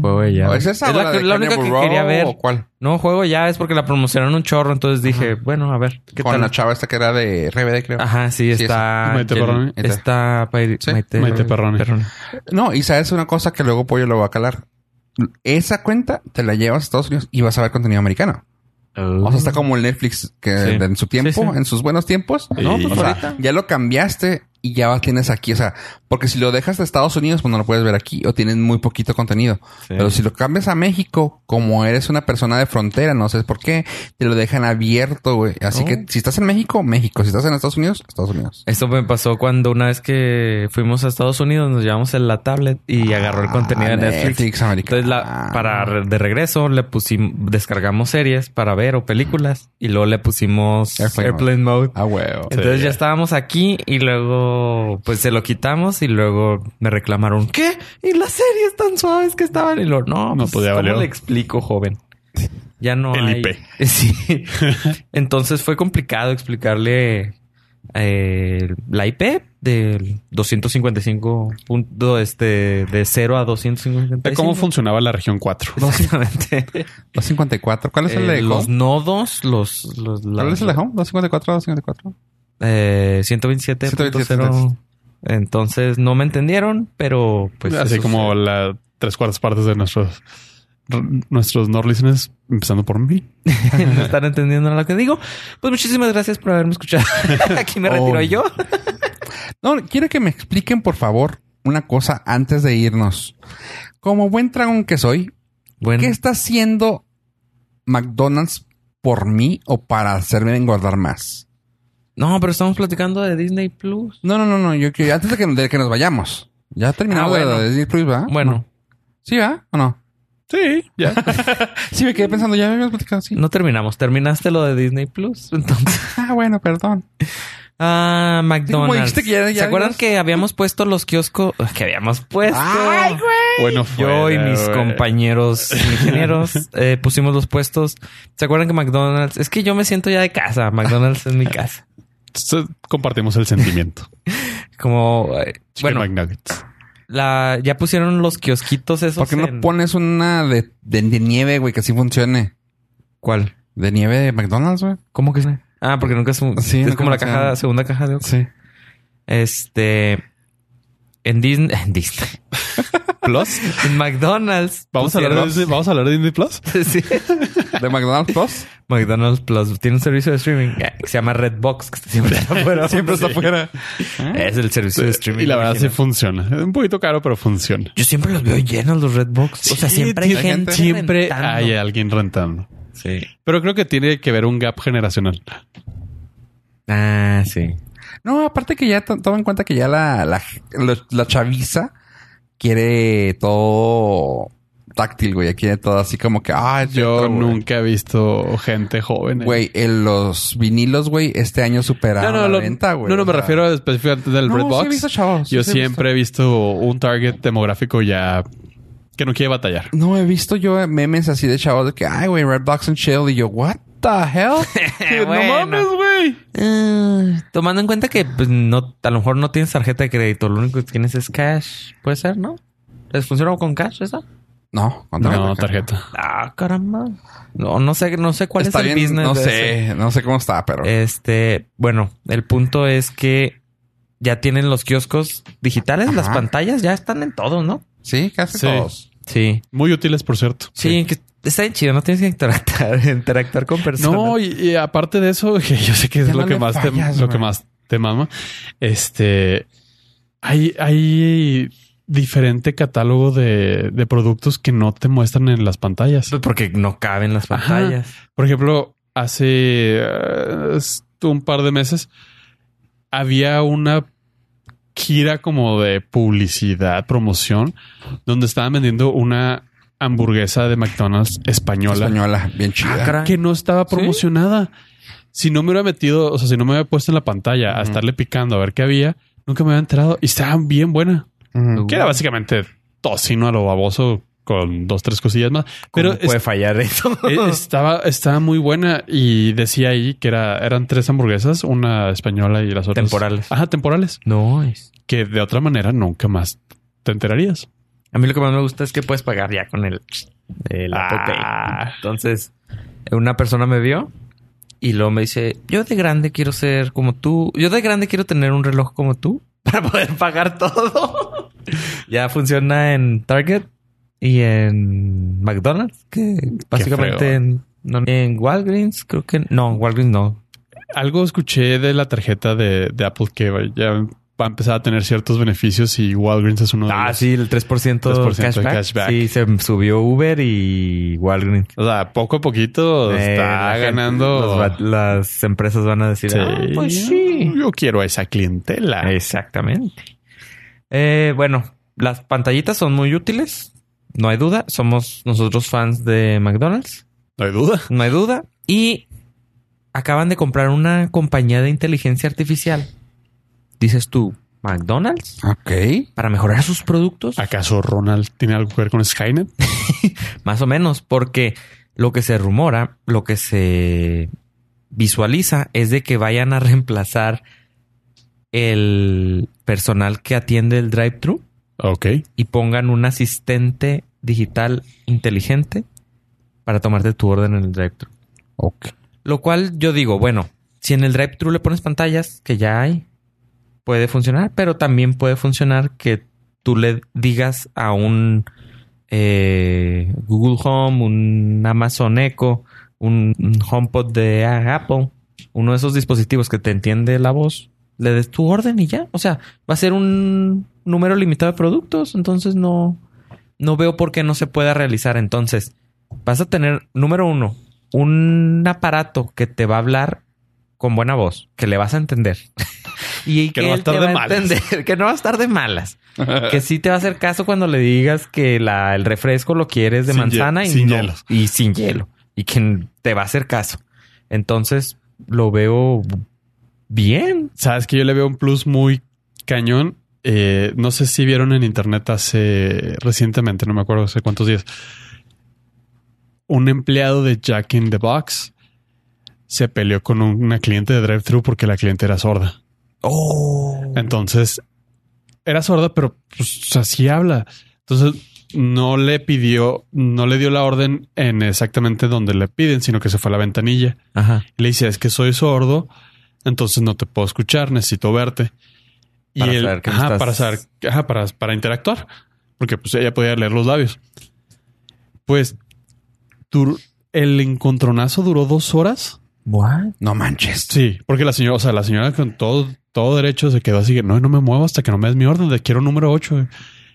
[SPEAKER 3] Juego de llave.
[SPEAKER 1] ¿O ¿Es esa
[SPEAKER 3] Es la,
[SPEAKER 1] la,
[SPEAKER 3] que-
[SPEAKER 1] de
[SPEAKER 3] la única que
[SPEAKER 1] Row
[SPEAKER 3] quería ver.
[SPEAKER 1] ¿O cuál?
[SPEAKER 3] No, juego ya es porque la promocionaron un chorro. Entonces dije, bueno, a ver. ¿qué
[SPEAKER 1] Con
[SPEAKER 3] tal?
[SPEAKER 1] la chava esta que era de RBD, creo.
[SPEAKER 3] Ajá, sí,
[SPEAKER 1] Sí,
[SPEAKER 3] está.
[SPEAKER 2] Maite Perroni.
[SPEAKER 3] Está
[SPEAKER 1] Sí,
[SPEAKER 3] Maite,
[SPEAKER 2] Maite Perroni.
[SPEAKER 1] No, y sabes una cosa que luego Pollo lo va a calar. Esa cuenta te la llevas a Estados Unidos y vas a ver contenido americano. O sea, está como el Netflix que
[SPEAKER 3] Sí.
[SPEAKER 1] en su tiempo,
[SPEAKER 3] Sí, sí.
[SPEAKER 1] en sus buenos tiempos.
[SPEAKER 2] No, pues
[SPEAKER 1] o sea, ya lo cambiaste y ya tienes aquí. O sea, porque si lo dejas de Estados Unidos, pues no lo puedes ver aquí o tienen muy poquito contenido.
[SPEAKER 3] Sí.
[SPEAKER 1] Pero si lo cambias a México, como eres una persona de frontera, no sé por qué, te lo dejan abierto, güey. Así
[SPEAKER 3] Oh.
[SPEAKER 1] que si estás en México, México. Si estás en Estados Unidos, Estados Unidos.
[SPEAKER 3] Eso me pasó cuando una vez que fuimos a Estados Unidos, nos llevamos en la tablet y agarró el contenido de
[SPEAKER 1] Ah,
[SPEAKER 3] Netflix.
[SPEAKER 1] Netflix.
[SPEAKER 3] Entonces, la, para re- de regreso, le pusimos, descargamos series para ver o películas y luego le pusimos
[SPEAKER 1] Airplane
[SPEAKER 3] Airplane, Mode.
[SPEAKER 1] Ah, huevo.
[SPEAKER 3] Entonces
[SPEAKER 2] Sí.
[SPEAKER 3] ya estábamos aquí y luego pues se lo quitamos y luego me reclamaron ¿qué? Y las series tan suaves que estaban y lo no,
[SPEAKER 2] No,
[SPEAKER 3] pues,
[SPEAKER 2] pues ya
[SPEAKER 3] ¿cómo le explico, joven? Ya no
[SPEAKER 2] El
[SPEAKER 3] hay-
[SPEAKER 2] IP.
[SPEAKER 3] Sí. Entonces fue complicado explicarle eh, la IP del 255 punto este de 0 a 255.
[SPEAKER 2] De cómo funcionaba la región 4.
[SPEAKER 3] Básicamente.
[SPEAKER 1] 254. ¿Cuál es el
[SPEAKER 3] Eh,
[SPEAKER 1] de
[SPEAKER 3] los nodos, los, los
[SPEAKER 1] ¿Cuál
[SPEAKER 3] la-
[SPEAKER 1] es el de home? 254, 254.
[SPEAKER 3] Eh, 127.0. Entonces no me entendieron, pero pues.
[SPEAKER 2] Así como
[SPEAKER 3] se-
[SPEAKER 2] la tres cuartas partes de nuestros nuestros Nord listeners, empezando por mí.
[SPEAKER 3] no están entendiendo lo que digo. Pues muchísimas gracias por haberme escuchado. Aquí me retiro
[SPEAKER 1] Oh.
[SPEAKER 3] yo.
[SPEAKER 1] No, quiero que me expliquen, por favor, una cosa antes de irnos. Como buen dragón que soy,
[SPEAKER 3] Bueno,
[SPEAKER 1] ¿qué está haciendo McDonald's por mí o para hacerme engordar más?
[SPEAKER 3] No, pero estamos platicando de Disney Plus.
[SPEAKER 1] No, no, no, no. Yo quiero, antes de que, de que nos vayamos. Ya terminamos
[SPEAKER 3] Ah, bueno.
[SPEAKER 1] de Disney Plus, ¿verdad?
[SPEAKER 3] Bueno,
[SPEAKER 1] ¿No? ¿Sí, va? ¿O no?
[SPEAKER 2] Sí, ya.
[SPEAKER 1] Sí, me quedé pensando, ya habíamos platicado, sí.
[SPEAKER 3] no terminamos. Terminaste lo de Disney Plus. Entonces,
[SPEAKER 1] Ah, bueno, perdón.
[SPEAKER 3] ah, McDonald's.
[SPEAKER 1] dijiste que ya- ya
[SPEAKER 3] ¿Se acuerdan que habíamos puesto los kioscos? Que habíamos puesto.
[SPEAKER 1] ¡Ay, güey!
[SPEAKER 2] bueno,
[SPEAKER 3] Yo y mis
[SPEAKER 2] güey.
[SPEAKER 3] compañeros ingenieros eh, pusimos los puestos. ¿Se acuerdan que McDonald's? Es que yo me siento ya de casa. McDonald's es mi casa.
[SPEAKER 2] Compartimos el sentimiento.
[SPEAKER 3] Como, eh,
[SPEAKER 2] Chicken
[SPEAKER 3] bueno,
[SPEAKER 2] McNuggets.
[SPEAKER 3] la, ya pusieron los kiosquitos esos.
[SPEAKER 1] ¿Por qué no
[SPEAKER 3] en-
[SPEAKER 1] pones una de, de, de nieve, güey, que así funcione?
[SPEAKER 3] ¿Cuál?
[SPEAKER 1] ¿De nieve de McDonald's, güey?
[SPEAKER 3] ¿Cómo que es? Ah, porque nunca es, un-
[SPEAKER 1] Sí,
[SPEAKER 3] es como la caja, segunda caja de.
[SPEAKER 1] Sí.
[SPEAKER 3] Este, en Disney, en Disney Plus, en McDonald's.
[SPEAKER 2] ¿Vamos a, hablar de Disney, ¿Vamos a hablar de Disney Plus?
[SPEAKER 3] Sí.
[SPEAKER 1] ¿De McDonald's Plus?
[SPEAKER 3] McDonald's Plus tiene un servicio de streaming que se llama Redbox, que siempre está afuera.
[SPEAKER 1] Siempre está afuera.
[SPEAKER 3] Es el servicio de streaming.
[SPEAKER 2] Y la verdad sí funciona. Es un poquito caro, pero funciona.
[SPEAKER 3] Yo siempre los veo llenos los Redbox. O sea,
[SPEAKER 2] Sí,
[SPEAKER 3] siempre hay gente.
[SPEAKER 2] Siempre
[SPEAKER 3] rentando.
[SPEAKER 2] hay alguien rentando.
[SPEAKER 3] Sí.
[SPEAKER 2] Pero creo que tiene que ver un gap generacional.
[SPEAKER 3] Ah, sí.
[SPEAKER 1] No, aparte que ya to- toma en cuenta que ya la, la, la, la chaviza quiere todo táctil, güey. Quiere todo así como que, ah,
[SPEAKER 2] Yo
[SPEAKER 1] güey.
[SPEAKER 2] nunca he visto gente joven. ahí.
[SPEAKER 1] Güey, en los vinilos, güey, este año superaron
[SPEAKER 2] No, no,
[SPEAKER 1] la
[SPEAKER 2] lo-
[SPEAKER 1] venta, güey.
[SPEAKER 2] no, no,
[SPEAKER 1] O
[SPEAKER 2] me
[SPEAKER 1] sea,
[SPEAKER 2] refiero específicamente del
[SPEAKER 1] no, sí he
[SPEAKER 2] Redbox.
[SPEAKER 1] visto chavos,
[SPEAKER 2] Yo
[SPEAKER 1] sí he
[SPEAKER 2] siempre he visto un target demográfico ya que no quiere batallar.
[SPEAKER 1] No, he visto yo memes así de chavos de que, ay, güey, Redbox and Chill. Y yo, what the hell?
[SPEAKER 3] Bueno.
[SPEAKER 1] No mames, güey.
[SPEAKER 3] Ah, tomando en cuenta que pues, no, a lo mejor no tienes tarjeta de crédito, lo único que tienes es cash. Puede ser, ¿no? ¿Les funciona con cash esa?
[SPEAKER 1] No, con
[SPEAKER 2] No, tarjeta.
[SPEAKER 3] Ah, caramba. No, no sé, no sé cuál
[SPEAKER 1] Está
[SPEAKER 3] es el
[SPEAKER 1] bien,
[SPEAKER 3] business.
[SPEAKER 1] no
[SPEAKER 3] de
[SPEAKER 1] sé,
[SPEAKER 3] ese.
[SPEAKER 1] no sé cómo está, pero...
[SPEAKER 3] Este, bueno, el punto es que ya tienen los kioscos digitales, las pantallas ya están en todo, ¿no?
[SPEAKER 1] sí, casi
[SPEAKER 2] Sí.
[SPEAKER 1] todos.
[SPEAKER 3] Sí.
[SPEAKER 2] Muy útiles, por cierto.
[SPEAKER 3] Sí, que está bien chido, no tienes que interactuar, interactuar con personas.
[SPEAKER 2] No, y, y aparte de eso, que yo sé que es lo que más te, lo que más te mama. Este hay, hay diferente catálogo de, de productos que no te muestran en las pantallas.
[SPEAKER 3] Pues porque no caben las
[SPEAKER 2] Ajá.
[SPEAKER 3] pantallas.
[SPEAKER 2] Por ejemplo, hace eh, un par de meses había una gira como de publicidad, promoción, donde estaban vendiendo una hamburguesa de McDonald's española,
[SPEAKER 1] Española, bien chida.
[SPEAKER 3] Ah, caray.
[SPEAKER 2] que no estaba
[SPEAKER 3] ¿Sí?
[SPEAKER 2] promocionada. Si no me hubiera metido, o sea, si no me hubiera puesto en la pantalla a estarle picando a ver qué había, nunca me había enterado y estaba bien buena. Que era básicamente tocino a lo baboso con dos, tres cosillas más.
[SPEAKER 3] Pero puede
[SPEAKER 2] es-
[SPEAKER 3] fallar eso.
[SPEAKER 2] eh, estaba, estaba muy buena y decía ahí que era, eran tres hamburguesas, una española y las otras
[SPEAKER 3] Temporales.
[SPEAKER 2] Ajá, temporales.
[SPEAKER 3] no es.
[SPEAKER 2] Que de otra manera nunca más te enterarías.
[SPEAKER 3] A mí lo que más me gusta es que puedes pagar ya con el, el Apple Pay.
[SPEAKER 2] Ah.
[SPEAKER 3] Entonces, una persona me vio y luego me dice, yo de grande quiero ser como tú. Yo de grande quiero tener un reloj como tú para poder pagar todo. ya funciona en Target y en McDonald's, que básicamente
[SPEAKER 2] fregón.
[SPEAKER 3] en, no, en Walgreens, creo que no, Walgreens no.
[SPEAKER 2] Algo escuché de la tarjeta de, de Apple que ya va a empezar a tener ciertos beneficios y Walgreens es uno de
[SPEAKER 3] Ah,
[SPEAKER 2] ellos.
[SPEAKER 3] sí, el 3%,
[SPEAKER 2] 3% de
[SPEAKER 3] cashback.
[SPEAKER 2] cashback.
[SPEAKER 3] Sí, se subió Uber y Walgreens.
[SPEAKER 2] O sea, poco a poquito
[SPEAKER 3] Eh,
[SPEAKER 2] está ganando.
[SPEAKER 3] los las empresas van a decir,
[SPEAKER 2] Sí.
[SPEAKER 3] "Ah, pues sí.
[SPEAKER 2] Yo quiero a esa clientela.
[SPEAKER 3] Exactamente. Eh, bueno, las pantallitas son muy útiles. No hay duda. Somos nosotros fans de McDonald's.
[SPEAKER 2] No hay duda.
[SPEAKER 3] No hay duda. Y acaban de comprar una compañía de inteligencia artificial. Dices tú, McDonald's,
[SPEAKER 1] Ok.
[SPEAKER 3] para mejorar sus productos.
[SPEAKER 2] ¿Acaso Ronald tiene algo que ver con Skynet?
[SPEAKER 3] Más o menos, porque lo que se rumora, lo que se visualiza es de que vayan a reemplazar el personal que atiende el drive-thru
[SPEAKER 2] Ok.
[SPEAKER 3] y pongan un asistente digital inteligente para tomarte tu orden en el drive-thru.
[SPEAKER 1] Ok.
[SPEAKER 3] Lo cual yo digo, bueno, si en el drive-thru le pones pantallas, que ya hay, puede funcionar, pero también puede funcionar que tú le digas a un eh, Google Home, un Amazon Echo, un, HomePod de Apple, uno de esos dispositivos que te entiende la voz, le des tu orden y ya. O sea, va a ser un número limitado de productos, entonces no, no veo por qué no se pueda realizar. Entonces, vas a tener, número uno, un aparato que te va a hablar con buena voz, que le vas a entender. y
[SPEAKER 2] Que no va a estar
[SPEAKER 3] te
[SPEAKER 2] de malas.
[SPEAKER 3] entender, que no va a estar de malas. que sí te va a hacer caso cuando le digas que la, el refresco lo quieres de
[SPEAKER 2] Sin
[SPEAKER 3] manzana y
[SPEAKER 2] sin
[SPEAKER 3] no-
[SPEAKER 2] hielo.
[SPEAKER 3] y sin hielo. Y que te va a hacer caso. Entonces, lo veo bien.
[SPEAKER 2] Sabes que yo le veo un plus muy cañón. Eh, no sé si vieron en internet hace recientemente, no me acuerdo hace cuántos días. Un empleado de Jack in the Box se peleó con un- una cliente de drive-thru porque la cliente era sorda.
[SPEAKER 3] Oh.
[SPEAKER 2] Entonces era sorda, pero pues así habla. Entonces no le pidió, no le dio la orden en exactamente donde le piden, sino que se fue a la ventanilla.
[SPEAKER 3] Ajá.
[SPEAKER 2] Y le dice, es que soy sordo, entonces no te puedo escuchar, necesito verte. Y
[SPEAKER 3] Para
[SPEAKER 2] él,
[SPEAKER 3] saber que me
[SPEAKER 2] ajá,
[SPEAKER 3] estás-
[SPEAKER 2] para saber, ajá, para, para interactuar, porque pues ella podía leer los labios. Pues dur- el encontronazo duró dos horas.
[SPEAKER 3] What?
[SPEAKER 1] No manches.
[SPEAKER 2] Sí, porque la señora, o sea, la señora con todo, todo derecho se quedó así, no, no me muevo hasta que no me des mi orden, de quiero número 8.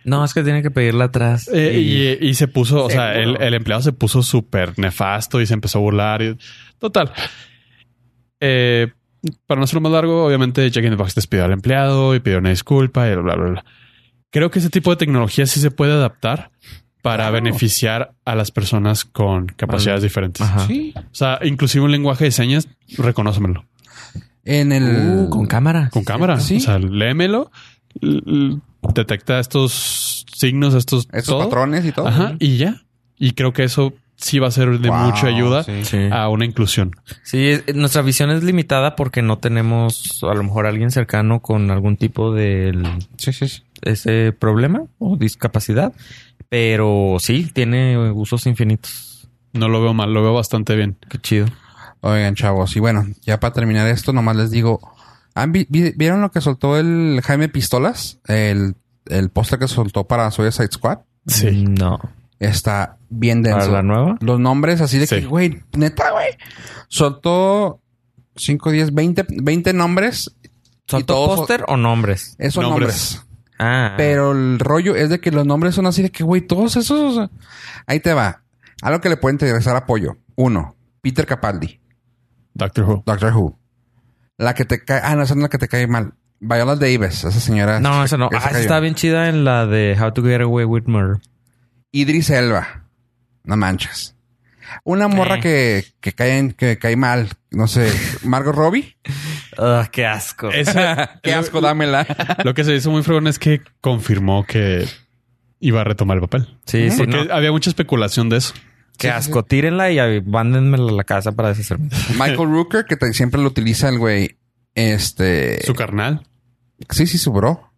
[SPEAKER 3] No, es que tiene que pedirla atrás.
[SPEAKER 2] Eh, y, y se puso, o sea, el, el empleado se puso súper nefasto y se empezó a burlar. Y, total. Eh, para no hacerlo más largo, obviamente Jack in the Box despidió al empleado y pidió una disculpa y bla, bla, bla. Creo que ese tipo de tecnología sí se puede adaptar para
[SPEAKER 1] Claro.
[SPEAKER 2] beneficiar a las personas con capacidades diferentes.
[SPEAKER 3] Ajá.
[SPEAKER 1] Sí.
[SPEAKER 2] O sea, inclusive un lenguaje de señas, reconócemelo.
[SPEAKER 1] En el.
[SPEAKER 3] Uh, con cámara.
[SPEAKER 2] Con cámara.
[SPEAKER 1] Sí.
[SPEAKER 2] O sea, léemelo, detecta estos signos, estos,
[SPEAKER 1] Esos
[SPEAKER 2] todo.
[SPEAKER 1] patrones y todo.
[SPEAKER 2] Ajá, y ya. Y creo que eso sí va a ser de
[SPEAKER 1] Wow,
[SPEAKER 2] mucha ayuda
[SPEAKER 1] sí.
[SPEAKER 3] Sí.
[SPEAKER 2] a una inclusión.
[SPEAKER 3] Sí, es- nuestra visión es limitada porque no tenemos a lo mejor alguien cercano con algún tipo de el-
[SPEAKER 1] Sí, sí, sí.
[SPEAKER 3] ese problema o discapacidad, pero sí tiene usos infinitos.
[SPEAKER 2] No lo veo mal, lo veo bastante bien.
[SPEAKER 3] Qué chido.
[SPEAKER 1] Oigan, chavos. Y bueno, ya para terminar esto, nomás les digo. ¿han vi- vi- ¿Vieron lo que soltó el Jaime Pistolas? El, el póster que soltó para Suicide Squad.
[SPEAKER 2] Sí.
[SPEAKER 3] No.
[SPEAKER 1] Está bien
[SPEAKER 3] ¿Para
[SPEAKER 1] denso.
[SPEAKER 3] la nueva?
[SPEAKER 1] Los nombres así de
[SPEAKER 2] Sí.
[SPEAKER 1] que, güey, neta, güey. Soltó 5, 10, 20, 20 nombres.
[SPEAKER 3] ¿Soltó póster o nombres?
[SPEAKER 1] Esos
[SPEAKER 2] Nombres.
[SPEAKER 1] nombres.
[SPEAKER 3] Ah.
[SPEAKER 1] Pero el rollo es de que los nombres son así de que, güey, todos esos. Ahí te va. Algo que le puede interesar apoyo. Uno, Peter Capaldi,
[SPEAKER 2] Doctor Who.
[SPEAKER 1] Doctor Who. La que te cae. Ah, no, esa no es la que te cae mal. Viola Davis, esa señora.
[SPEAKER 3] No, esa no.
[SPEAKER 1] esa
[SPEAKER 3] Ah, esa
[SPEAKER 1] cayó.
[SPEAKER 3] está bien chida en la de How to Get Away with Murder.
[SPEAKER 1] Idris Elba. No manches. Una morra
[SPEAKER 3] Eh.
[SPEAKER 1] que, que cae en- que cae mal. No sé. Margot Robbie.
[SPEAKER 3] Ah, qué asco.
[SPEAKER 2] Esa-
[SPEAKER 1] Qué asco, dámela.
[SPEAKER 2] Lo que se hizo muy fregón es que confirmó que iba a retomar el papel.
[SPEAKER 3] Sí, sí,
[SPEAKER 2] Porque
[SPEAKER 3] no.
[SPEAKER 2] había mucha especulación de eso.
[SPEAKER 3] Qué asco. Tírenla y ahí, mándenmela a la casa para deshacerme.
[SPEAKER 1] Michael Rooker, que siempre lo utiliza el güey. Este.
[SPEAKER 2] Su carnal.
[SPEAKER 1] Sí, sí, su bro.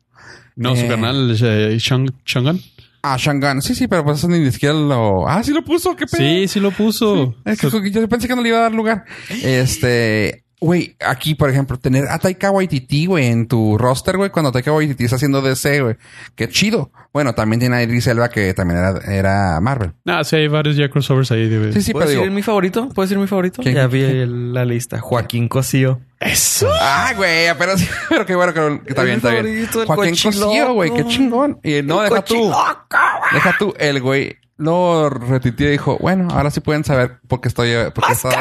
[SPEAKER 2] No, su
[SPEAKER 1] Eh.
[SPEAKER 2] carnal, eh, Chung- Chungan.
[SPEAKER 1] Ah, Shangan. Sí, sí, pero pues eso ni siquiera lo... Ah, sí lo puso. ¿Qué pedo?
[SPEAKER 2] Sí, sí lo puso.
[SPEAKER 1] Es que yo pensé que no le iba a dar lugar. Este... Güey, aquí, por ejemplo, tener a Taika Waititi, güey, en tu roster, güey, cuando Taika Waititi está haciendo DC, güey. Qué chido. Bueno, también tiene a Idris Elba, que también era, era Marvel.
[SPEAKER 2] Ah, sí, hay varios ya crossovers ahí. de-
[SPEAKER 1] Sí, sí, pero
[SPEAKER 3] ¿Puedo
[SPEAKER 1] digo...
[SPEAKER 3] decir mi favorito? ¿Puedo decir mi favorito?
[SPEAKER 1] ¿Quién?
[SPEAKER 3] Ya vi la lista. Joaquín Cosío.
[SPEAKER 2] Eso.
[SPEAKER 1] Ah, güey, pero sí, pero qué bueno que, que está
[SPEAKER 3] Es
[SPEAKER 1] bien, está bien. Joaquín. Cosío, güey, qué chingón. Y no, deja tú. Deja tú, el güey lo retuiteó y dijo, bueno, ahora sí pueden saber por qué estoy porque estaba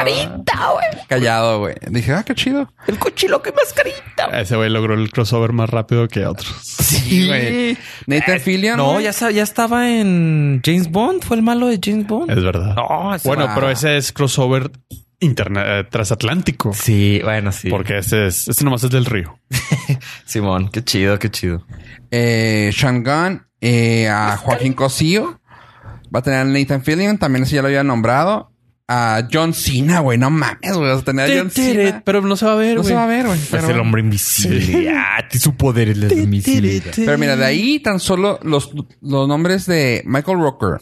[SPEAKER 1] callado, güey. Dije, ah, qué chido.
[SPEAKER 3] El cochiloco y mascarita.
[SPEAKER 2] Ese güey logró el crossover más rápido que otros.
[SPEAKER 1] Sí, güey. Nathan Fillion.
[SPEAKER 3] No,
[SPEAKER 1] güey.
[SPEAKER 3] ya, ya estaba en James Bond. Fue el malo de James Bond.
[SPEAKER 2] Es verdad.
[SPEAKER 3] No, ese
[SPEAKER 2] bueno,
[SPEAKER 1] va.
[SPEAKER 2] pero ese es crossover interna eh, transatlántico.
[SPEAKER 3] Sí, bueno, sí.
[SPEAKER 2] Porque este es, este nomás es del río.
[SPEAKER 3] Simón, qué chido, qué chido.
[SPEAKER 1] Eh, Shangan, eh, a Joaquín Cosío. Va a tener a Nathan Fillion, también ese ya lo había nombrado. A John Cena, güey, no mames, güey. Vas a tener a John Cena.
[SPEAKER 2] Pero no se va a ver,
[SPEAKER 1] No
[SPEAKER 2] güey.
[SPEAKER 1] se va a ver, güey.
[SPEAKER 3] es el hombre invisible. Ah, tiene su poder es la invisibilidad.
[SPEAKER 1] Pero mira, de ahí tan solo los, los nombres de Michael Rooker,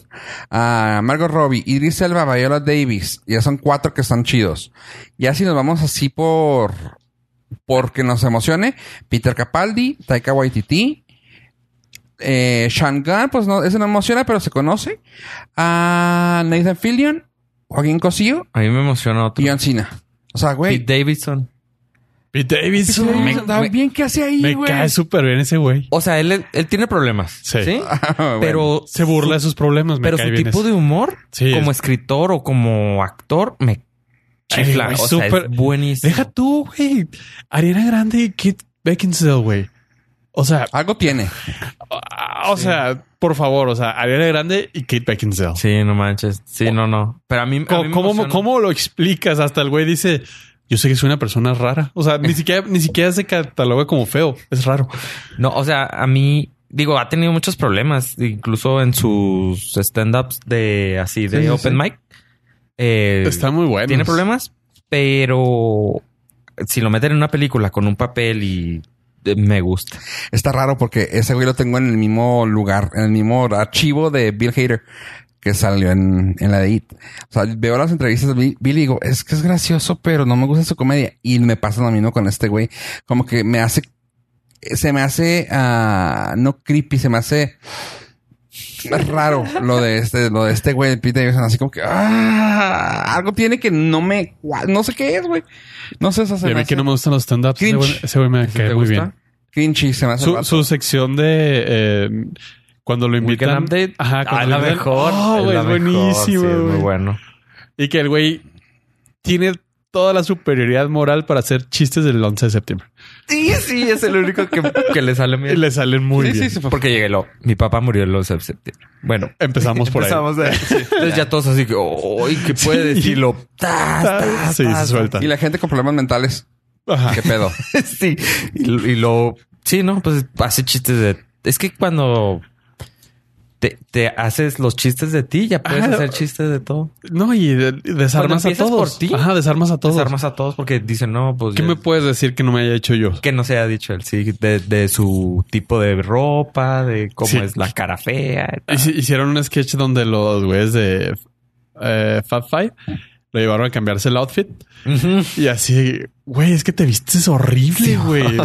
[SPEAKER 1] a Margot Robbie, Idris Elba, Viola Davis, ya son cuatro que están chidos. Ya si nos vamos así por porque nos emocione, Peter Capaldi, Taika Waititi, eh, Shangan, pues no, ese no emociona, pero se conoce. A Nathan Fillion, Joaquín Cosío
[SPEAKER 3] A mí me emociona otro.
[SPEAKER 1] y John Cena. O sea, güey.
[SPEAKER 3] Pete Davidson.
[SPEAKER 2] Pete Davidson.
[SPEAKER 3] Me-
[SPEAKER 1] bien que hace ahí,
[SPEAKER 2] Me
[SPEAKER 1] güey.
[SPEAKER 2] cae súper bien ese güey.
[SPEAKER 3] O sea, él, él tiene problemas.
[SPEAKER 2] Sí.
[SPEAKER 3] Sí.
[SPEAKER 1] Ah, bueno.
[SPEAKER 3] Pero
[SPEAKER 2] Se burla de sus problemas. Me
[SPEAKER 3] Pero
[SPEAKER 2] cae
[SPEAKER 3] su
[SPEAKER 2] bien
[SPEAKER 3] tipo
[SPEAKER 2] ese.
[SPEAKER 3] de humor,
[SPEAKER 2] Sí,
[SPEAKER 3] como
[SPEAKER 2] es-
[SPEAKER 3] escritor o como actor, me
[SPEAKER 2] Ay,
[SPEAKER 3] chifla.
[SPEAKER 2] güey,
[SPEAKER 3] o sea, es buenísimo.
[SPEAKER 2] Deja tú, güey. Ariana Grande y Kit Beckinsale, güey. O sea,
[SPEAKER 1] Algo tiene.
[SPEAKER 2] o sea, por favor, o sea, Ariana Grande y Kate Beckinsale.
[SPEAKER 3] Sí, no manches. Sí, no, no. Pero a mí, a
[SPEAKER 2] ¿Cómo,
[SPEAKER 3] mí me
[SPEAKER 2] cómo- lo explicas? Hasta el güey dice, yo sé que soy una persona rara. O sea, ni siquiera, ni siquiera se cataloga como feo. Es raro.
[SPEAKER 3] No, o sea, a mí, digo, ha tenido muchos problemas, incluso en sus stand-ups de así, de
[SPEAKER 2] Sí, sí,
[SPEAKER 3] open
[SPEAKER 2] sí.
[SPEAKER 3] mic. Eh,
[SPEAKER 2] Está muy bueno.
[SPEAKER 3] Tiene problemas, pero si lo meten en una película con un papel y me gusta.
[SPEAKER 1] Está raro porque ese güey lo tengo en el mismo lugar, en el mismo archivo de Bill Hader que salió en, en la de It. O sea, veo las entrevistas de Bill y digo, es que es gracioso, pero no me gusta su comedia. Y me pasa lo mismo con este güey. Como que me hace, se me hace, ah, no creepy, se me hace raro lo de este, lo de este güey de Pete Davidson. Así como que, ah, algo tiene que no me, no sé qué es, güey. No sé, eso se me
[SPEAKER 2] que no me gustan los stand-ups. Ese güey, ese güey me
[SPEAKER 3] ¿Sí
[SPEAKER 2] cae muy
[SPEAKER 3] gusta?
[SPEAKER 2] bien.
[SPEAKER 1] cringy, se me hace
[SPEAKER 2] Su, su sección de eh, cuando lo invitan.
[SPEAKER 3] Update.
[SPEAKER 2] Ajá,
[SPEAKER 3] Ah,
[SPEAKER 2] cuando
[SPEAKER 3] es
[SPEAKER 2] lo
[SPEAKER 3] la
[SPEAKER 2] invitan.
[SPEAKER 3] mejor.
[SPEAKER 2] Oh,
[SPEAKER 3] es la
[SPEAKER 2] es
[SPEAKER 3] mejor,
[SPEAKER 2] buenísimo.
[SPEAKER 3] sí, es muy bueno.
[SPEAKER 2] Y que el güey tiene toda la superioridad moral para hacer chistes del 11 de septiembre.
[SPEAKER 3] Sí, sí, es el único que, que le sale
[SPEAKER 2] Y
[SPEAKER 3] bien.
[SPEAKER 2] le salen muy
[SPEAKER 1] Sí,
[SPEAKER 2] bien.
[SPEAKER 1] sí, sí,
[SPEAKER 3] Porque llegué lo. Mi papá murió el 11 de septiembre. Bueno,
[SPEAKER 2] Empezamos por ahí.
[SPEAKER 3] empezamos de- Entonces ya todos así que, ¡ay! ¿Qué puede decirlo? Tas, tas,
[SPEAKER 2] Sí, se suelta.
[SPEAKER 1] Y la gente con problemas mentales.
[SPEAKER 2] Ajá.
[SPEAKER 1] ¿Qué pedo?
[SPEAKER 3] sí. Y, y lo. Sí, no, pues hace chistes de. Es que cuando te, te haces los chistes de ti, ya puedes
[SPEAKER 2] Ajá.
[SPEAKER 3] hacer chistes de todo.
[SPEAKER 2] No, y de- desarmas a todos.
[SPEAKER 3] por ti,
[SPEAKER 2] Ajá, desarmas a todos.
[SPEAKER 3] Desarmas a todos porque dicen, no, pues.
[SPEAKER 2] ¿Qué
[SPEAKER 3] ya-
[SPEAKER 2] me puedes decir que no me haya hecho yo?
[SPEAKER 3] que no se haya dicho él, sí, de, de su tipo de ropa, de cómo
[SPEAKER 2] Sí.
[SPEAKER 3] es la cara fea.
[SPEAKER 2] Hicieron un sketch donde los güeyes de eh, Fab Five lo llevaron a cambiarse el outfit y así, güey, es que te vistes horrible, güey.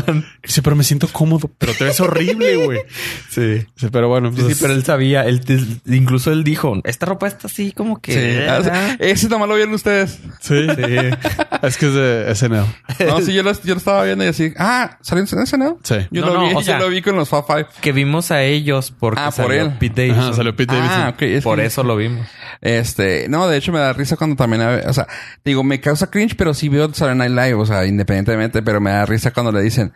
[SPEAKER 2] Dice, pero me siento cómodo, pero te ves horrible, güey.
[SPEAKER 3] Sí.
[SPEAKER 2] Dice, pero bueno,
[SPEAKER 3] Sí,
[SPEAKER 2] pues,
[SPEAKER 3] sí, pero él sabía, él te- incluso él dijo, esta ropa está así como que...
[SPEAKER 1] Sí. Ah, Ese nomás lo vieron ustedes.
[SPEAKER 2] sí. es que es de SNL.
[SPEAKER 1] No, sí, yo lo, yo lo estaba viendo y así. Ah, ¿salió en ese, no?
[SPEAKER 2] Sí.
[SPEAKER 1] Yo,
[SPEAKER 3] No,
[SPEAKER 1] lo,
[SPEAKER 3] no,
[SPEAKER 1] vi,
[SPEAKER 3] o
[SPEAKER 1] yo lo vi con los Fab Five.
[SPEAKER 3] Que vimos a ellos porque
[SPEAKER 1] Ah, por
[SPEAKER 3] salió
[SPEAKER 1] él.
[SPEAKER 3] Pete Davidson.
[SPEAKER 2] Ajá, salió Pete Davidson.
[SPEAKER 1] Ah, ok. es
[SPEAKER 3] Por
[SPEAKER 1] que-
[SPEAKER 3] eso lo vimos.
[SPEAKER 1] Este, no, de hecho me da risa cuando también, o sea, digo, me causa cringe, pero sí veo Saturday Night Live, o sea, independientemente, pero me da risa cuando le dicen,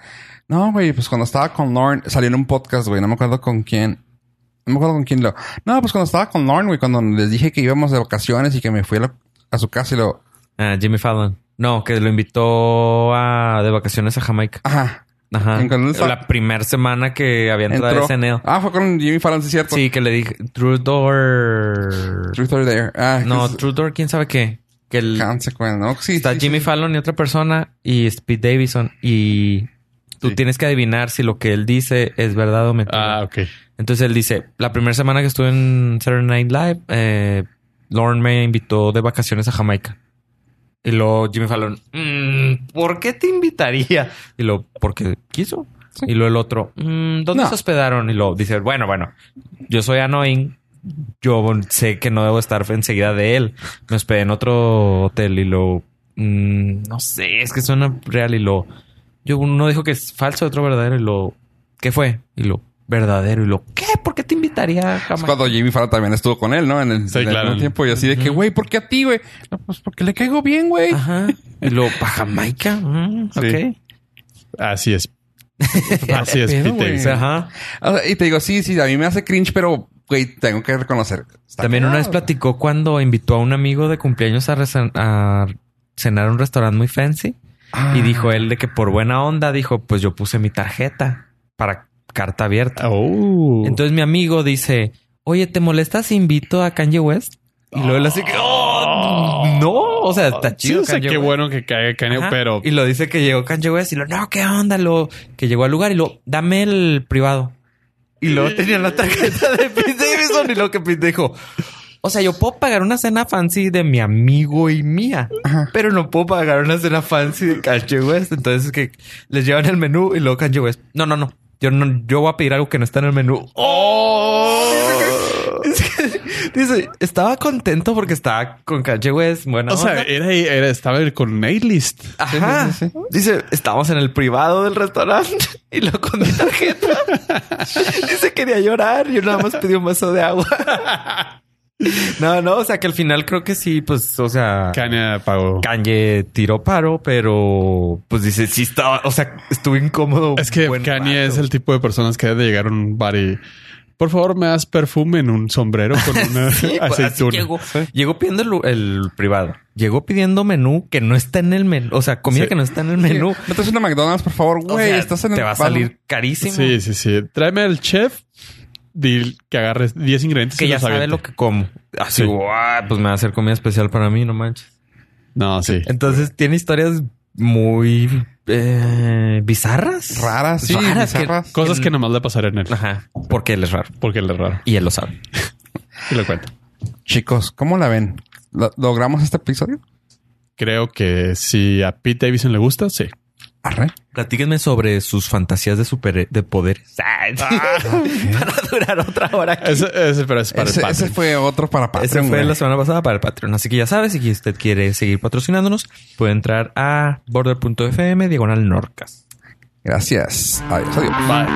[SPEAKER 1] no, güey, pues cuando estaba con Lauren, salió en un podcast, güey, no me acuerdo con quién, no me acuerdo con quién lo, no, pues cuando estaba con Lauren, güey, cuando les dije que íbamos de vacaciones y que me fui a, la- a su casa y lo,
[SPEAKER 3] Ah, Jimmy Fallon. No, que lo invitó a, de vacaciones a Jamaica.
[SPEAKER 1] ajá,
[SPEAKER 3] Ajá. La primera semana que había entrado SNL.
[SPEAKER 1] Ah, fue con Jimmy Fallon, sí, cierto.
[SPEAKER 3] Sí, que le dije, True Door...
[SPEAKER 1] Truth or Dare. Ah,
[SPEAKER 3] No, True Door, quién sabe qué. Que el,
[SPEAKER 1] Consequence, ¿no? Sí,
[SPEAKER 3] está
[SPEAKER 1] sí,
[SPEAKER 3] Jimmy
[SPEAKER 1] sí.
[SPEAKER 3] Fallon y otra persona y Speed Davidson y tú
[SPEAKER 1] Sí.
[SPEAKER 3] tienes que adivinar si lo que él dice es verdad o mentira.
[SPEAKER 2] Ah, ok.
[SPEAKER 3] Entonces él dice, la primera semana que estuve en Saturday Night Live, eh, Lauren me invitó de vacaciones a Jamaica. Y luego Jimmy Fallon, "Mm, ¿por qué te invitaría? Y luego, porque quiso. Y luego el otro, "Mm, ¿dónde
[SPEAKER 1] No.
[SPEAKER 3] se hospedaron? Y luego dice, bueno, bueno, yo soy annoying. Yo sé que no debo estar enseguida de él. Me hospedé en otro hotel y luego, "Mm, no sé, es que suena real. Y luego, yo uno dijo que es falso, otro verdadero. Y luego, ¿qué fue? Y lo verdadero. Y lo, ¿qué? ¿Por qué te invitaría
[SPEAKER 1] Es
[SPEAKER 3] Jamaica?
[SPEAKER 1] cuando Jimmy Fallon también estuvo con él, ¿no? En el,
[SPEAKER 2] Sí,
[SPEAKER 1] en
[SPEAKER 2] claro.
[SPEAKER 1] tiempo. Y así de que, güey, ¿por qué a ti, güey? No, pues porque le caigo bien, güey.
[SPEAKER 3] Ajá. Y luego, ¿para Jamaica? Mm,
[SPEAKER 2] Sí.
[SPEAKER 3] ok.
[SPEAKER 2] Así es. Así es,
[SPEAKER 1] Pero,
[SPEAKER 2] Pete
[SPEAKER 1] güey.
[SPEAKER 2] Davidson.
[SPEAKER 3] Sí, Ajá.
[SPEAKER 1] O sea, y te digo, sí, sí, a mí me hace cringe, pero, güey, tengo que reconocer.
[SPEAKER 3] También una vez platicó cuando invitó a un amigo de cumpleaños a, a cenar a un restaurante muy fancy.
[SPEAKER 1] Ah.
[SPEAKER 3] Y dijo él de que por buena onda, dijo, pues yo puse mi tarjeta para carta abierta.
[SPEAKER 2] Oh.
[SPEAKER 3] Entonces mi amigo dice, oye, ¿te molesta si invito a Kanye West? Y luego él así que, "Oh, no, o sea, está
[SPEAKER 2] Sí,
[SPEAKER 3] chido. Kanye
[SPEAKER 2] qué
[SPEAKER 3] West".
[SPEAKER 2] bueno que caiga Kanye,
[SPEAKER 3] Ajá.
[SPEAKER 2] pero
[SPEAKER 3] Y lo dice que llegó Kanye West y lo, no, ¿qué onda? Lo que llegó al lugar y lo, dame el privado. Y luego tenía la tarjeta de Pete Davidson y lo que Pete dijo, o sea, yo puedo pagar una cena fancy de mi amigo y mía, pero no puedo pagar una cena fancy de Kanye West. Entonces es que les llevan el menú y luego Kanye West, no, no, no, yo no, yo voy a pedir algo que no está en el menú. ¡Oh! Dice, estaba contento porque estaba con Kanye West. Bueno,
[SPEAKER 2] o sea, era, era- estaba con A-list.
[SPEAKER 3] Ajá.
[SPEAKER 1] Sí, sí, sí.
[SPEAKER 3] Dice, estábamos en el privado del restaurante y lo con mi tarjeta. Dice, quería llorar. Yo nada más pedí un vaso de agua. No, no, o sea que al final creo que sí, pues, o sea,
[SPEAKER 2] Kanye pagó.
[SPEAKER 3] Kanye tiró paro, pero pues dice, sí estaba, o sea, estuve incómodo.
[SPEAKER 2] Es que Kanye
[SPEAKER 3] rato.
[SPEAKER 2] es el tipo de personas que debe de llegar a un bar y por favor me das perfume en un sombrero con una
[SPEAKER 3] Sí, pues,
[SPEAKER 2] aceituna.
[SPEAKER 3] llegó, llegó pidiendo el, el privado. Llegó pidiendo menú que no está en el menú. O sea, comida
[SPEAKER 2] Sí.
[SPEAKER 3] que no está en el menú.
[SPEAKER 1] ¿No te una McDonald's, por favor?
[SPEAKER 3] O
[SPEAKER 1] Güey,
[SPEAKER 3] sea,
[SPEAKER 1] estás en el
[SPEAKER 3] te va a salir carísimo.
[SPEAKER 2] Sí, sí, sí. Tráeme al chef. Dile que agarres 10 ingredientes
[SPEAKER 3] que
[SPEAKER 2] y
[SPEAKER 3] ya sabe lo que como. Así,
[SPEAKER 2] Sí.
[SPEAKER 3] "Guau, pues me va a hacer comida especial para mí, no manches.
[SPEAKER 2] No, sí.
[SPEAKER 3] Entonces tiene historias muy eh, bizarras.
[SPEAKER 1] Raras, sí,
[SPEAKER 3] Raras que-
[SPEAKER 1] bizarras.
[SPEAKER 2] Cosas que nomás le pasarían a él.
[SPEAKER 3] Ajá. Porque él es raro.
[SPEAKER 2] Porque él es raro.
[SPEAKER 3] Y él lo sabe.
[SPEAKER 2] Y lo cuento.
[SPEAKER 1] Chicos, ¿cómo la ven? ¿Lo- ¿Logramos este episodio?
[SPEAKER 2] Creo que si a Pete Davidson le gusta, sí.
[SPEAKER 1] Arre.
[SPEAKER 3] Platíquenme sobre sus fantasías de super de poderes. para durar otra hora. aquí.
[SPEAKER 2] Ese, ese, pero es para
[SPEAKER 1] Ese,
[SPEAKER 2] el
[SPEAKER 1] ese
[SPEAKER 2] Patreon.
[SPEAKER 1] fue otro para Patreon.
[SPEAKER 3] Ese fue
[SPEAKER 1] güey.
[SPEAKER 3] la semana pasada para el Patreon. Así que ya sabes, si usted quiere seguir patrocinándonos, puede entrar a border.fm diagonal Norcas.
[SPEAKER 1] Gracias. Adiós, adiós.
[SPEAKER 2] Bye.